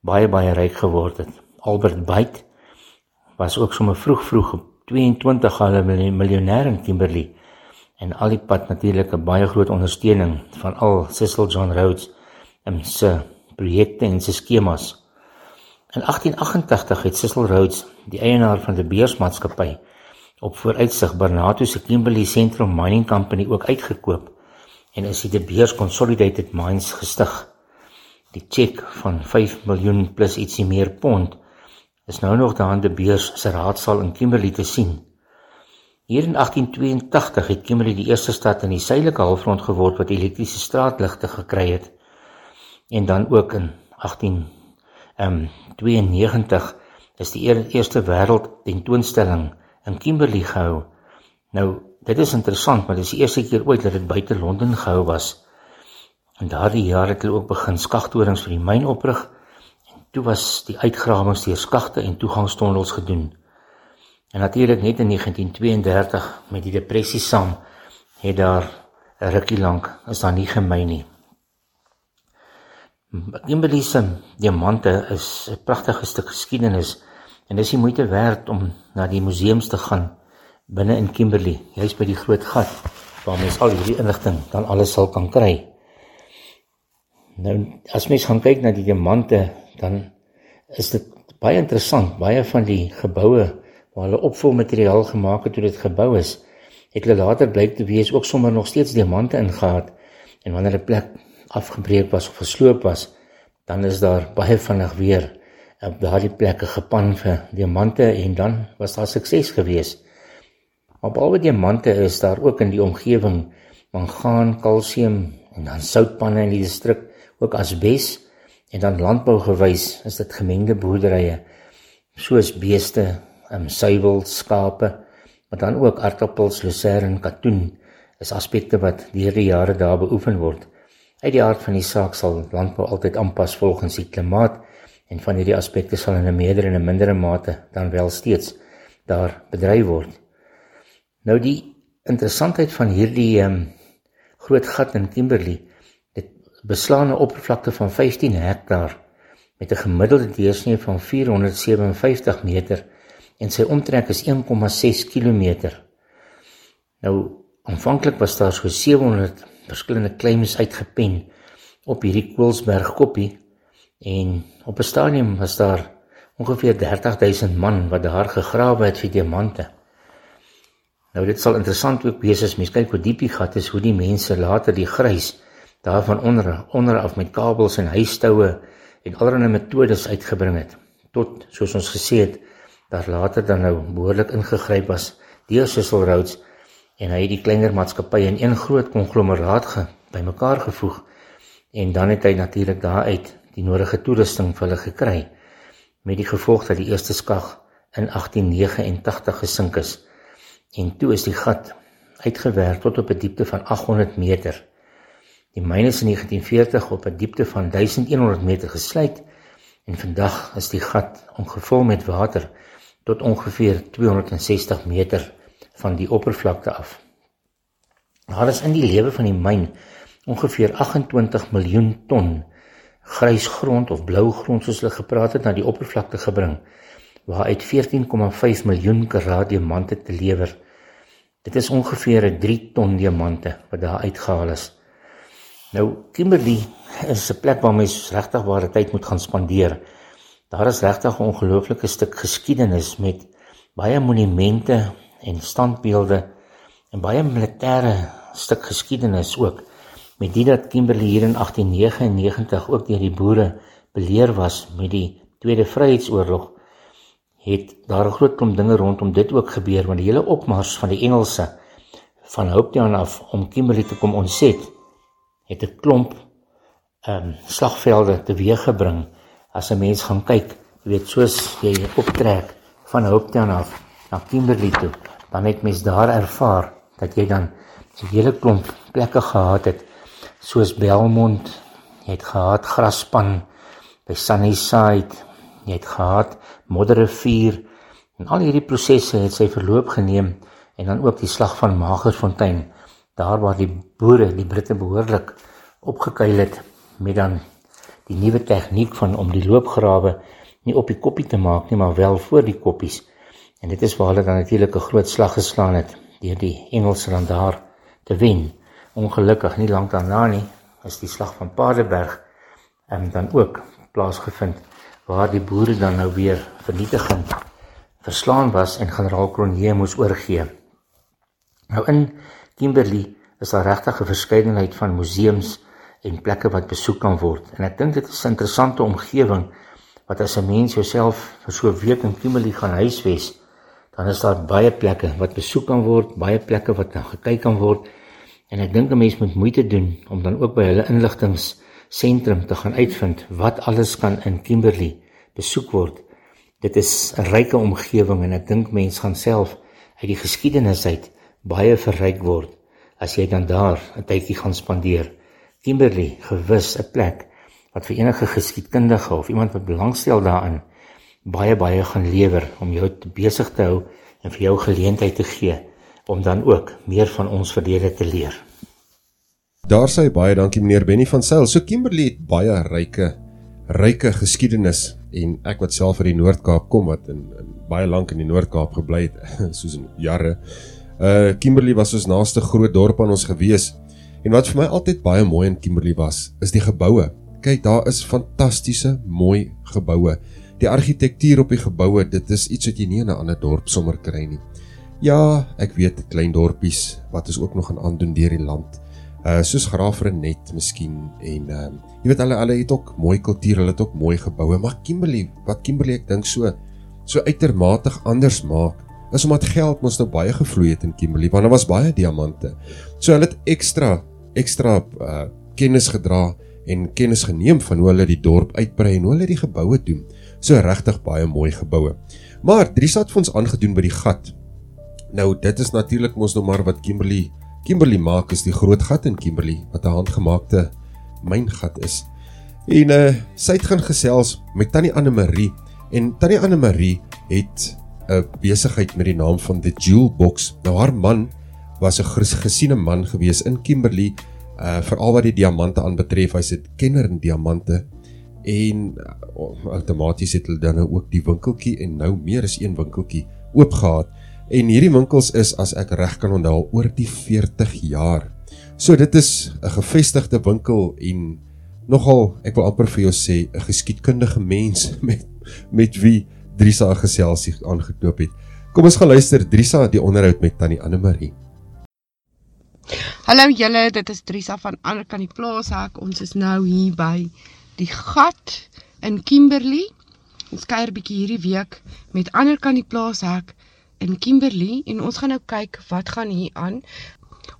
baie baie ryk geword het. Albert Byte was ook sommer vroeg vroeg op 22 hulle miljonair in Kimberley en al die pad natuurlik 'n baie groot ondersteuning van al Cecil John Rhodes se projekte en sy skemas. In 1888 het Cecil Rhodes, die eienaar van die beursmaatskappy, op vooruitsig Barnard se Kimberley Central Mining Company ook uitgekoop en is die De Beers Consolidated Mines gestig. Die cheque van 5 miljoen plus ietsie meer pond is nou nog daar aan De Beers se raadsaal in Kimberley te sien. Hier in 1882 het Kimberley die eerste stad in die suidelike halfrond geword wat elektriese straatligte gekry het. En dan ook in 1892 is die eerste wêreld tentoonstelling in Kimberley gehou. Nou Dit is interessant, maar dit is die eerste keer ooit dat dit buite Londen gehou was. En daardie jaar het hulle ook begin skagtorings vir die myn oprig toe was die uitgrawings deur skagte en toegangstonnels gedoen. En natuurlik net in 1932 met die depressie saam het daar 'n rukkie lank is daar nie gemyn nie. Kimberley se diamante is 'n pragtige stuk geskiedenis en dis die moeite werd om na die museums te gaan binne in Kimberley, jy's by die groot gat waar mens al hierdie inligting dan alles sal kan kry. Nou as mens gaan kyk na die diamante, dan is dit baie interessant. Baie van die geboue waar hulle opvolmateriaal gemaak het toe dit gebou is, het hulle later blyk te wees ook sommer nog steeds diamante ingehaat. En wanneer 'n plek afgebreek was of gesloop was, dan is daar baie vinnig weer op daardie plekke gepan vir diamante en dan was daar sukses geweest. Maar behalwe diamante is daar ook in die omgewing mangaan, kalsium en dan soutpanne in die distrik, ook asbes en dan landbougewys is dit gemengde boerderye soos beeste um, suiwel, skape, maar dan ook aardappels, lucerne, katoen is aspekte wat deur die jare daar beoefen word. Uit die aard van die saak sal landbou altyd aanpas volgens die klimaat en van hierdie aspekte sal in 'n meerder en 'n mindere mate dan wel steeds daar bedryf word. Nou die interessantheid van hierdie um, groot gat in Kimberley, beslaan 'n oppervlakte van 15 hektaar met 'n gemiddelde deursnee van 457 meter en sy omtrek is 1,6 km. Nou aanvanklik was daar so 700 verskillende claims uitgepen op hierdie Koelsberg koppie en op 'n stadium was daar ongeveer 30000 man wat daar gegrawe het vir diamante. Nou dit sal interessant ook wees as mens kyk hoe diep die gat is, hoe die mense later die grys daarvan onder onder af met kabels en huistoue en allerlei metodes uitgebring het tot soos ons gesê het daar later dan nou behoorlik ingegryp was deur Cecil Rhodes en hy het die kleiner maatskappye in een groot konglomeraat ge bymekaar gevoeg en dan het hy natuurlik daaruit die nodige toerusting vir hulle gekry met die gevolg dat die eerste skag in 1889 gesink is en toe is die gat uitgewerk tot op 'n diepte van 800 meter. Die myn is in 1940 op 'n diepte van 1100 meter gesluit en vandag is die gat ongevul met water tot ongeveer 260 meter van die oppervlakte af. Daar is in die lewe van die myn ongeveer 28 miljoen ton grys grond of blou grond soos hulle gepraat het na die oppervlakte gebring waaruit 14,5 miljoen karat diamante te lewer. Dit is ongeveer 'n 3 ton diamante wat daar uitgehaal is. Nou Kimberley is 'n plek waar mens regtig ware tyd moet gaan spandeer. Daar is regtig 'n ongelooflike stuk geskiedenis met baie monumente en standbeelde en baie militêre stuk geskiedenis ook met dit dat Kimberley hier in 1899 ook deur die boere beleer was met die Tweede Vryheidsoorlog het daar 'n groot klomp dinge rondom dit ook gebeur want die hele opmars van die Engelse van Hopetown af om Kimberley te kom ontset het 'n klomp ehm um, slagvelde teweeggebring as 'n mens gaan kyk jy weet soos jy optrek van Hopetown af na Kimberley toe dan het mens daar ervaar dat jy dan 'n hele klomp plekke gehad het soos Belmont, jy het gehad Graspan by Sunnyside, jy het gehad Modderrivier en al hierdie prosesse het sy verloop geneem en dan ook die slag van Magersfontein daar waar die boere die Britte behoorlik opgekuil het met dan die nuwe tegniek van om die loopgrawe nie op die koppie te maak nie maar wel voor die koppies en dit is waar hulle dan natuurlik 'n groot slag geslaan het deur die Engelse dan daar te wen ongelukkig nie lank daarna nie is die slag van Paardeberg ehm, dan ook plaasgevind waar die boere dan nou weer vernietiging verslaan was en generaal Cronje moes oorgee. Nou in Kimberley is daar regtig 'n verskeidenheid van museums en plekke wat besoek kan word en ek dink dit is 'n interessante omgewing wat as 'n mens jouself vir so 'n week in Kimberley gaan huisves dan is daar baie plekke wat besoek kan word, baie plekke wat na gekyk kan word En ek dink 'n mens moet moeite doen om dan ook by hulle inligtingseentrum te gaan uitvind wat alles kan in Kimberley besoek word. Dit is 'n ryke omgewing en ek dink mens gaan self uit die geskiedenis uit baie verryk word as jy dan daar 'n tydjie gaan spandeer. Kimberley, gewis 'n plek wat vir enige geskiedkundige of iemand wat belangstel daarin baie baie gaan lewer om jou besig te hou en vir jou geleentheid te gee om dan ook meer van ons verlede te leer. Daar sê baie dankie meneer Benny van Sail. So Kimberley het baie ryke ryke geskiedenis en ek wat self uit die Noord-Kaap kom wat in, in baie lank in die Noord-Kaap gebly het, soos in jare. Uh Kimberley was ons naaste groot dorp aan ons gewees. En wat vir my altyd baie mooi in Kimberley was, is die geboue. Kyk, daar is fantastiese mooi geboue. Die argitektuur op die geboue, dit is iets wat jy nie in 'n ander dorp sommer kry nie. Ja, ek weet klein dorpies wat is ook nog aan aandoen deur die land. Uh soos Graafrenet miskien en ehm uh, jy weet hulle hulle het ook mooi kultuur, hulle het ook mooi geboue, maar Kimberley, wat Kimberley ek dink so so uitermate anders maak, is omdat geld mos nou baie gevloei het in Kimberley, want daar was baie diamante. So hulle het ekstra ekstra uh kennis gedra en kennis geneem van hoe hulle die dorp uitbrei en hoe hulle die geboue doen. So regtig baie mooi geboue. Maar het vir ons aangedoen by die gat. Nou dit is natuurlik mos nou maar wat Kimberley Kimberley maak is die groot gat in Kimberley wat 'n handgemaakte myngat is. En uh sy het gaan gesels met Tannie Anne Marie en Tannie Anne Marie het 'n besigheid met die naam van The Jewel Box. Nou haar man was 'n gesiene man gewees in Kimberley uh veral wat die diamante aanbetref. Hy's 'n kenner in diamante en uh, outomaties het hulle dan nou ook die winkeltjie en nou meer as een winkeltjie oopgehad. En hierdie winkels is as ek reg kan onthou oor die 40 jaar. So dit is 'n gevestigde winkel en nogal ek wil amper vir jou sê 'n geskiedkundige mens met met wie Drisa geselsie aangekoop het. Kom ons gaan luister Drisa die onderhoud met Tannie Anne Marie. Hallo julle, dit is Drisa van ander kan die plaashek. Ons is nou hier by die gat in Kimberley. Ons kuier bietjie hierdie week met ander kan die plaashek in Kimberley en ons gaan nou kyk wat gaan hier aan.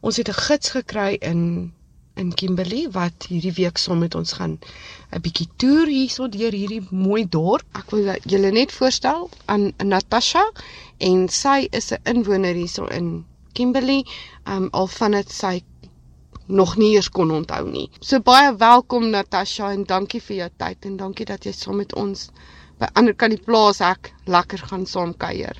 Ons het 'n gids gekry in in Kimberley wat hierdie week saam met ons gaan 'n bietjie toer hierso deur hierdie mooi dorp. Ek wil julle net voorstel aan Natasha en sy is 'n inwoner hierso in Kimberley, um al van dit sy nog nie eers kon onthou nie. So baie welkom Natasha en dankie vir jou tyd en dankie dat jy saam met ons by ander kan die plaas ek lekker gaan saam kuier.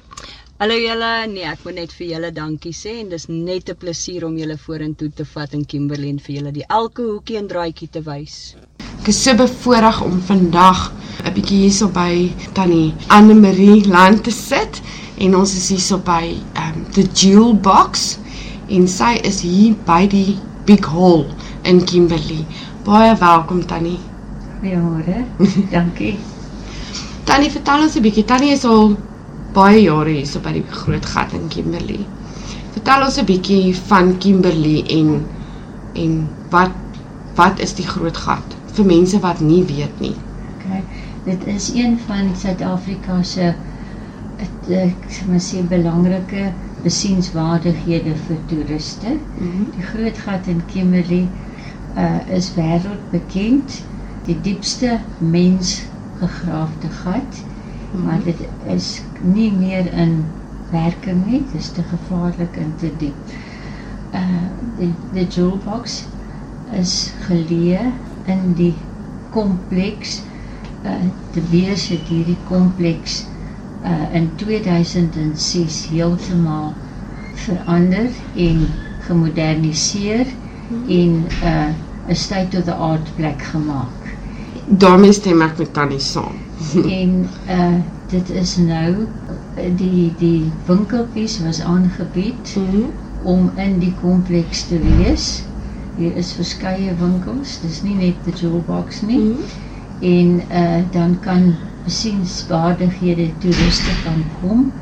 Hallo julle, nee, ek wil net vir julle dankie sê en dis net 'n plesier om julle vorentoe te vat in Kimberley en vir julle die elke hoekie en draaitjie te wys. Ek is so bevoorreg om vandag 'n bietjie hierso by Tannie Anne Marie Land te sit en ons is hierso by um the Jewel Box en sy is hier by die Big Hall in Kimberley. Baie welkom Tannie. Goeiemôre. Dankie. Tannie, vertel ons 'n bietjie. Tannie is al baie jare hierso by die Groot Gat in Kimberley. Vertel ons 'n bietjie van Kimberley en en wat wat is die Groot Gat vir mense wat nie weet nie. Okay. Dit is een van Suid-Afrika se ek sê maar sê belangrike besienswaardighede vir toeriste. Mm -hmm. Die Groot Gat in Kimberley uh is wêreldbekend die diepste mens gegraafde gat. Maar dit is nie meer in werking nie. Dit is te gevaarlik en te diep. Uh die die jewel box is geleë in die kompleks uh die beurs het hierdie kompleks uh in 2006 heeltemal verander en gemoderniseer en uh 'n state of the art plek gemaak. Daarmee stem ek met Tannie saam. En uh dit is nou die die winkeltjies was aangebied mm -hmm. om in die kompleks te wees. Hier is verskeie winkels, dis nie net die jewel box nie. Mm -hmm. En uh dan kan besienswaardighede toeriste kan kom.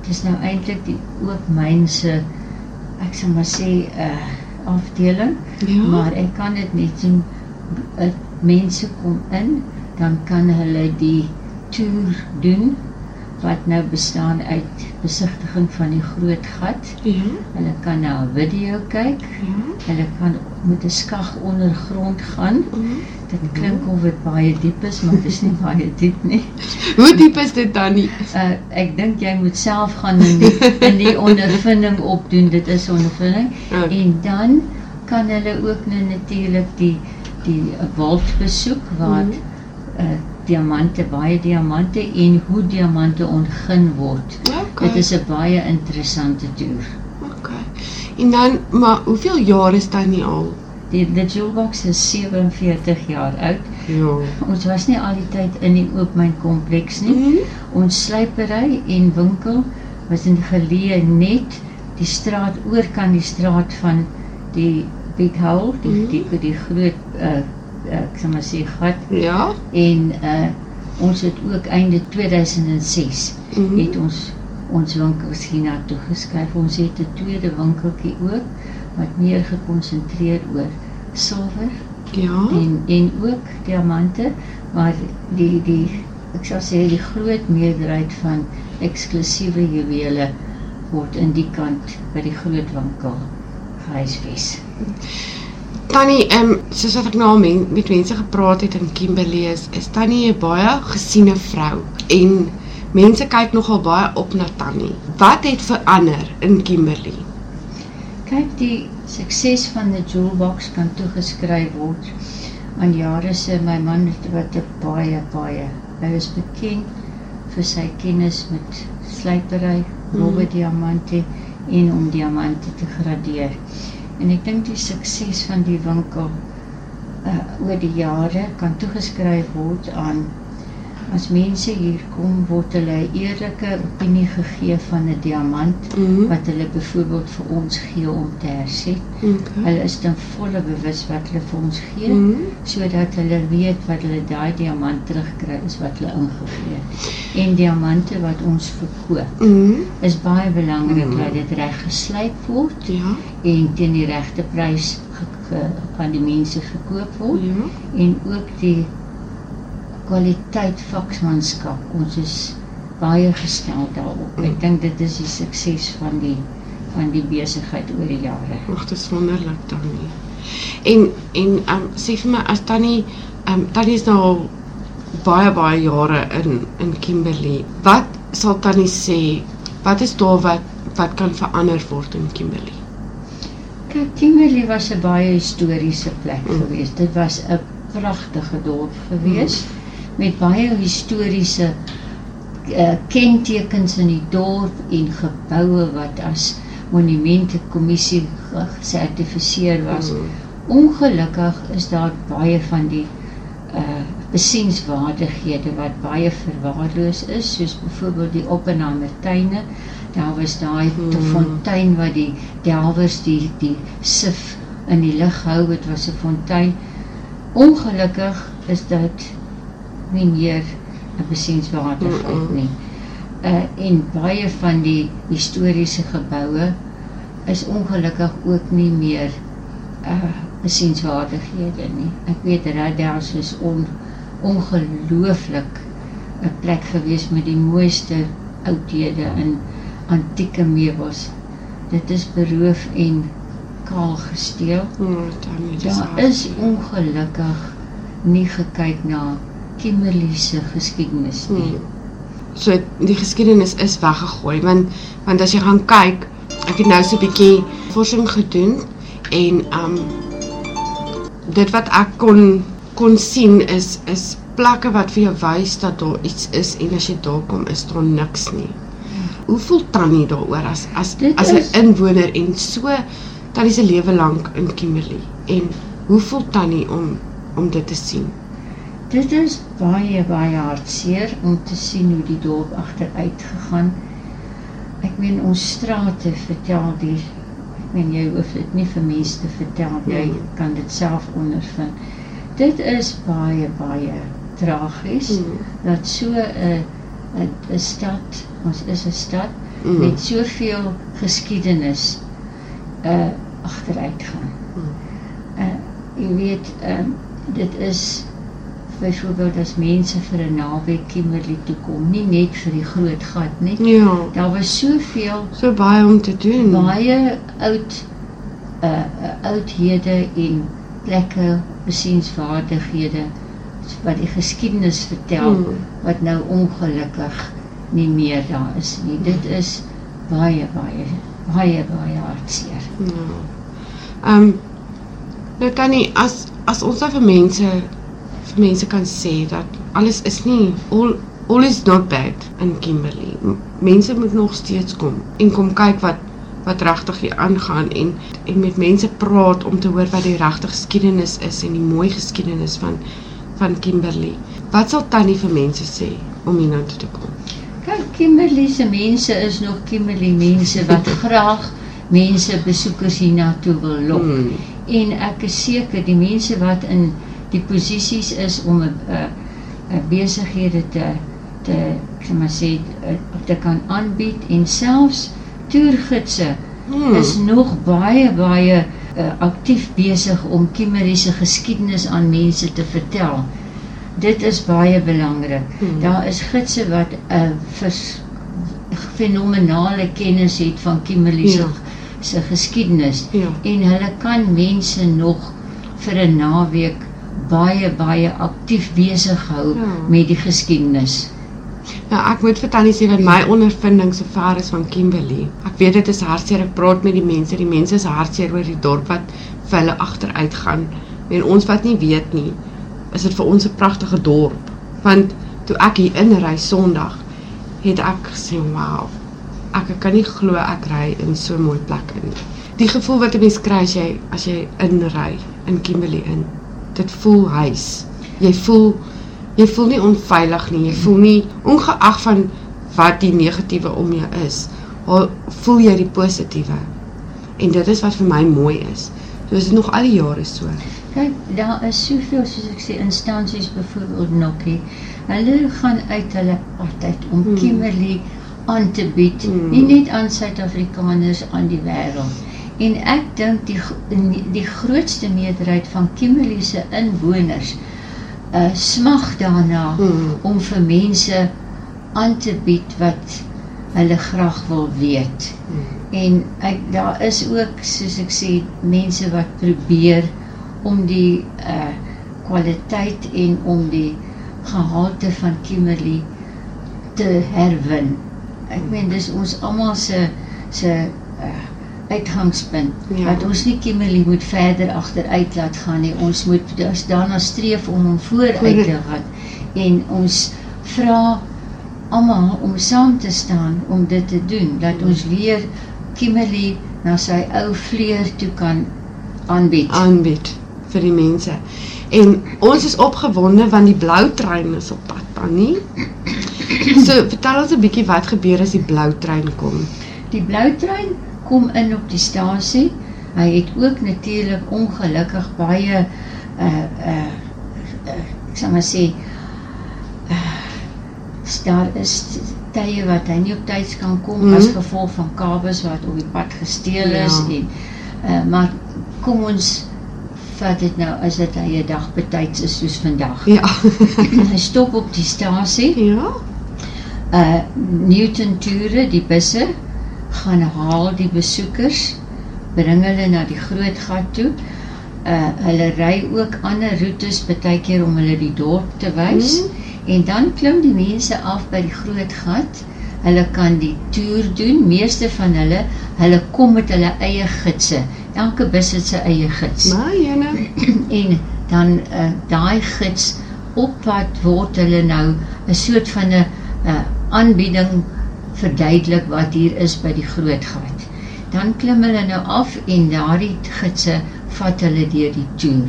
Dit is nou eintlik die oop mynse ek sal maar sê 'n uh, afdeling, ja. maar ek kan dit net sien uh, mense kom in, dan kan hulle die toer doen wat nou bestaan uit besigtiging van die groot gat. Ja. Hulle kan nou 'n video kyk. Ja. Hulle kan met 'n skag ondergrond gaan. Ja. Dit klink of dit baie diep is, maar dit is nie baie diep nie. Hoe diep is dit dan nie? Uh ek dink jy moet self gaan in die, in die ondervinding opdoen. Dit is ondervinding. Ja. En dan kan hulle ook nou natuurlik die die wald besoek waar mm -hmm. Uh diamante, baie diamante en hoe diamante ontgin word. Okay. Dit is 'n baie interessante toer. Okay. En dan maar hoeveel jaar is dit nie al? Die die Jewelbox is 47 jaar oud. Ja. Ons was nie al die tyd in die oopmyn kompleks nie. Mm -hmm. Ons slypery en winkel was in geleë net die straat oor kan die straat van die Big Hole, die mm -hmm. die, die, die groot uh, ek sê maar sê gat. Ja. En uh ons het ook einde 2006 mm -hmm. het ons ons winkels hierna toe geskuif. Ons het 'n tweede winkeltjie ook wat meer gekonsentreer oor silwer. Ja. En en ook diamante, maar die die ek sal sê die groot meerderheid van eksklusiewe juwele word in die kant by die groot winkel gehuisves. Tannie, ehm um, soos wat ek nou al met mense gepraat het in Kimberley is, is Tannie 'n baie gesiene vrou en mense kyk nogal baie op na Tannie. Wat het verander in Kimberley? Kyk, die sukses van die Jewelbox kan toegeskryf word aan jare se my man wat baie baie hy is bekend vir sy kennis met slypery, Mhm. diamante en om diamante te gradeer. En ek dink die sukses van die winkel uh oor die jare kan toegeskryf word aan as mense hier kom word hulle 'n eerlike opinie gegee van 'n diamant mm -hmm. wat hulle byvoorbeeld vir ons gee om te herset. Okay. Hulle is dan volle bewus wat hulle vir ons gee Mhm. sodat hulle weet wat hulle daai diamant terugkry is wat hulle ingegee het. En diamante wat ons verkoop Mhm. is baie belangrik Mhm. dat dit reg geslyp word ja. en teen die regte prys aan die mense verkoop word Ja. en ook die kwaliteit vaksmanskap. Ons is baie gestel daarop. Ek dink dit is die sukses van die van die besigheid oor die jare. Ag, dit is wonderlik Tannie. En en um, sê vir my as Tannie um, Tannie is nou al baie baie jare in in Kimberley. Wat sal Tannie sê? Wat is daar wat wat kan verander word in Kimberley? Kyk, Kimberley was 'n baie historiese plek mm. geweest. Dit was 'n pragtige dorp geweest mm. Met baie historiese uh, kentekens in die dorp en geboue wat as monumente kommissie gesertifiseer was. Mm. Ongelukkig is daar baie van die uh besienswaardighede wat baie verwaarloos is, soos byvoorbeeld die Oppenheimer tuine. Daar was daai Hmm. mm. fontein wat die delwers die die sif in die lug hou. Dit was 'n fontein. Ongelukkig is dit nie meer 'n besienswaardigheid Mm-mm. nie. Uh en baie van die historiese geboue is ongelukkig ook nie meer uh besienswaardighede nie. Ek weet Radels is on, ongelooflik 'n plek gewees met die mooiste oudhede in antieke meubels. Dit is beroof en kaal gesteel. Dis Daar is ongelukkig nie gekyk na Kimberley se geskiedenis nie. Hmm. So die geskiedenis is weggegooi want want as jy gaan kyk, ek het nou so 'n bietjie forsing gedoen en um dit wat ek kon kon sien is is plekke wat vir jou wys dat daar iets is en as jy daar kom is daar niks nie. Hoe voel Tannie daaroor as as Dit as 'n inwoner en so Tannie se lewe lank in Kimberley en hoe voel Tannie om om dit te sien? Dit is baie baie hartseer om te sien hoe die dorp agteruit gegaan. Ek meen ons strate vertel die ek meen jy hoef dit nie vir mense te vertel jy Nee. kan dit self ondervind. Dit is baie baie tragies Mm. dat so 'n 'n 'n stad, ons is 'n stad Mm. met soveel geskiedenis uh agteruit gaan. Uh jy weet, ehm dit is byvoorbeeld as mense vir 'n naweek Kimberley toe kom, nie net vir die groot gat nie. Ja. Daar was soveel so baie om te doen. Baie oud uh, uh oudhede en plekke, besienswaardighede wat die geskiedenis vertel Hmm. wat nou ongelukkig nie meer daar is nie. Dit is baie baie baie baie hartseer. Ja. Ehm um, nou Tannie, as as ons nou vir mense mense kan sê dat alles is nie all all is not bad in Kimberley. Mense moet nog steeds kom en kom kyk wat wat regtig hier aangaan en en met mense praat om te hoor wat die regte geskiedenis is en die mooi geskiedenis van van Kimberley. Wat sal Tannie vir mense sê om hier nou toe te kom? Kyk, Kimberley se mense is nog Kimberley mense wat graag mense besoekers hiernatoe wil lok. Hmm. En ek is seker die mense wat in die posisies is om 'n 'n 'n besighede te te ek maar sê eh, te kan aanbied en selfs toergidse Hmm. is nog baie baie uh, aktief besig om Kimberley se geskiedenis aan mense te vertel. Dit is baie belangrik. Hmm. Daar is gidse wat 'n uh, fenomenale kennis het van Kimberley se Ja. se geskiedenis Ja. en hulle kan mense nog vir 'n naweek baie baie aktief besig hou Ja. met die geskiedenis Nou ek moet vir Tannie sê dat my ondervinding so ver is van Kimberley. Ek weet dit is hartseer. Ek praat met die mense. Die mense is hartseer oor die dorp wat vir hulle agteruit gaan. En ons wat nie weet nie, is dit vir ons 'n pragtige dorp. Want toe ek hier inry Sondag, het ek gesê, "Wow. Ek kan nie glo ek ry in so 'n mooi plek in." Die gevoel wat 'n mens kry as jy as jy inry in Kimberley in. Dit voel huis. Jy voel jy voel nie onveilig nie. Jy voel nie ongeag van wat die negatiewe om jou is, voel jy die positiewe. En dit is wat vir my mooi is. So is dit nog al die jare so. Kyk, daar is soveel soos ek sê instansies byvoorbeeld Nokkie. Hulle gaan uit hulle uit om Hmm. Kimberley aan te bied, Hmm. nie net aan Suid-Afrikaners aan die wêreld. En ek dink die die, grootste meerderheid van Kimberley se inwoners uh smag daarna Hmm. om vir mense aan te bied wat hulle graag wil weet. En ek daar is ook soos ek sê mense wat probeer om die uh kwaliteit en om die gehalte van Kimberley te herwin. Ek meen dis ons almal se se uh uitgangspunt Ja. dat ons nie Kimberley moet verder agteruit laat gaan nie. Ons moet dus daarna streef om hom vooruit te gaan en ons vra almal om saam te staan om dit te doen dat ons weer Kimberley na sy ou vleur toe kan aanbied. Aanbied vir die mense. En ons is opgewonde want die blou trein is op pad, Tannie. So, vertel ons 'n bietjie wat gebeur as die blou trein kom. Die blou trein kom in op die stasie. Hy het ook natuurlik ongelukkig baie uh uh, uh ek sal maar sê uh, daar is tye wat hy nie op tyd kan kom mm. -hmm. as gevolg van kabels wat op die pad gesteel is Ja. en uh maar kom ons vat dit nou as dit hy 'n dag betyds is soos vandag. Ja. hy stop op die stasie. Ja. Uh Newton Toure, die busse gaan haal die besoekers, bring hulle na die groot gat toe. Uh hulle ry ook ander roetes baie keer om hulle die dorp te wys. Mhm. En dan klim die mense af by die groot gat. Hulle kan die toer doen. Meeste van hulle, hulle kom met hulle eie gidse. Elke bus het sy eie gids. Maar jene en dan uh, daai gids op pad word hulle nou 'n soort van 'n uh, aanbieding verduidelik wat hier is by die groot gat. Dan klim hulle nou af en daardie gidse vat hulle deur die toer.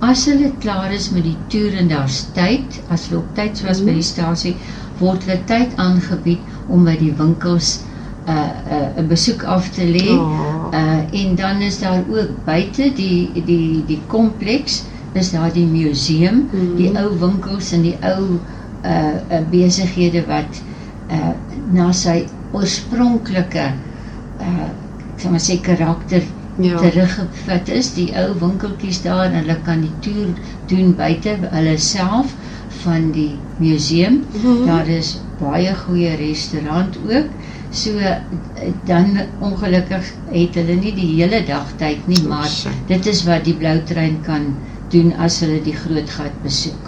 As hulle klaar is met die toer en daar's tyd, as hulle op tyd was by die stasie, word hulle tyd aangebied om by die winkels 'n uh, 'n uh, 'n besoek af te lê. Oh. Uh en dan is daar ook buite die die die kompleks is daar die museum, Mhm. die ou winkels en die ou uh, uh besighede wat uh na sy oorspronklike uh ek sal maar sê karakter Ja. teruggevat is. Die ou winkeltjies daar en hulle kan die toer doen buite hulle self van die museum. Mhm. Daar is baie goeie restaurant ook. So eh, dan ongelukkig het hulle nie die hele dag tyd nie, maar dit is wat die blou trein kan doen as hulle die groot gat besoek.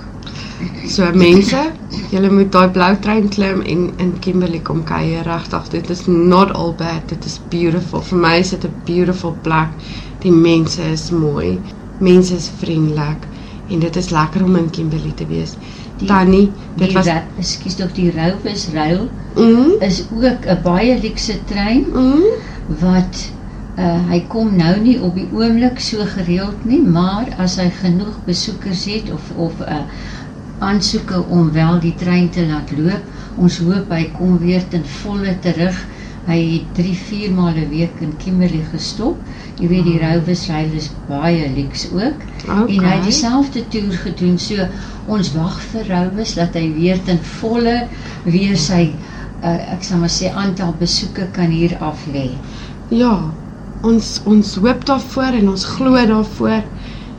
So mense, julle moet daai blou trein klim en in Kimberley kom kuier regtig. Dit is not all bad. Dit is beautiful. Vir my is dit 'n beautiful plek. Die mense is mooi. Mense is vriendelik en dit is lekker om in Kimberley te wees. Tannie, dit die was ekskuus tog die Rowes Rail mm, is ook 'n baie luukse trein mm, wat uh, hy kom nou nie op die oomblik so gereeld nie, maar as hy genoeg besoekers het of of 'n uh, aansoeke om wel die trein te laat loop, ons hoop hy kom weer ten volle terug. Hy het 3, 4 maal 'n week in Kimberley gestop. Jy weet die Rowes Rail is baie luks ook. Okay. En hy het dieselfde toer gedoen. So ons wag vir Rowes dat hy weer ten volle weer sy uh, ek sal maar sê aantal besoeke kan hier af lê. Ja, ons ons hoop daarvoor en ons glo daarvoor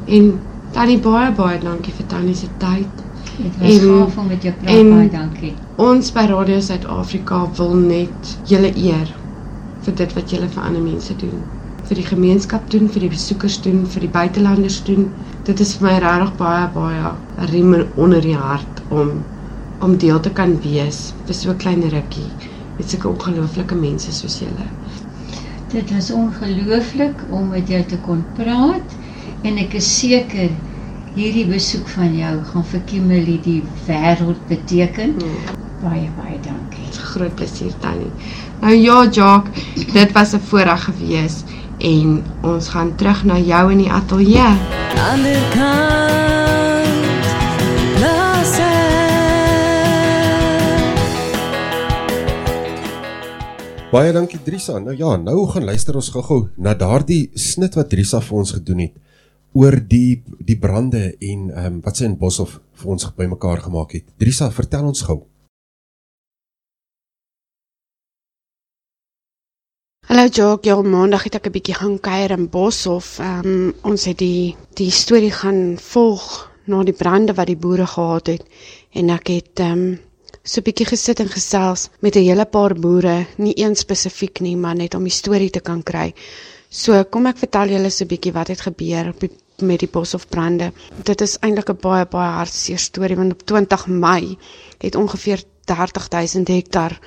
en Tannie baie baie dankie vir Tannie se tyd. Dit was gaaf om met jou praat, en baie dankie. Ons by Radio Suid-Afrika wil net julle eer vir dit wat julle vir ander mense doen. Vir die gemeenskap doen, vir die besoekers doen, vir die buitelanders doen. Dit is vir my regtig baie baie 'n riem onder die hart om om deel te kan wees vir so 'n klein rukkie met sulke ongelooflike mense soos julle. Dit was ongelooflik om met jou te kon praat en ek is seker hierdie besoek van jou gaan vir Kimberley die wêreld beteken. Hmm. Baie baie dankie. Groot plesier Tannie. Nou ja, Jock, dit was 'n voorreg gewees en ons gaan terug na jou in die ateljee. Ander kant plaas Baie dankie Drisa. Nou ja, nou gaan luister ons gou-gou na daardie snit wat Drisa vir ons gedoen het oor die die brande en ehm um, wat sy in Boshoff vir ons bymekaar gemaak het. Drisa, vertel ons gou. Hallo Jock, ja, maandag het ek 'n bietjie gaan kuier in Boshoff. Ehm um, ons het die die storie gaan volg na die brande wat die boere gehad het en ek het ehm um, so 'n bietjie gesit en gesels met 'n hele paar boere, nie een spesifiek nie, maar net om die storie te kan kry. So kom ek vertel julle so 'n bietjie wat het gebeur op die, met die Boshoff-brande. Dit is eintlik 'n baie baie hartseer storie want op 20 Mei het ongeveer 30000 hektar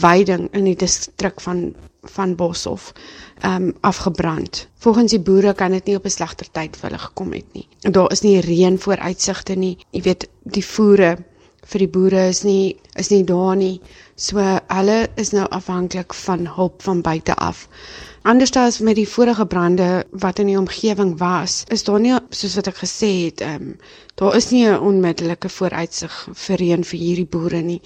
weiding in die distrik van van Boshoff ehm um, afgebrand. Volgens die boere kan dit nie op 'n slegter tyd vir hulle gekom het nie. Daar is nie reën vooruitsigte nie. Jy weet, die voere vir die boere is nie is nie daar nie. So hulle is nou afhanklik van hulp van buite af. Anders as met die vorige brande wat in die omgewing was, is daar nie soos wat ek gesê het, ehm um, daar is nie 'n onmiddellike vooruitsig vir reën vir hierdie boere nie.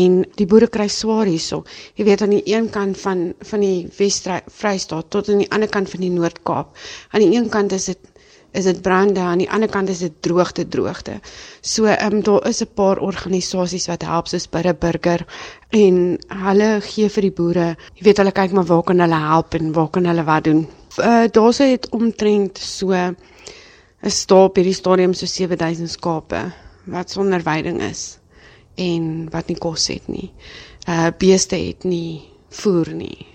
En die boere kry swaar hierso. Jy weet aan die een kant van van die Wes-Vrystaat tot aan die ander kant van die Noord-Kaap. Aan die een kant is dit is dit brande aan die ander kant is dit droogte droogte. So ehm um, daar is 'n paar organisasies wat help soos Bidde Burger en hulle gee vir die boere, jy weet hulle kyk maar waar kan hulle help en waar kan hulle wat doen. Uh, daar sê dit omtrent so 'n stop op hierdie stadium so 7000 skape wat sonder veiding is en wat nie kos het nie. Uh beeste het nie voer nie.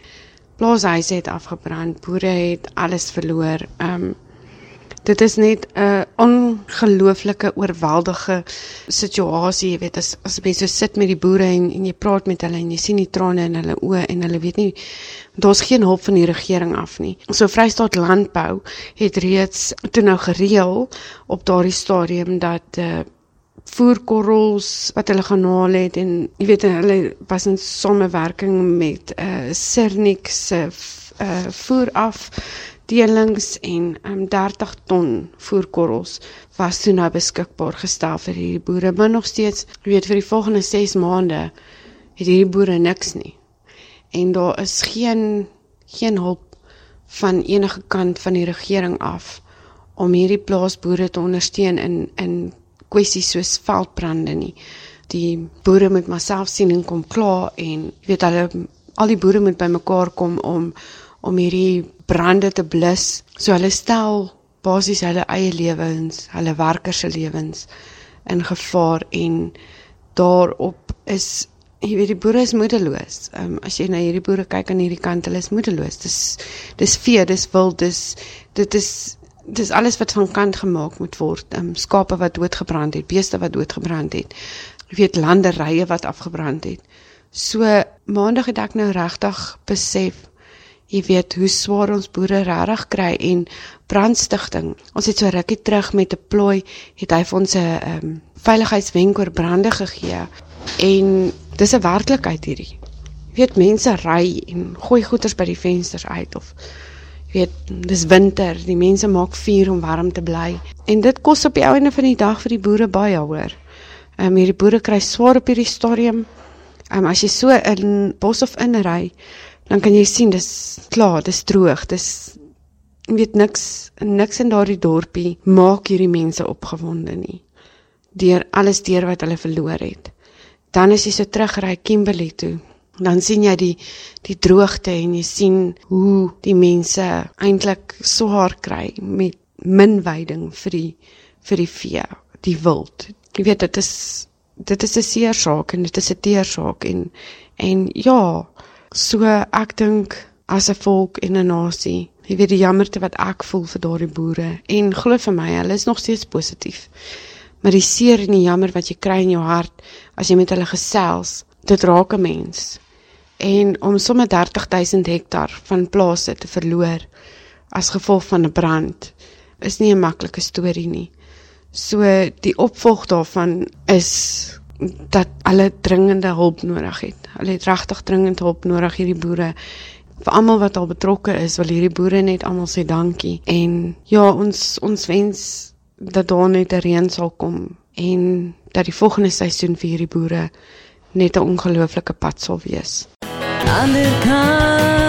Plaashuise het afgebrand, boere het alles verloor. Um dit is net 'n ongelooflike oorweldige situasie, jy weet as as jy so sit met die boere en en jy praat met hulle en jy sien die trane in hulle oë en hulle weet nie daar's geen hulp van die regering af nie. So Vrystaat Landbou het reeds toe nou gereël op daardie stadium dat uh voerkorrels wat hulle gaan haal het en jy weet hulle was in samewerking met uh Sernik se uh voer af delings en um, 30 ton voerkorrels was toe nou beskikbaar gestel vir hierdie boere, maar nog steeds, jy weet vir die volgende 6 maande het hierdie boere niks nie. En daar is geen geen hulp van enige kant van die regering af om hierdie plaasboere te ondersteun in in kwessies soos veldbrande nie. Die boere moet maar self sien en kom klaar en jy weet hulle al die boere moet bymekaar kom om om hierdie brande te blus. So hulle stel basies hulle eie lewens, hulle werkers se lewens in gevaar en daarop is jy weet die boere is moedeloos. Ehm um, as jy na hierdie boere kyk aan hierdie kant, hulle is moedeloos. Dis dis vee, dis wild, dis dit is dis alles wat van kant gemaak moet word. Ehm um, skape wat doodgebrand het, beeste wat doodgebrand het. Jy weet landerye wat afgebrand het. So maandag het ek nou regtig besef jy weet hoe swaar ons boere regtig kry en brandstigting. Ons het so rukkie terug met 'n plooi het hy vir ons 'n um, veiligheidswenk oor brande gegee en dis 'n werklikheid hierdie. Jy weet mense ry en gooi goeders by die vensters uit of jy weet dis winter, die mense maak vuur om warm te bly en dit kos op die einde van die dag vir die boere baie hoor. Ehm um, hierdie boere kry swaar op hierdie stadium. Ehm um, as jy so in bos of in ry dan kan jy sien dis klaar, dis droog, dis weet niks niks in daardie dorpie maak hierdie mense opgewonde nie. Deur alles deur wat hulle verloor het. Dan as jy so terugry Kimberley toe, dan sien jy die die droogte en jy sien hoe die mense eintlik swaar kry met min veiding vir die vir die vee, die wild. Jy weet dit is dit is 'n seer saak en dit is 'n teer saak en en ja, So ek dink as 'n volk en 'n nasie, jy weet die jammerte wat ek voel vir daardie boere en glo vir my, hulle is nog steeds positief. Maar die seer en die jammer wat jy kry in jou hart as jy met hulle gesels, dit raak 'n mens. En om sommer 30000 hektar van plase te verloor as gevolg van 'n brand is nie 'n maklike storie nie. So die opvolg daarvan is dat hulle dringende hulp nodig het. Hulle het regtig dringend hulp nodig hierdie boere. Vir almal wat al betrokke is, wil hierdie boere net almal sê dankie. En ja, ons ons wens dat daar net 'n reën sal kom en dat die volgende seisoen vir hierdie boere net 'n ongelooflike pad sal wees. Ander kant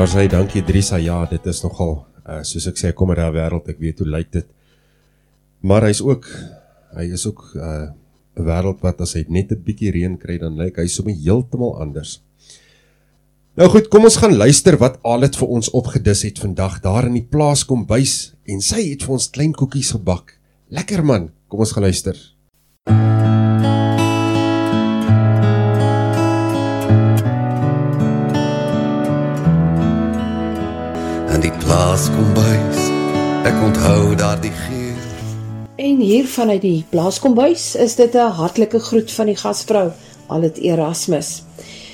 Daar sê dankie Drisa. Ja, dit is nogal uh, soos ek sê kom uit daai wêreld. Ek weet hoe lyk dit. Maar hy's ook hy is ook 'n uh, wêreld wat as hy net 'n bietjie reën kry dan lyk hy sommer heeltemal anders. Nou goed, kom ons gaan luister wat Alet vir ons opgedis het vandag daar in die plaas kombuis en sy het vir ons klein koekies gebak. Lekker man. Kom ons gaan luister. In plaas kombuis, ek onthou daardie geur. En hier vanuit die blaaskombuis is dit 'n hartlike groet van die gasvrou, Alet Erasmus.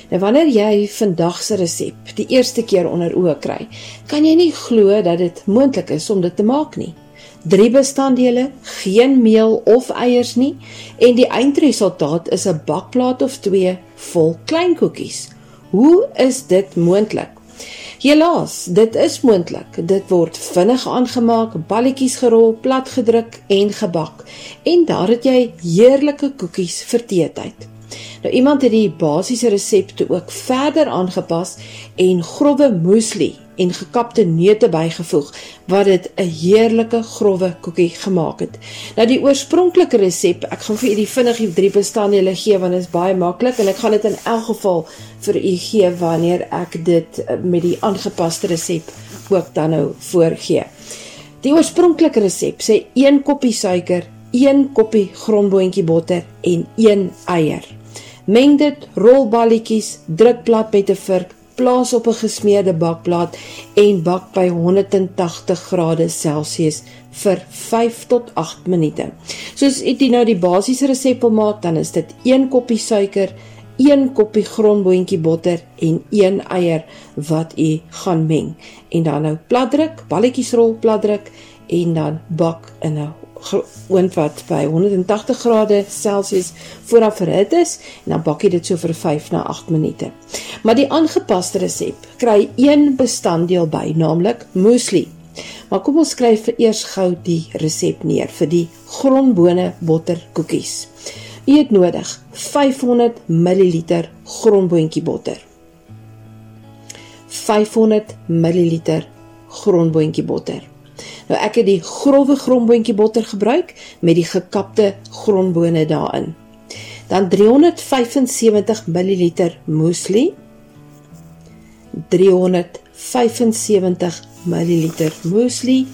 Nou wanneer jy vandag se resep die eerste keer onder oë kry, kan jy nie glo dat dit moontlik is om dit te maak nie. Drie bestanddele, geen meel of eiers nie en die eindresultaat is 'n bakplaat of 2 vol klein koekies. Hoe is dit moontlik? Helaas, dit is moontlik. Dit word vinnig aangemaak, balletjies gerol, platgedruk en gebak. En daar het jy heerlike koekies vir teetyd. Nou iemand het die basiese resepte ook verder aangepas en grouwe muesli en gekapte neute bygevoeg wat dit 'n heerlike grouwe koekie gemaak het. Nou die oorspronklike resep, ek gaan vir u die vinnig die drie bestanddele gee want dit is baie maklik en ek gaan dit in elk geval vir u gee wanneer ek dit eh, met die aangepaste resep ook dan nou voorgee. Die oorspronklike resep sê 1 koppie suiker, 1 koppie grondboontjie botter en 1 eier. Meng dit, rol balletjies, druk plat met 'n vurk, plaas op 'n gesmeerde bakplaat en bak by 180 grade Celsius vir 5 tot 8 minute. Soos jy nou die basiese resep wil maak, dan is dit 1 koppie suiker, 1 koppie grondboontjie botter en 1 eier wat u gaan meng. En dan nou platdruk, balletjies rol platdruk en dan bak in 'n oond wat by 180 grade Celsius vooraf verhit is en dan bak jy dit so vir 5 na 8 minute. Maar die aangepaste resep kry een bestanddeel by, naamlik muesli. Maar kom ons skryf vir eers gou die resep neer vir die grondbone botter koekies. U het nodig 500 ml grondboontjie botter. 500 ml grondboontjie botter. Nou ek het die grouwe grondboontjie botter gebruik met die gekapte grondbone daarin. Dan 375 ml muesli. 375 ml muesli.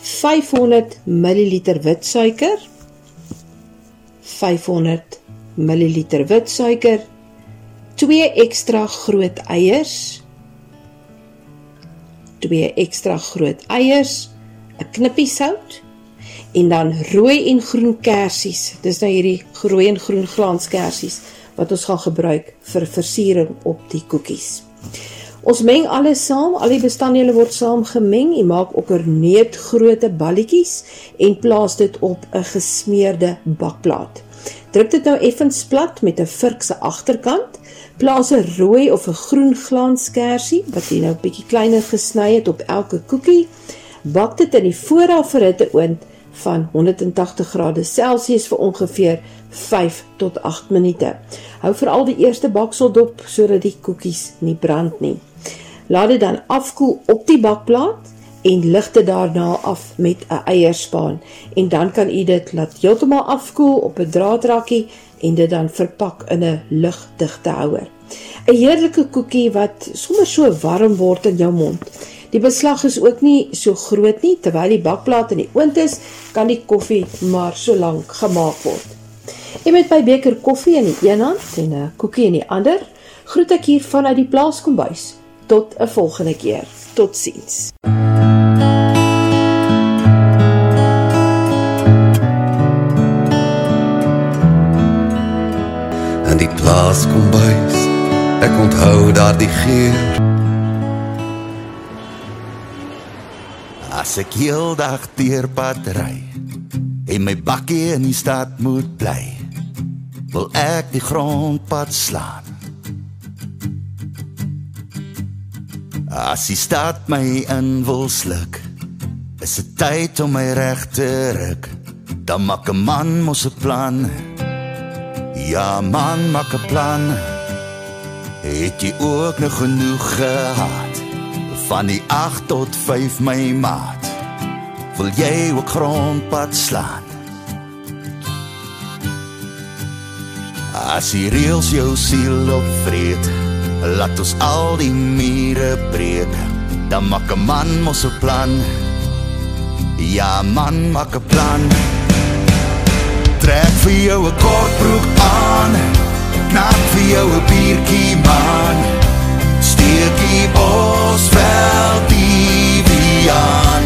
500 ml wit suiker. 500 ml wit suiker. 2 ekstra groot eiers. 2 ekstra groot eiers, 'n knippie sout en dan rooi en groen kersies. Dis nou hierdie rooi en groen glanskersies wat ons gaan gebruik vir versiering op die koekies. Ons meng alles saam, al die bestanddele word saam gemeng. Jy maak ook 'n neutgrootte balletjies en plaas dit op 'n gesmeerde bakplaat. Druk dit nou effens plat met 'n vurk se agterkant. Plaas 'n rooi of 'n groen glanskersie wat jy nou bietjie kleiner gesny het op elke koekie. Bak dit in die vooraf verhitte oond van 180 grade Celsius vir ongeveer 5 tot 8 minute. Hou veral die eerste baksel dop sodat die koekies nie brand nie. Laat dit dan afkoel op die bakplaat en lig dit daarna af met 'n eierspaan en dan kan u dit laat heeltemal afkoel op 'n draadrakkie en dit dan verpak in 'n lugdigte houer. 'n Heerlike koekie wat sommer so warm word in jou mond. Die beslag is ook nie so groot nie terwyl die bakplaat in die oond is, kan die koffie maar so lank gemaak word. En met my beker koffie in die een hand en 'n koekie in die ander, groet ek hier vanuit die plaaskombuis. Tot 'n volgende keer. Totsiens. Die plaas kom bys. Ek onthou daardie geur. As ek heeldag deur pad ry en my bakkie in die stad moet bly, wil ek die grondpad slaan. As die stad my in wil sluk, is dit tyd om my reg te ruk. Dan maak 'n man mos 'n plan. Ja, man, maak 'n plan. Het jy ook nog genoeg gehad? Van die 8 tot 5 my maat. Wil jy ook grondpad slaan? As die reëls jou siel opvreet, laat ons al die mure breek. Dan maak 'n man mos 'n plan. Ja, man, maak 'n plan. Trek vir jou 'n kortbroek aan. Knap vir jou 'n biertjie man. Steekie Bosveld die Vian.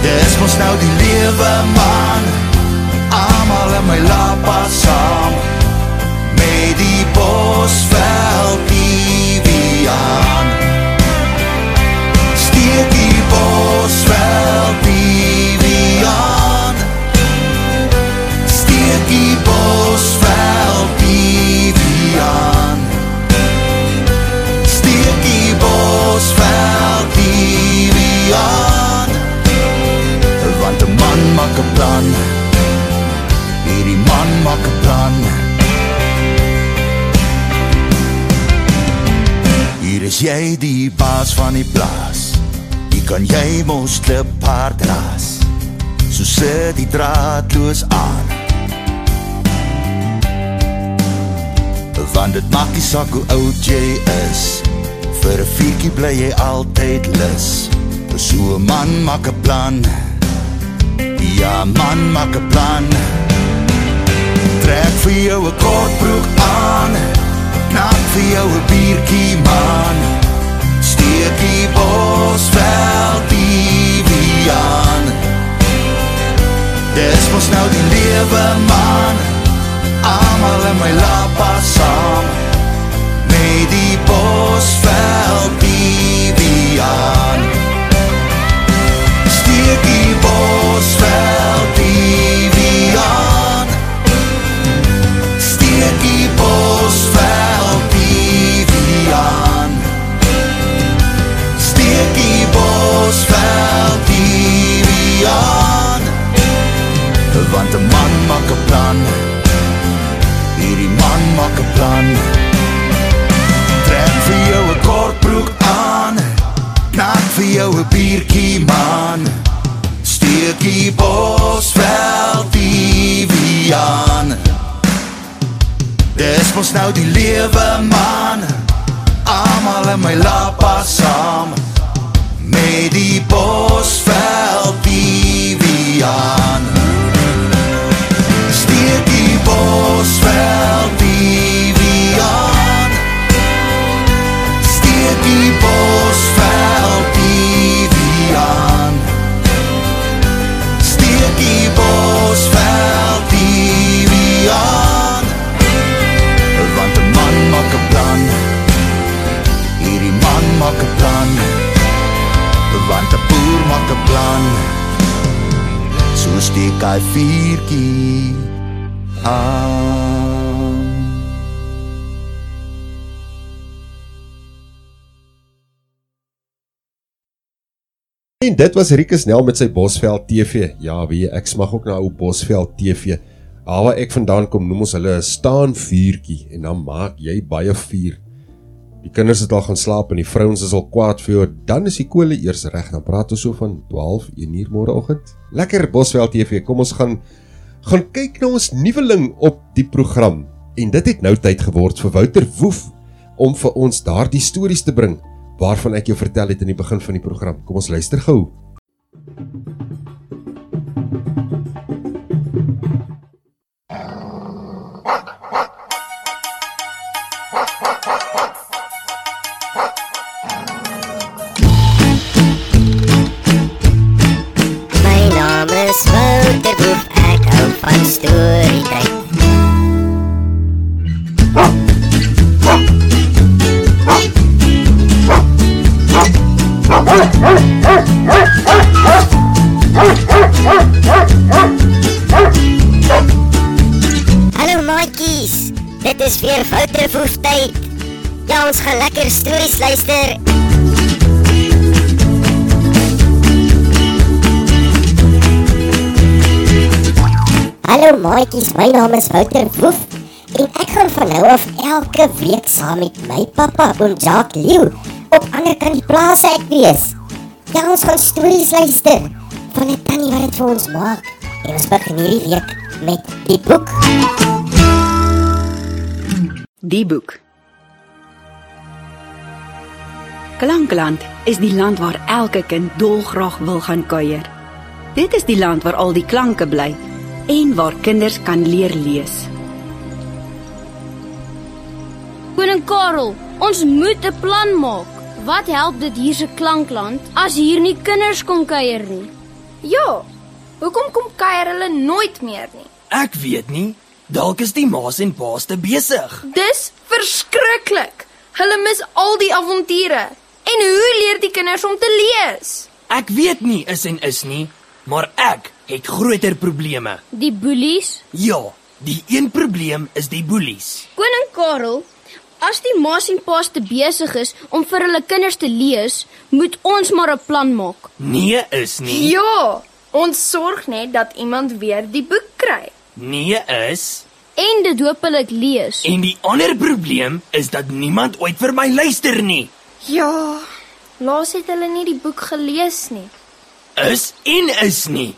Dis mos nou die lewe man. Almal in my lapa saam. Met die Bosveld die die Vian. Want 'n man maak 'n plan. Hierdie man maak 'n plan. Hier is jy die baas van die plaas. Hier kan jy mos klip hard ras. So sit die draadloos aan. Want dit maak nie saak hoe oud jy is. Vir 'n vuurtjie bly jy altyd lus. So man maak 'n plan. Ja, man maak 'n plan. Trek vir jou 'n kortbroek aan. Knap vir jou 'n biertjie man. Steekie Bosveld die Vian. Dis mos nou die lewe man. Almal in my lapa saam. Met die Bosveld die Vian. Steekie Bosveld die Vian. Steekie Bosveld die Vian. Steekie Bosveld die Vian. Want 'n man maak 'n plan. Hierdie man maak 'n plan. Mos nou die lewe man. Almal in my lapa saam. Met die Bosveld die plan. Want 'n boer maak 'n plan. So steek hy vuurtjie aan. En dit was Rieke Snell met sy Bosveld TV. Ja, wie ek smag ook na ou Bosveld TV. Alwaar ek vandaan kom, noem ons hulle staan vuurtjie en dan maak jy baie vuur. Die kinders het al gaan slaap en die vrouens is al kwaad vir jou. Dan is die kole eers reg. Dan praat ons so van 12 uur môreoggend. Lekker Bosveld TV. Kom ons gaan gaan kyk na ons nuweling op die program. En dit het nou tyd geword vir Wouter Woef om vir ons daardie stories te bring waarvan ek jou vertel het in die begin van die program. Kom ons luister gou. Storytyd. Hallo maatjies, dit is weer Wouter Voeftyd. Ja, ons gaan lekker stories luister. Hallo maatjies, my naam is Wouter Woef en ek gaan van nou af elke week saam met my pappa oom Jacques Leeu op ander kant die plaas ek wees. Ja, ons gaan stories luister van 'n tannie wat dit vir ons maak. En ons begin hierdie week met die boek. Die boek. Klankland is die land waar elke kind dolgraag wil gaan kuier. Dit is die land waar al die klanke bly en waar kinders kan leer lees. Koning Karel, ons moet 'n plan maak. Wat help dit hier se klankland as hier nie kinders kom kuier nie? Ja. Hoekom kom kuier hulle nooit meer nie? Ek weet nie. Dalk is die ma's en pa's te besig. Dis verskriklik. Hulle mis al die avonture. En hoe leer die kinders om te lees? Ek weet nie is en is nie, maar ek het groter probleme. Die boelies? Ja, die een probleem is die boelies. Koning Karel, as die ma's en pa's te besig is om vir hulle kinders te lees, moet ons maar 'n plan maak. Nee is nie. Ja, ons sorg net dat iemand weer die boek kry. Nee is. En dit hopelik lees. En die ander probleem is dat niemand ooit vir my luister nie. Ja, laas het hulle nie die boek gelees nie. Is en is nie.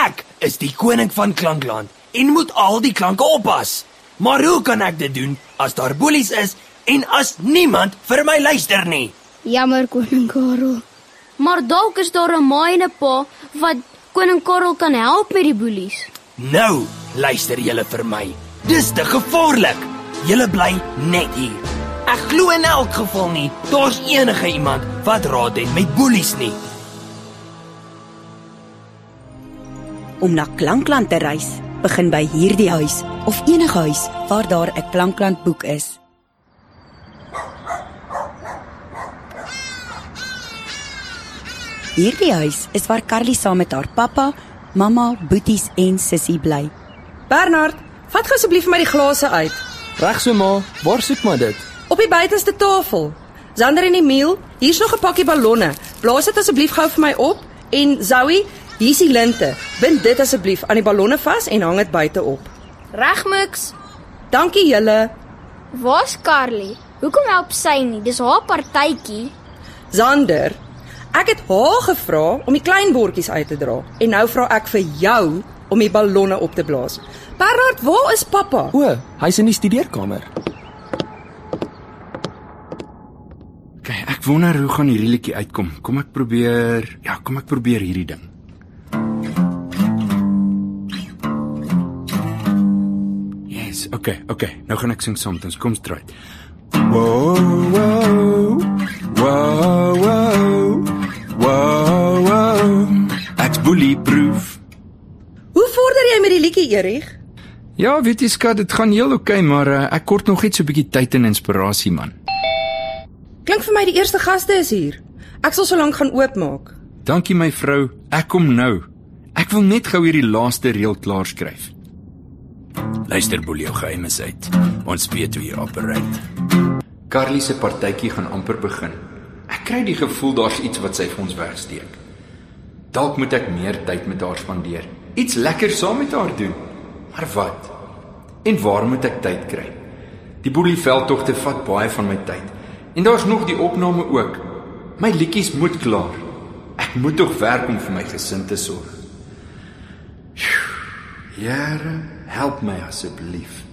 Ek is die koning van Klankland en moet al die klanke oppas. Maar hoe kan ek dit doen as daar boelies is en as niemand vir my luister nie? Jammer koning Karel. Maar dalk is daar 'n ma en 'n pa wat koning Karel kan help met die boelies. Nou, luister julle vir my. Dis te gevaarlik. Julle bly net hier. Ek glo in elk geval nie daar's enige iemand wat raad het met boelies nie. Om na Klankland te reis, begin by hierdie huis of enige huis waar daar 'n Klankland boek is. Hierdie huis is waar Carly saam met haar pappa, mamma, boeties en sussie bly. Bernard, vat gou asseblief vir my die glase uit. Reg so ma, waar soek maar dit? Op die buitenste tafel. Zander en Emil, hier's nog 'n pakkie ballonne. Blaas dit asseblief gou vir my op en Zoe, hier's die linte. Bind dit asseblief aan die ballonne vas en hang dit buite op. Reg, Mix. Dankie julle. Waar's Carly? Hoekom help sy nie? Dis haar partytjie. Zander, ek het haar gevra om die klein bordjies uit te dra en nou vra ek vir jou om die ballonne op te blaas. Bernard, waar is pappa? O, hy's in die studeerkamer. OK, ek wonder hoe gaan hierdie liedjie uitkom. Kom ek probeer. Ja, kom ek probeer hierdie ding. Yes, OK, OK. Nou gaan ek sing. Ons kom try. Wow, wow. Wow, wow. Wow, wow. Ek's bulletproof. Hoe vorder jy met die liedjie, Erig? Ja, weet jy skat, dit gaan heel oké, okay, maar uh, ek kort nog net so 'n bietjie tyd en inspirasie man. Klink vir my die eerste gaste is hier. Ek sal so lank gaan oopmaak. Dankie my vrou, ek kom nou. Ek wil net gou hierdie laaste reël klaar skryf. Luister boel jou geheimes uit. Ons weet hoe jy operate. Carly se partytjie gaan amper begin. Ek kry die gevoel daar's iets wat sy vir ons wegsteek. Dalk moet ek meer tyd met haar spandeer. Iets lekker saam met haar doen. Maar wat? En waar moet ek tyd kry? Die boelie veldtogte vat baie van my tyd. En daar's nog die opname ook. My liedjies moet klaar. Ek moet tog werk om vir my gesin te sorg. Here, help my asseblief.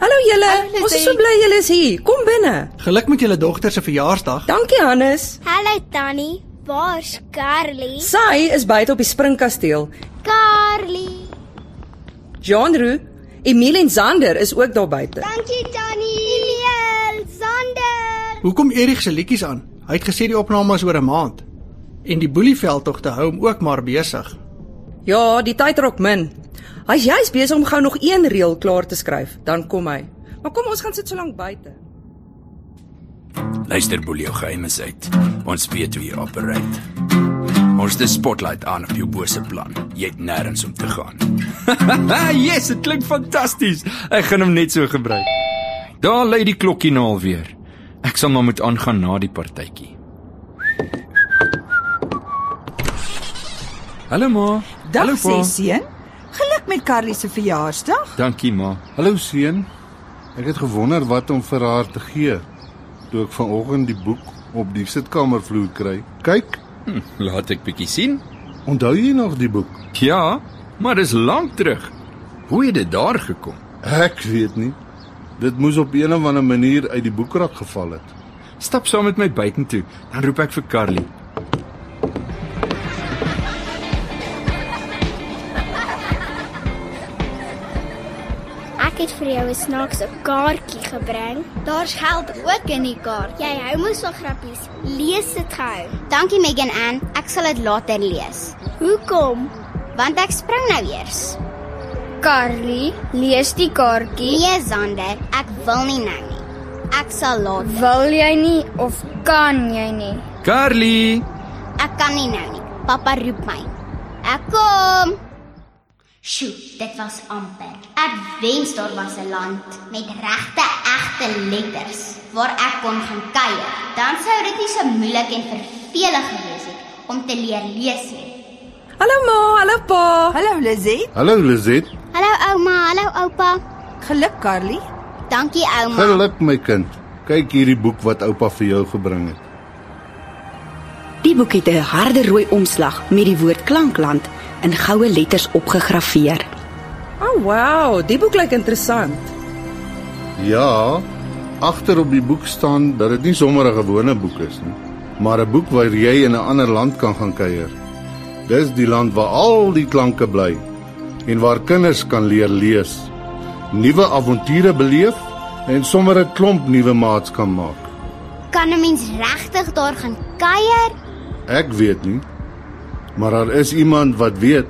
Hallo julle. Ons is so bly julle is hier. Kom binne. Geluk met julle dogter se verjaarsdag. Dankie Hannes. Hallo Tannie. Waar's Carly? Sy is buite op die springkasteel. Carly. Jean-Rou, Emile en Zander is ook daar buite. Dankie Tannie. Emile, Zander. Hoekom Erig se liedjies aan? Hy het gesê die opname is oor 'n maand. En die boelieveld tog te hou hom ook maar besig. Ja, die tyd raak min. As jy's besig om gou nog een reël klaar te skryf, dan kom hy. Maar kom ons gaan sit so lank buite. Luister boel jou geheime uit. Ons weet wie operate. Ons het 'n spotlight aan op jou bose plan. Jy het nêrens om te gaan. yes, dit klink fantasties. Ek gaan hom net so gebruik. Daar lê die klokkie nou alweer. Ek sal maar moet aangaan na die partytjie. Hallo ma. Dag Hallo pa. seun. Geluk met Carly se verjaarsdag. Dankie ma. Hallo seun. Ek het gewonder wat om vir haar te gee. Toe ek vanoggend die boek op die sitkamervloer kry. Kyk, hm, laat ek bietjie sien. Onthou jy nog die boek? Ja, maar dis lank terug. Hoe het dit daar gekom? Ek weet nie. Dit moes op een of ander manier uit die boekrak geval het. Stap saam met my buitentoe, dan roep ek vir Carly. Jou 'n snaakse kaartjie gebring. Daar's geld ook in die kaart. Jy hou mos van grappies. Lees dit gou. Dankie Megan Ann, ek sal dit later lees. Hoekom? Want ek spring nou eers. Carly, lees die kaartjie. Nee, Zander, ek wil nie nou nie. Ek sal later. Wil jy nie of kan jy nie? Carly, Ek kan nie nou nie. Pappa roep my. Ek kom. Sjoe, dit was amper. Ek wens daar was 'n land met regte egte letters waar ek kon gaan kuier. Dan sou dit nie so moeilik en vervelig gewees het om te leer lees nie. Hallo ma, hallo pa. Hallo Lizet. Hallo Lizet. Hallo ouma, hallo oupa. Geluk Carly. Dankie ouma. Geluk my kind. Kyk hierdie boek wat oupa vir jou gebring het. Die boek het 'n harde rooi omslag met die woord Klankland in goue letters opgegraveer. O, oh, wow, die boek lyk interessant. Ja, agter op die boek staan dat dit nie sommer 'n gewone boek is nie, maar 'n boek waar jy in 'n ander land kan gaan kuier. Dis die land waar al die klanke bly en waar kinders kan leer lees, nuwe avonture beleef en sommer 'n klomp nuwe maats kan maak. Kan 'n mens regtig daar gaan kuier? Ek weet nie, maar daar is iemand wat weet.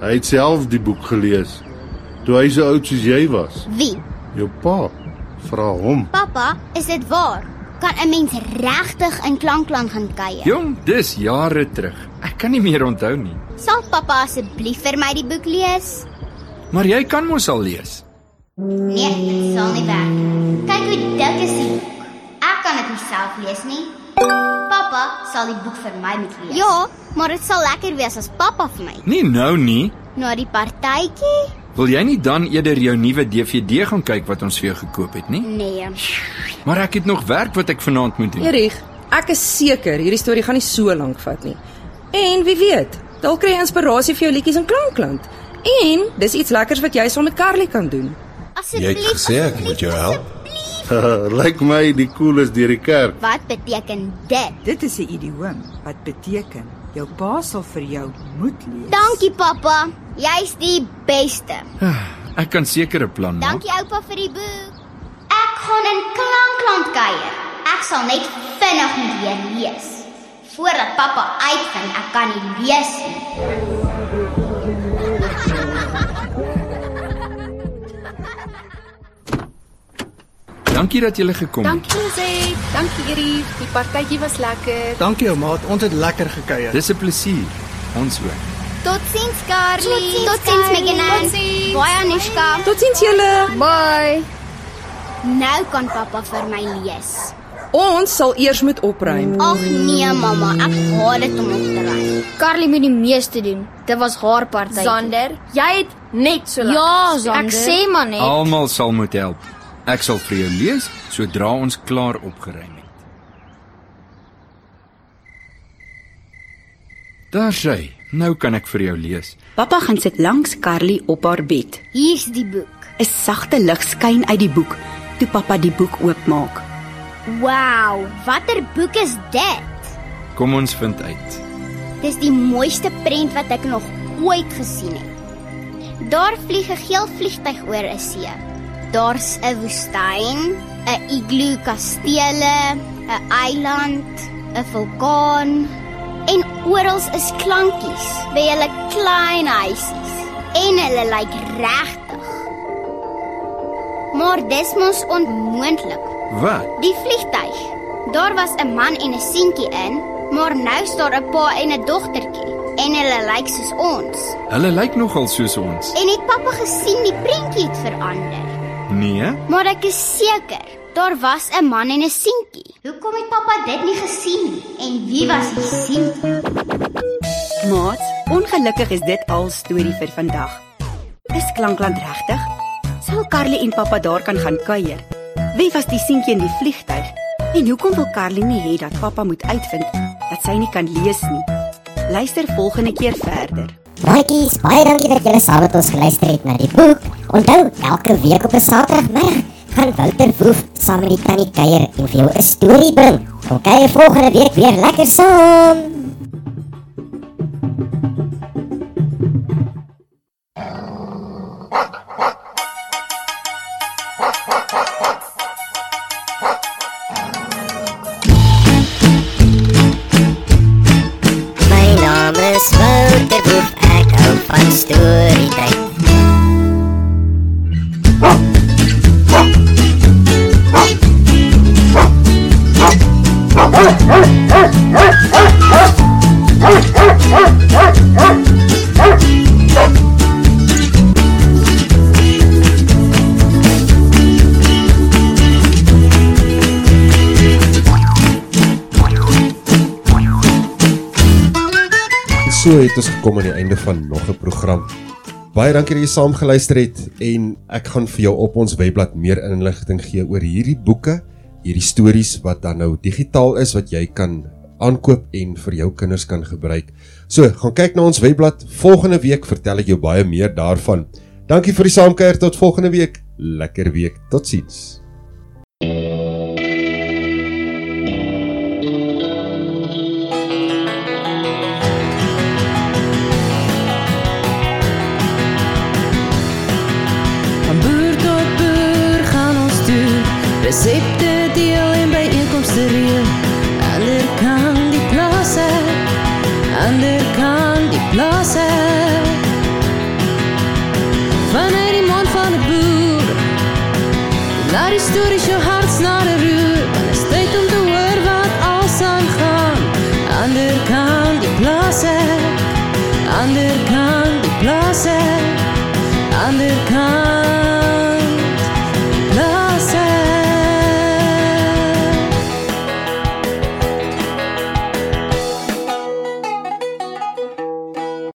Hy het self die boek gelees toe hy so oud soos jy was. Wie? Jou pa. Vra hom. Pappa, is dit waar? Kan 'n mens regtig in Klankland gaan kuier? jong, dis jare terug. Ek kan nie meer onthou nie. Sal pappa asseblief vir my die boek lees? Maar jy kan mos al lees. Nee, dit sal nie werk. Kyk hoe dik is die boek. Ek kan dit nie self lees nie. Pappa sal die boek vir my moet lees. Ja, maar dit sal lekker wees as pappa vir my. Nie nou nie. Na die partytjie? Wil jy nie dan eerder jou nuwe DVD gaan kyk wat ons vir jou gekoop het nie? Nee. Maar ek het nog werk wat ek vanaand moet doen. Erig, ek is seker hierdie storie gaan nie so lank vat nie. En wie weet, dalk kry jy inspirasie vir jou liedjies in Klankland. En dis iets lekkers wat jy saam met Carly kan doen. Jy het gesê ek moet jou help. Lyk my die koel is deur die kerk. Wat beteken dit? Dit is 'n idioom wat beteken jou pa sal vir jou moet lees. Dankie pappa. Jy's die beste. Ek kan seker 'n plan maak. Dankie oupa vir die boek. Ek gaan in Klankland kuier. Ek sal net vinnig moet leer lees voordat pappa uitvind ek kan nie lees nie. Dankie dat jy gekom het. Dankie Lizet. Dankie Erie. Die partytjie was lekker. Dankie ou maat, ons het lekker gekuier. Dis 'n plesier. Ons ook. Totsiens Carly. Totsiens Megan. Baie Anushka. Totsiens julle. Bye. Nou kan pappa vir my lees. Ons sal eers moet opruim. Ag nee mamma, ek haat dit om op te ry. Carly moet die meeste doen. Dit was haar party. Sander, jy het net so lank. Ja, gesê. ek sê maar net. Almal sal moet help. Ek sal vir jou lees sodra ons klaar opgeruim het. Daar sê, nou kan ek vir jou lees. Pappa gaan sit langs Carly op haar bed. Hier's die boek. 'n Sagte lig skyn uit die boek toe pappa die boek oopmaak. Wow, watter boek is dit? Kom ons vind uit. Dis die mooiste prent wat ek nog ooit gesien het. Daar vlieg 'n geel vliegtyg oor 'n see. Daar's 'n woestyn, 'n igloo kastele, 'n eiland, 'n vulkaan en oral is klankies by hulle klein huisies en hulle lyk regtig. Maar dis mos onmoontlik. Wat? Die vliegtyg. Daar was 'n man en 'n seentjie in, maar nou staan 'n pa en 'n dogtertjie en hulle lyk soos ons. Hulle lyk nogal soos ons. En het pappa gesien die prentjie het verander? Nee. Maar ek is seker, daar was 'n man en 'n seentjie. Hoekom het pappa dit nie gesien nie? En wie was die seentjie? Maat, ongelukkig is dit al storie vir vandag. Is Klankland regtig? Sal Carly en pappa daar kan gaan kuier? Wie was die seentjie in die vliegtyg? En hoekom wil Carly nie hê dat pappa moet uitvind dat sy nie kan lees nie? Luister volgende keer verder. Maatjies, baie dankie dat julle saam met ons geluister het na die boek. Onthou, elke week op 'n Saterdagmiddag gaan Wouter Woef saam met die tannie kuier en vir jou 'n storie bring. Kom kuier volgende week weer lekker saam. Ek hou van storietyd. So het ons gekom aan die einde van nog 'n program. Baie dankie dat jy saam geluister het en ek gaan vir jou op ons webblad meer inligting gee oor hierdie boeke, hierdie stories wat dan nou digitaal is wat jy kan aankoop en vir jou kinders kan gebruik. So, gaan kyk na ons webblad. Volgende week vertel ek jou baie meer daarvan. Dankie vir die saamkuier tot volgende week. Lekker week. Totsiens. Resepte deel en byeenkomste reël. Ander kan die plaas. Ander kan die plaas. Vanuit die mond van 'n boer. Laat die stories jou hart snare roer. Want is tyd om te hoor wat als aangaan. Ander kan die plaas. Ander kan die plaas. Ander kan